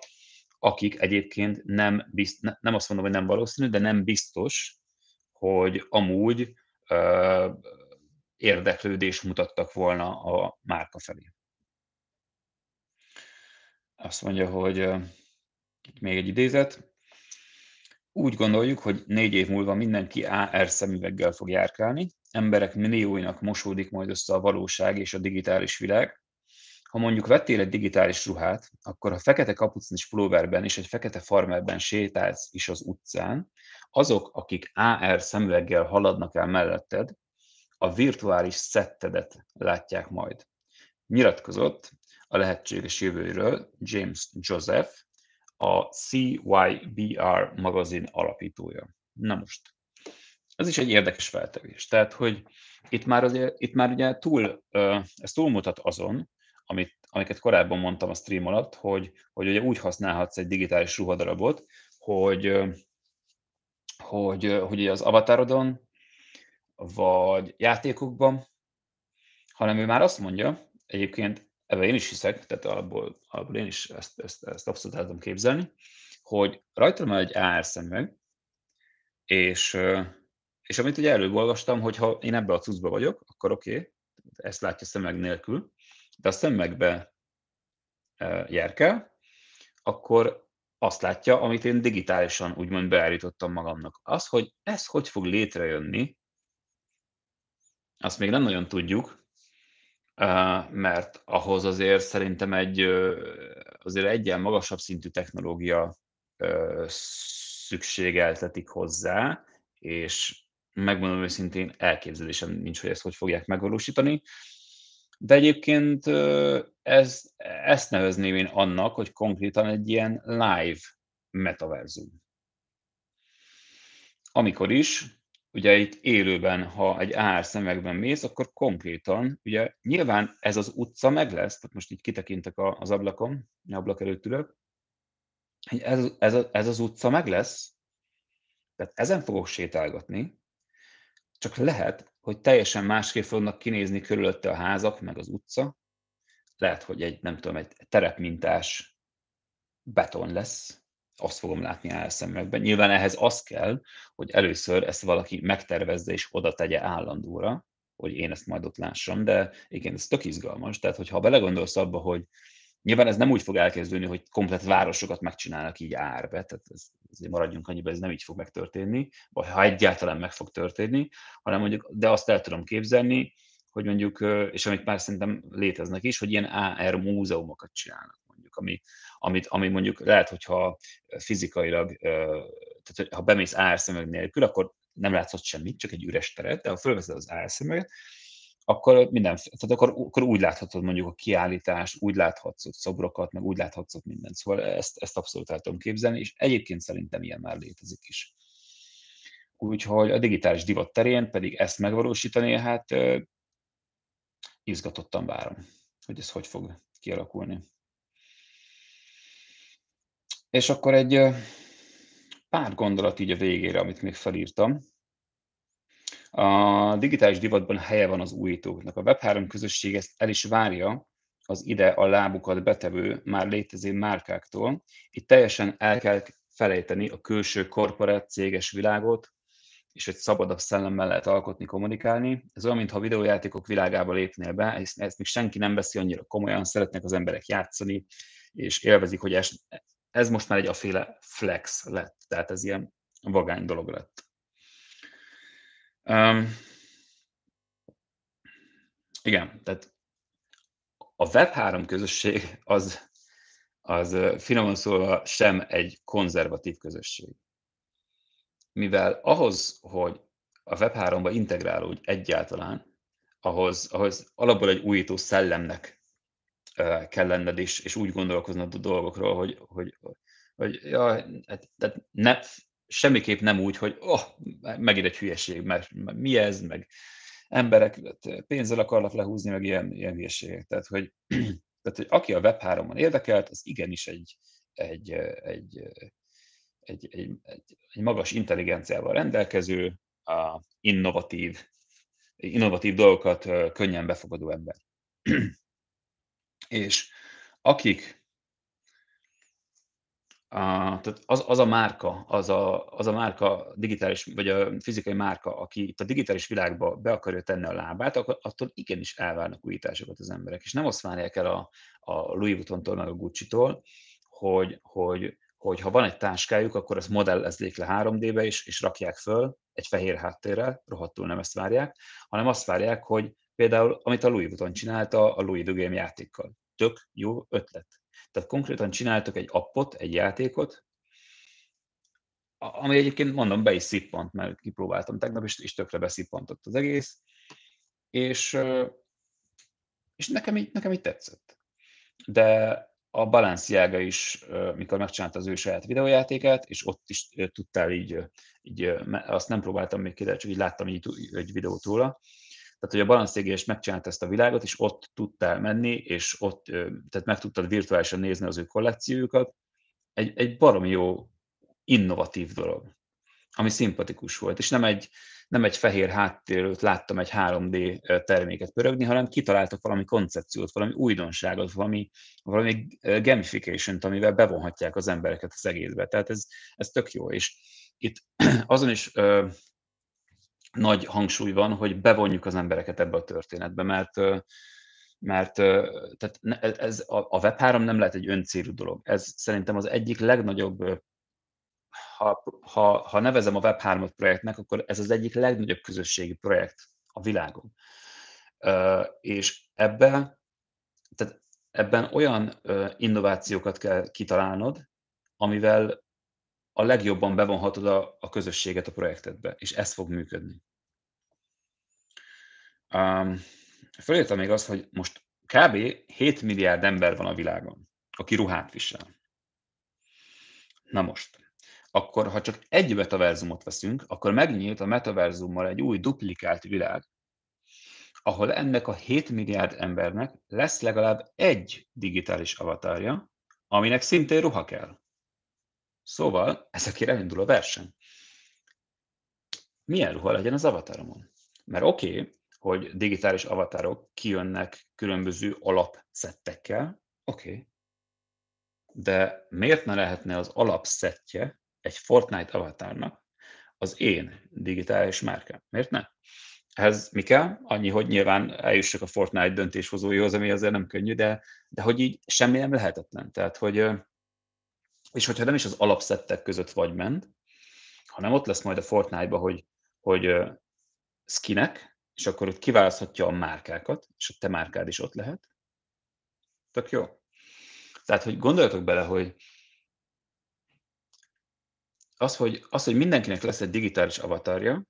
akik egyébként nem, bizt, nem azt mondom, hogy nem valószínű, de nem biztos, hogy amúgy uh, érdeklődést mutattak volna a márka felé. Azt mondja, hogy még egy idézet. Úgy gondoljuk, hogy négy év múlva mindenki AR szemüveggel fog járkálni, emberek millióinak mosódik majd össze a valóság és a digitális világ. Ha mondjuk vettél egy digitális ruhát, akkor ha fekete kapucnis pulóverben és egy fekete farmerben sétálsz is az utcán, azok, akik AR szemüveggel haladnak el melletted, a virtuális szettedet látják majd. Nyilatkozott a lehetséges jövőről James Joseph, a CYBR magazin alapítója. Na most, ez is egy érdekes feltevés. Tehát, hogy itt már, azért, itt már ugye túl, ez túlmutat azon, amit, amiket korábban mondtam a stream alatt, hogy, hogy ugye úgy használhatsz egy digitális ruhadarabot, hogy, hogy, hogy az avatarodon, vagy játékokban, hanem ő már azt mondja, egyébként ebben én is hiszek, tehát alapból, alapból én is ezt, ezt, ezt abszolút el tudom képzelni, hogy rajta van egy AR szemüveg, és, és amit ugye előbb olvastam, hogy ha én ebbe a cuccba vagyok, akkor oké, okay, ezt látja szemeg nélkül, de a szemegbe járkál, akkor azt látja, amit én digitálisan úgymond beállítottam magamnak. Az, hogy ez hogy fog létrejönni, azt még nem nagyon tudjuk, mert ahhoz azért szerintem egy azért egyen magasabb szintű technológia szükségeltetik hozzá, és megmondom őszintén, elképzelésem nincs, hogy ezt hogy fogják megvalósítani. De egyébként ez, ezt nevezném én annak, hogy konkrétan egy ilyen live metaverzum. Amikor is ugye itt élőben, ha egy AR szemekben mész, akkor konkrétan, ugye nyilván ez az utca meg lesz, tehát most így kitekintek az ablakon, ablak előtt ülök, ez, ez, ez az utca meg lesz, tehát ezen fogok sétálgatni, csak lehet, hogy teljesen másképp fognak kinézni körülötte a házak, meg az utca. Lehet, hogy egy, nem tudom, egy terepmintás beton lesz, azt fogom látni álszemekben. Nyilván ehhez az kell, hogy először ezt valaki megtervezze és oda tegye állandóra, hogy én ezt majd ott lássam, de igen, ez tök izgalmas. Tehát, hogyha belegondolsz abba, hogy nyilván ez nem úgy fog elkezdődni, hogy komplet városokat megcsinálnak így árbe, tehát ez, azért maradjunk annyiba, ez nem így fog megtörténni, vagy ha egyáltalán meg fog történni, hanem mondjuk, de azt el tudom képzelni, hogy mondjuk, és amik már szerintem léteznek is, hogy ilyen AR múzeumokat csinálnak mondjuk, ami, amit, ami mondjuk lehet, hogyha fizikailag, tehát ha bemész árszemeg nélkül, akkor nem látszott semmit, csak egy üres teret, de ha fölveszed az árszemüveget, akkor minden, tehát akkor, akkor úgy láthatod mondjuk a kiállítást, úgy láthatsz ott szobrokat, meg úgy láthatsz ott mindent. Szóval ezt, ezt abszolút el tudom képzelni, és egyébként szerintem ilyen már létezik is. Úgyhogy a digitális divat terén pedig ezt megvalósítani, hát izgatottan várom, hogy ez hogy fog kialakulni. És akkor egy pár gondolat így a végére, amit még felírtam. A digitális divatban helye van az újítóknak. A Web3 közösség ezt el is várja az ide a lábukat betevő, már létező márkáktól. Itt teljesen el kell felejteni a külső korporát céges világot, és egy szabadabb szellemmel lehet alkotni, kommunikálni. Ez olyan, mintha a videójátékok világába lépnél be, ezt, ezt még senki nem veszi annyira komolyan, szeretnek az emberek játszani, és élvezik, hogy ez, ez most már egy aféle flex lett, tehát ez ilyen vagány dolog lett. Um, igen, tehát a Web3 közösség az, az finoman szólva sem egy konzervatív közösség. Mivel ahhoz, hogy a Web3-ba integrálódj egyáltalán, ahhoz, ahhoz alapból egy újító szellemnek kell lenned, és, és úgy gondolkoznod a dolgokról, hogy, hogy, hogy ja, hát, tehát ne, semmiképp nem úgy, hogy oh, megint egy hülyeség, mert, mi ez, meg emberek pénzzel akarnak lehúzni, meg ilyen, ilyen hülyeségek. Tehát hogy, tehát, hogy aki a Web3-on érdekelt, az igenis egy, egy, egy, egy, egy, egy, egy magas intelligenciával rendelkező, a innovatív, innovatív dolgokat könnyen befogadó ember. És akik a, tehát az, az a márka, az a, az a márka digitális, vagy a fizikai márka, aki itt a digitális világba be akarja tenni a lábát, akkor attól igenis elvárnak újításokat az emberek. És nem azt várják el a, a Louis Vuitton-tól, meg a Gucci-tól, hogy, hogy, hogy ha van egy táskájuk, akkor ezt modellezzék le 3D-be, és, és rakják föl egy fehér háttérrel, rohadtul nem ezt várják, hanem azt várják, hogy például, amit a Louis Vuitton csinálta a Louis Game játékkal. Tök jó ötlet tehát konkrétan csináltak egy appot, egy játékot, ami egyébként mondom, be is szippant, mert kipróbáltam tegnap, és, és tökre beszippantott az egész, és, és nekem, így, nekem így tetszett. De a Balenciaga is, mikor megcsinálta az ő saját videójátékát, és ott is tudtál így, így azt nem próbáltam még ki, de csak így láttam így egy videót róla, tehát, hogy a balanszégés megcsinálta ezt a világot, és ott tudtál menni, és ott, tehát meg tudtad virtuálisan nézni az ő kollekciójukat. Egy, egy baromi jó, innovatív dolog, ami szimpatikus volt, és nem egy, nem egy fehér háttérőt láttam egy 3D terméket pörögni, hanem kitaláltak valami koncepciót, valami újdonságot, valami, valami gamification amivel bevonhatják az embereket az egészbe. Tehát ez, ez tök jó. És itt azon is nagy hangsúly van, hogy bevonjuk az embereket ebbe a történetbe, mert mert tehát ez, a Web3 nem lehet egy öncélú dolog. Ez szerintem az egyik legnagyobb, ha, ha, ha nevezem a Web3-ot projektnek, akkor ez az egyik legnagyobb közösségi projekt a világon. És ebben, tehát ebben olyan innovációkat kell kitalálnod, amivel a legjobban bevonhatod a, a közösséget a projektedbe, és ez fog működni. Um, Fölírtam még azt, hogy most kb. 7 milliárd ember van a világon, aki ruhát visel. Na most, akkor ha csak egy metaverzumot veszünk, akkor megnyílt a metaverzummal egy új duplikált világ, ahol ennek a 7 milliárd embernek lesz legalább egy digitális avatarja, aminek szintén ruha kell. Szóval ezekért elindul a verseny. Milyen ruha legyen az avataromon? Mert oké, okay, hogy digitális avatárok kijönnek különböző alapszettekkel, oké. Okay. De miért ne lehetne az alapszettje egy Fortnite avatárnak az én digitális márkám? Miért ne? Ez mi kell? Annyi, hogy nyilván eljussak a Fortnite döntéshozóihoz, ami azért nem könnyű, de, de hogy így semmi nem lehetetlen. Tehát, hogy és hogyha nem is az alapszettek között vagy ment, hanem ott lesz majd a Fortnite-ba, hogy, hogy skinek, és akkor ott kiválaszthatja a márkákat, és a te márkád is ott lehet. Tök jó. Tehát, hogy gondoljatok bele, hogy az, hogy, az, hogy mindenkinek lesz egy digitális avatarja,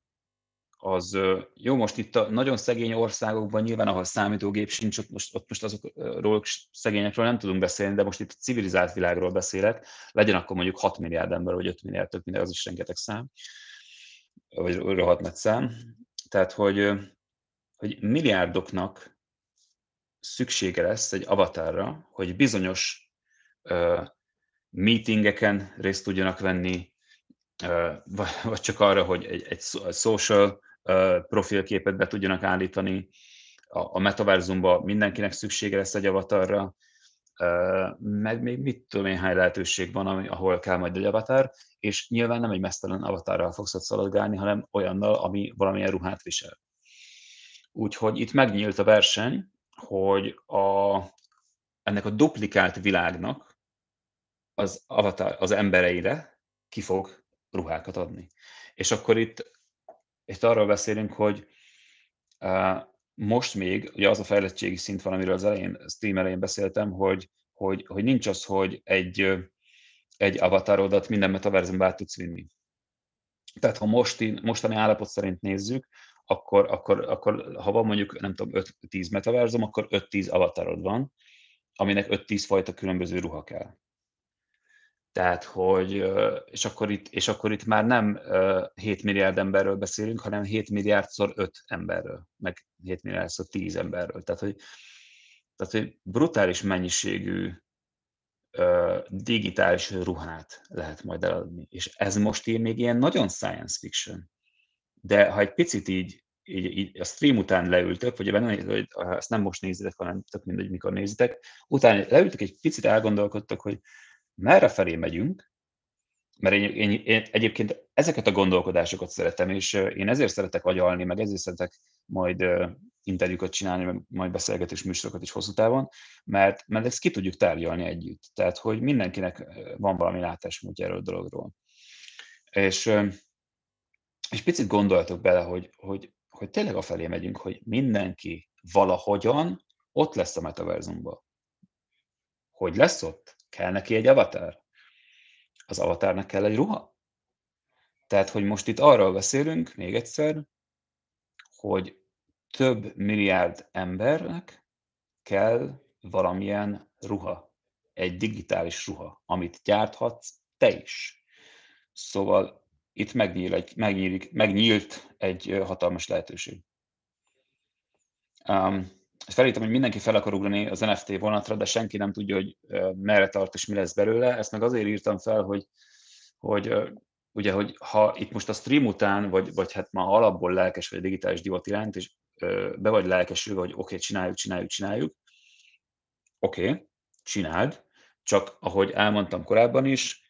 az jó, most itt a nagyon szegény országokban nyilván, ahol számítógép sincs, ott most, ott most azokról szegényekről nem tudunk beszélni, de most itt a civilizált világról beszélek, legyen akkor mondjuk 6 milliárd ember, vagy 5 milliárd, több milliárd, az is rengeteg szám, vagy rohadt nagy szám. Tehát, hogy, hogy milliárdoknak szüksége lesz egy avatarra, hogy bizonyos uh, meetingeken részt tudjanak venni, vagy csak arra, hogy egy, egy social profilképet be tudjanak állítani. A, a metaverzumban mindenkinek szüksége lesz egy avatarra, meg még mit tudom én, hány lehetőség van, ahol kell majd egy avatar, és nyilván nem egy mesztelen avatarral fogsz ott szaladgálni, hanem olyannal, ami valamilyen ruhát visel. Úgyhogy itt megnyílt a verseny, hogy a, ennek a duplikált világnak az avatar, az embereire ki fog ruhákat adni. És akkor itt, itt arról beszélünk, hogy most még, ugye az a fejlettségi szint van, amiről az elején, stream elején beszéltem, hogy, hogy, hogy nincs az, hogy egy, egy avatarodat minden metaverzumba át tudsz vinni. Tehát ha most, mostani állapot szerint nézzük, akkor, akkor, akkor ha van mondjuk, nem tudom, 5-10 metaverzum, akkor 5-10 avatarod van, aminek 5-10 fajta különböző ruha kell. Tehát, hogy, és akkor itt, és akkor itt már nem 7 milliárd emberről beszélünk, hanem 7 milliárdszor 5 emberről, meg 7 milliárdszor 10 emberről. Tehát, hogy, tehát, hogy brutális mennyiségű digitális ruhát lehet majd eladni. És ez most így még ilyen nagyon science fiction. De ha egy picit így, így, így a stream után leültök, vagy benne, hogy ezt nem most nézitek, hanem tök mindegy, mikor nézitek, utána leültök, egy picit elgondolkodtak, hogy merre felé megyünk, mert én, én, én egyébként ezeket a gondolkodásokat szeretem, és én ezért szeretek agyalni, meg ezért szeretek majd interjúkat csinálni, majd beszélgetés műsorokat is hosszú távon, mert, mert ezt ki tudjuk tárgyalni együtt. Tehát, hogy mindenkinek van valami látásmódja erről a dologról. És, és picit gondoltok bele, hogy, hogy, hogy tényleg felé megyünk, hogy mindenki valahogyan ott lesz a metaverzumban. Hogy lesz ott? Kell neki egy avatar? Az avatarnak kell egy ruha? Tehát, hogy most itt arról beszélünk, még egyszer, hogy több milliárd embernek kell valamilyen ruha, egy digitális ruha, amit gyárthatsz te is. Szóval itt megnyíl egy, megnyílik, megnyílt egy hatalmas lehetőség. Um, felírtam, hogy mindenki fel akar ugrani az NFT vonatra, de senki nem tudja, hogy merre tart és mi lesz belőle. Ezt meg azért írtam fel, hogy, hogy ugye, hogy ha itt most a stream után, vagy, vagy hát ma alapból lelkes vagy a digitális divat iránt, és be vagy lelkesülve, hogy oké, okay, csináljuk, csináljuk, csináljuk, oké, okay, csináld, csak ahogy elmondtam korábban is,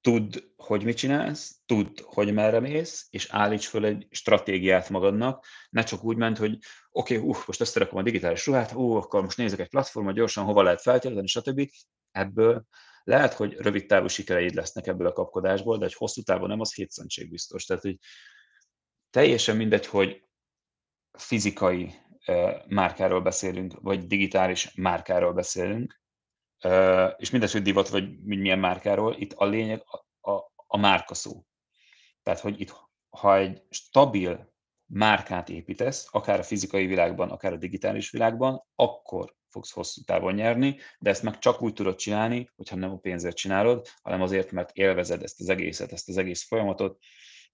tudd, hogy mit csinálsz, tudd, hogy merre mész, és állíts föl egy stratégiát magadnak, ne csak úgy ment, hogy oké, okay, uh, most összerakom a digitális ruhát, ú, uh, akkor most nézek egy platformot, gyorsan hova lehet feltölteni, stb. Ebből lehet, hogy rövid távú sikereid lesznek ebből a kapkodásból, de egy hosszú távon nem, az hétszentség biztos. Tehát, hogy teljesen mindegy, hogy fizikai márkáról beszélünk, vagy digitális márkáról beszélünk, és mindegy, hogy divat, vagy milyen márkáról, itt a lényeg a, a, a márka szó. Tehát, hogy itt, ha egy stabil márkát építesz, akár a fizikai világban, akár a digitális világban, akkor fogsz hosszú távon nyerni, de ezt meg csak úgy tudod csinálni, hogyha nem a pénzért csinálod, hanem azért, mert élvezed ezt az egészet, ezt az egész folyamatot,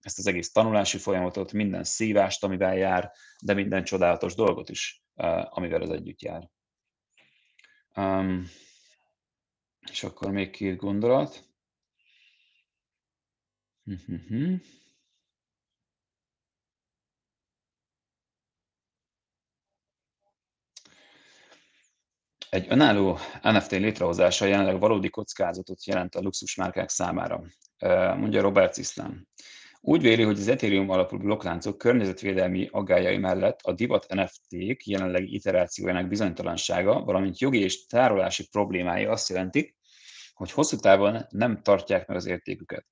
ezt az egész tanulási folyamatot, minden szívást, amivel jár, de minden csodálatos dolgot is, amivel az együtt jár. Um, és akkor még két gondolat. Egy önálló NFT létrehozása jelenleg valódi kockázatot jelent a luxusmárkák számára, mondja Robert Iszlám. Úgy véli, hogy az Ethereum alapú blokkláncok környezetvédelmi aggájai mellett a divat NFT-k jelenlegi iterációjának bizonytalansága, valamint jogi és tárolási problémái azt jelentik, hogy hosszú távon nem tartják meg az értéküket.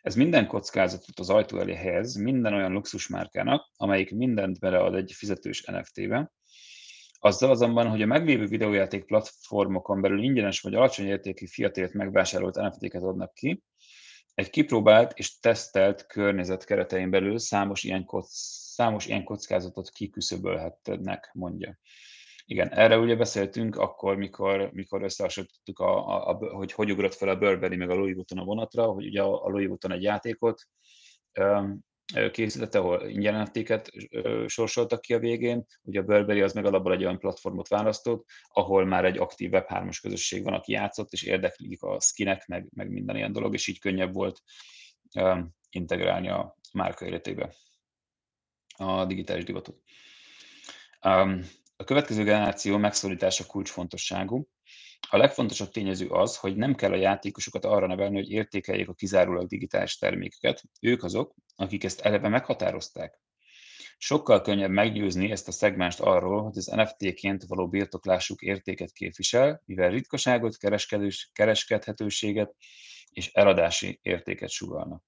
Ez minden kockázatot az ajtó elé helyez minden olyan luxusmárkának, amelyik mindent belead egy fizetős NFT-be, azzal azonban, hogy a meglévő videójáték platformokon belül ingyenes vagy alacsony értékű fiatért megvásárolt NFT-ket adnak ki, egy kipróbált és tesztelt környezet keretein belül számos ilyen, kock, számos ilyen kockázatot kiküszöbölhetnek, mondja. Igen, erre ugye beszéltünk akkor, mikor, mikor összehasonlítottuk, a, a, a, hogy hogy ugrott fel a Burberry meg a Louis Vuitton a vonatra, hogy ugye a, Louis Vuitton egy játékot készítette, ahol ingyen NFT-ket sorsoltak ki a végén. Ugye a Burberry az meg alapból egy olyan platformot választott, ahol már egy aktív Web3-as közösség van, aki játszott, és érdeklik a skinek, meg, meg minden ilyen dolog, és így könnyebb volt integrálni a márka életébe a digitális divatot. A következő generáció megszólítása kulcsfontosságú. A legfontosabb tényező az, hogy nem kell a játékosokat arra nevelni, hogy értékeljék a kizárólag digitális termékeket. Ők azok, akik ezt eleve meghatározták. Sokkal könnyebb meggyőzni ezt a szegmást arról, hogy az NFT-ként való birtoklásuk értéket képvisel, mivel ritkaságot, kereskedhetőséget és eladási értéket sugalnak.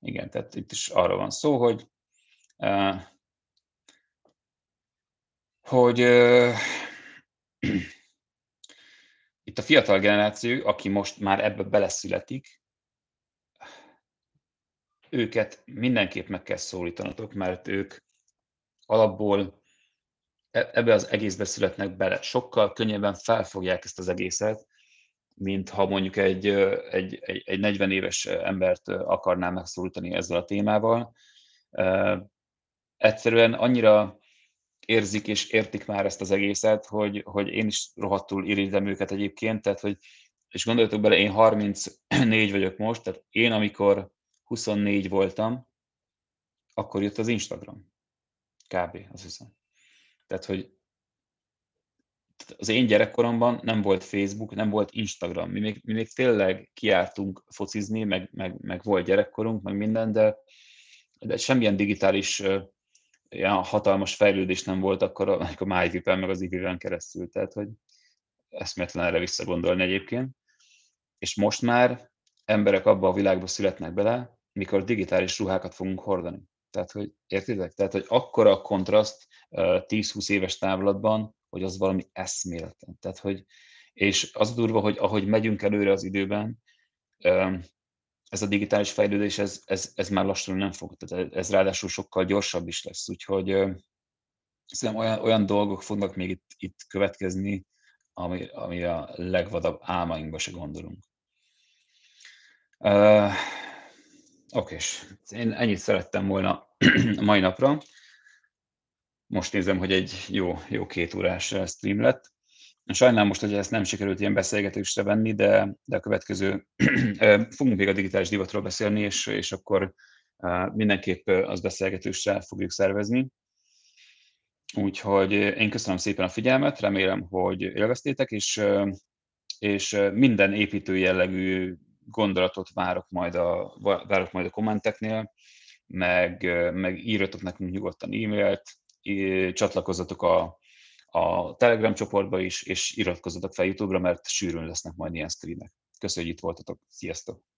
Igen, tehát itt is arról van szó, hogy uh, hogy uh, itt a fiatal generáció, aki most már ebbe beleszületik, őket mindenképp meg kell szólítanatok, mert ők alapból e-, ebbe az egészbe születnek bele. Sokkal könnyebben felfogják ezt az egészet, mint ha mondjuk egy, egy, egy, egy 40 éves embert akarná megszólítani ezzel a témával. Egyszerűen annyira érzik és értik már ezt az egészet, hogy, hogy én is rohadtul irigylem őket egyébként, tehát hogy, és gondoljatok bele, én 34 vagyok most, tehát én amikor 24 voltam, akkor jött az Instagram. Kb. azt hiszem. Tehát, hogy az én gyerekkoromban nem volt Facebook, nem volt Instagram. Mi még, mi még tényleg kiártunk focizni, meg, meg, meg volt gyerekkorunk, meg minden, de, de semmilyen digitális ilyen hatalmas fejlődés nem volt akkor a, a MyVip-en, meg az iviven keresztül. Tehát, hogy eszméletlen erre visszagondolni egyébként. És most már emberek abba a világba születnek bele, mikor digitális ruhákat fogunk hordani. Tehát, hogy értitek? Tehát, hogy akkora a kontraszt 10-20 éves távlatban, hogy az valami eszméletlen. Tehát, hogy, és az durva, hogy ahogy megyünk előre az időben, ez a digitális fejlődés, ez, ez, ez már lassan nem fog, tehát ez ráadásul sokkal gyorsabb is lesz, úgyhogy szerintem olyan, olyan dolgok fognak még itt, itt következni, ami, ami a legvadabb álmainkba se gondolunk. Uh, Oké, én ennyit szerettem volna a mai napra. Most nézem, hogy egy jó, jó két órás stream lett. Sajnálom most, hogy ezt nem sikerült ilyen beszélgetésre venni, de, de a következő, fogunk még a digitális divatról beszélni, és, és akkor mindenképp az beszélgetésre fogjuk szervezni. Úgyhogy én köszönöm szépen a figyelmet, remélem, hogy élveztétek, és, és minden építő jellegű gondolatot várok majd a, várok majd a kommenteknél, meg, meg írjatok nekünk nyugodtan e-mailt, csatlakozzatok a, a Telegram csoportba is, és iratkozzatok fel YouTube-ra, mert sűrűn lesznek majd ilyen streamek. Köszönjük, hogy itt voltatok. Sziasztok!